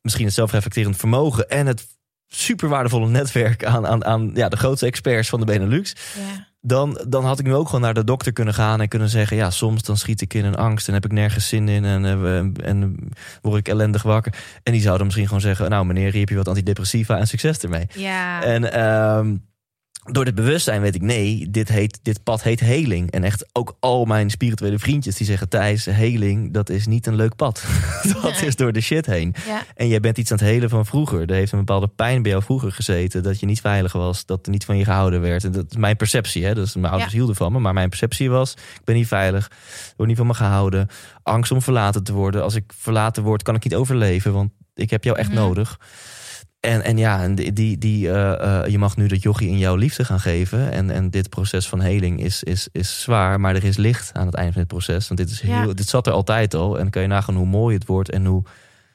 misschien het zelfreflecterend vermogen en het super waardevolle netwerk aan, aan, aan ja, de grootste experts van de Benelux, Ja. dan, dan had ik nu ook gewoon naar de dokter kunnen gaan en kunnen zeggen: Ja, soms dan schiet ik in een angst en heb ik nergens zin in en, eh, en word ik ellendig wakker. En die zouden misschien gewoon zeggen: Nou, meneer, hier heb je wat antidepressiva en succes ermee. Ja. En ehm, door dit bewustzijn weet ik, nee, dit, heet, dit pad heet heling. En echt ook al mijn spirituele vriendjes die zeggen... Thijs, heling, dat is niet een leuk pad. [LAUGHS] dat is door de shit heen. Ja. En jij bent iets aan het helen van vroeger. Er heeft een bepaalde pijn bij jou vroeger gezeten. Dat je niet veilig was, dat er niet van je gehouden werd. En dat is mijn perceptie. Hè? Dus mijn ouders Ja. hielden van me. Maar mijn perceptie was, ik ben niet veilig. Wordt niet van me gehouden. Angst om verlaten te worden. Als ik verlaten word, kan ik niet overleven. Want ik heb jou echt Mhm. nodig. En, en ja, en die, die, eh, eh, je mag nu dat jochie in jouw liefde gaan geven. En, en dit proces van heling is, is, is zwaar. Maar er is licht aan het einde van dit proces. Want dit, is Ja. heel, dit zat er altijd al. En dan kan je nagaan hoe mooi het wordt. En hoe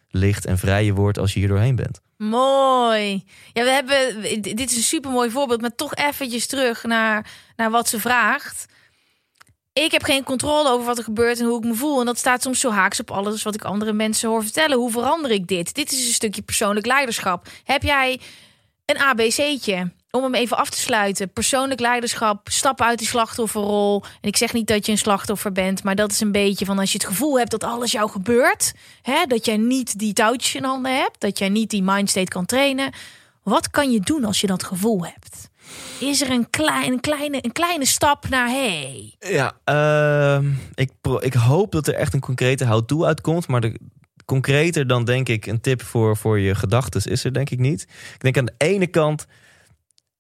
licht en vrij je wordt als je hier doorheen bent. Mooi. Ja, we hebben. Dit is een super mooi voorbeeld, maar toch eventjes terug naar, naar wat ze vraagt. Ik heb geen controle over wat er gebeurt en hoe ik me voel. En dat staat soms zo haaks op alles wat ik andere mensen hoor vertellen. Hoe verander ik dit? Dit is een stukje persoonlijk leiderschap. Heb jij een ABC'tje? Om hem even af te sluiten. Persoonlijk leiderschap. Stap uit die slachtofferrol. En ik zeg niet dat je een slachtoffer bent. Maar dat is een beetje van als je het gevoel hebt dat alles jou gebeurt. Hè, dat jij niet die touwtjes in handen hebt. Dat jij niet die mindstate kan trainen. Wat kan je doen als je dat gevoel hebt? Is er een, klein, een, kleine, een kleine stap naar hey? Ja, ehm, ik, ik hoop dat er echt een concrete how-to uitkomt. Maar concreter dan denk ik een tip voor, voor je gedachten is er denk ik niet. Ik denk aan de ene kant,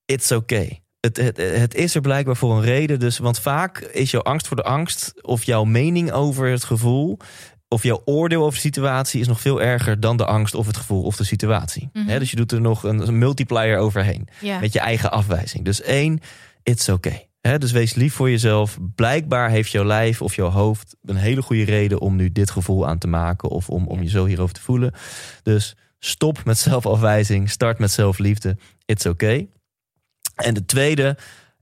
it's okay. Het, het, het is er blijkbaar voor een reden. Dus, want vaak is jouw angst voor de angst of jouw mening over het gevoel of jouw oordeel over de situatie is nog veel erger dan de angst of het gevoel of de situatie. Mhm. Dus je doet er nog een, een multiplier overheen met je eigen afwijzing. Dus één, it's okay. Dus wees lief voor jezelf. Blijkbaar heeft jouw lijf of jouw hoofd een hele goede reden om nu dit gevoel aan te maken of om, om je zo hierover te voelen. Dus stop met zelfafwijzing, start met zelfliefde. It's okay. En de tweede,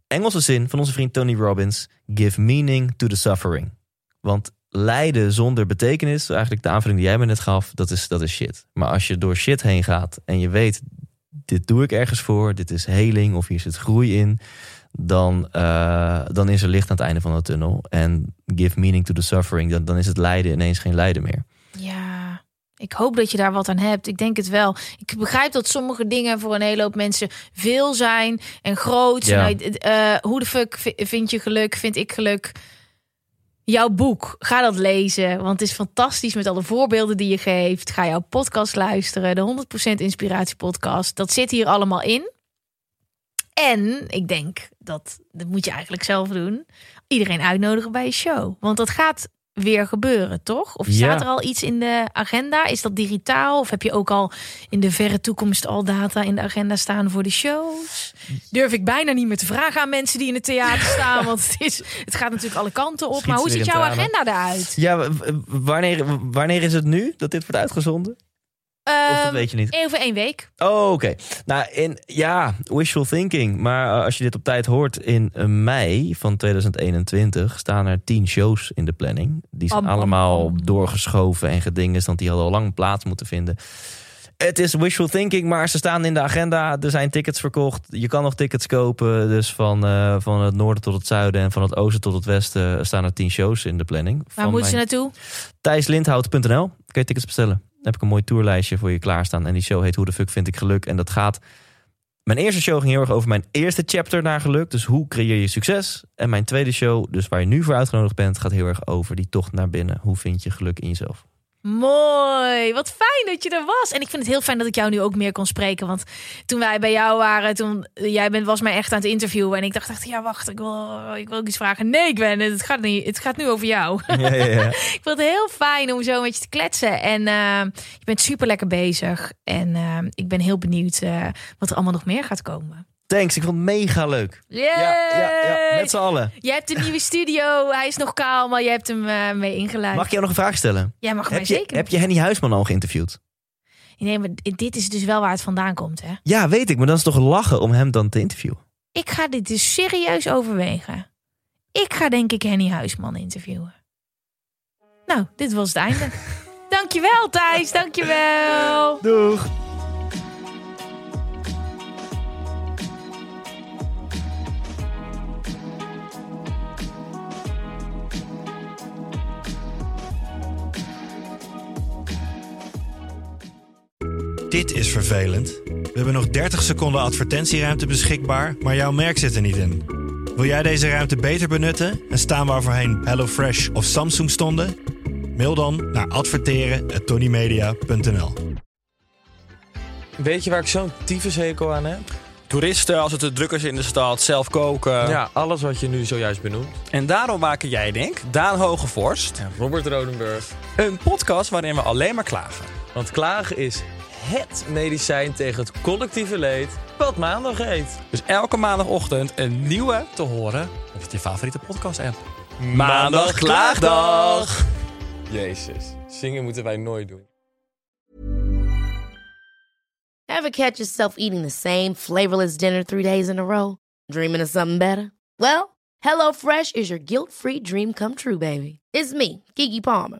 Engelse zin van onze vriend Tony Robbins: give meaning to the suffering. Want lijden zonder betekenis, eigenlijk de aanvulling die jij me net gaf, dat is, dat is shit. Maar als je door shit heen gaat en je weet, dit doe ik ergens voor, dit is heling of hier zit groei in, dan, eh, dan is er licht aan het einde van de tunnel. En give meaning to the suffering, dan, dan is het lijden ineens geen lijden meer. Ja, ik hoop dat je daar wat aan hebt. Ik denk het wel. Ik begrijp dat sommige dingen voor een hele hoop mensen veel zijn en groot. Ja. Nou, eh, hoe de fuck vi- vind je geluk? Vind ik geluk? Jouw boek, ga dat lezen. Want het is fantastisch met alle voorbeelden die je geeft. Ga jouw podcast luisteren, de 100% Inspiratie Podcast. Dat zit hier allemaal in. En ik denk dat, dat moet je eigenlijk zelf doen. Iedereen uitnodigen bij je show. Want dat gaat weer gebeuren, toch? Of Ja. staat er al iets in de agenda? Is dat digitaal? Of heb je ook al in de verre toekomst al data in de agenda staan voor de shows? Durf ik bijna niet meer te vragen aan mensen die in het theater [LAUGHS] staan. Want het, is, het gaat natuurlijk alle kanten op. Schiet maar hoe ziet jouw tranen. agenda eruit? Ja, wanneer, wanneer is het nu dat dit wordt uitgezonden? Of dat Ehm, weet je niet? Over één week. Oh, oké. Nou, in, ja, wishful thinking. Maar eh, als je dit op tijd hoort, in eh, mei van 2021 staan er tien shows in de planning. Die zijn allemaal doorgeschoven en gedingen, want die hadden al lang plaats moeten vinden. Het is wishful thinking, maar ze staan in de agenda. Er zijn tickets verkocht. Je kan nog tickets kopen. Dus van, eh, van het noorden tot het zuiden en van het oosten tot het westen staan er tien shows in de planning. Waar ze mijn- naartoe? thijslindhout.nl. Kun je tickets bestellen. Dan heb ik een mooi tourlijstje voor je klaarstaan. En die show heet Hoe de fuck vind ik geluk. En dat gaat... Mijn eerste show ging heel erg over mijn eerste chapter naar geluk. Dus hoe creëer je succes? En mijn tweede show, dus waar je nu voor uitgenodigd bent... gaat heel erg over die tocht naar binnen. Hoe vind je geluk in jezelf? Mooi, wat fijn dat je er was. En ik vind het heel fijn dat ik jou nu ook meer kon spreken. Want toen wij bij jou waren, toen jij bent, was mij echt aan het interviewen. En ik dacht echt, ja wacht, ik wil, ik wil ook iets vragen. Nee, ik ben, het gaat, niet, het gaat nu over jou. Ja, ja, ja. [LAUGHS] ik vond het heel fijn om zo met je te kletsen. En eh, je bent super lekker bezig. En eh, ik ben heel benieuwd eh, wat er allemaal nog meer gaat komen. Thanks, ik vond het mega leuk. Yay! Ja, ja, ja, met z'n allen. Je hebt een nieuwe studio. Hij is nog kaal, maar je hebt hem eh, mee ingeleid. Mag ik jou nog een vraag stellen? Jij mag mij Heb je, zeker. heb je Henny Huisman al geïnterviewd? Nee, maar dit is dus wel waar het vandaan komt, hè? Ja, weet ik. Maar dan is het toch lachen om hem dan te interviewen? Ik ga dit dus serieus overwegen. Ik ga denk ik Henny Huisman interviewen. Nou, dit was het einde. [LAUGHS] dankjewel Thijs, dankjewel. Doeg! Dit is vervelend. We hebben nog 30 seconden advertentieruimte beschikbaar, maar jouw merk zit er niet in. Wil jij deze ruimte beter benutten en staan waar voorheen HelloFresh of Samsung stonden? Mail dan naar adverteren@tonymedia.nl. Weet je waar ik zo'n tyfushekel aan heb? Toeristen, als het te druk is in de stad, zelf koken. Ja, alles wat je nu zojuist benoemt. En daarom maken jij, denk Daan Hogevorst, En Robert Rodenburg. een podcast waarin we alleen maar klagen. Want klagen is HET medicijn tegen het collectieve leed wat maandag heet. Dus elke maandagochtend een nieuwe te horen op je favoriete podcast-app. Maandag Klaagdag! Jezus, zingen moeten wij nooit doen. Ever catch yourself eating the same flavorless dinner three days in a row? Dreaming of something better? Well, HelloFresh is your guilt-free dream come true, baby. It's me, Kiki Palmer.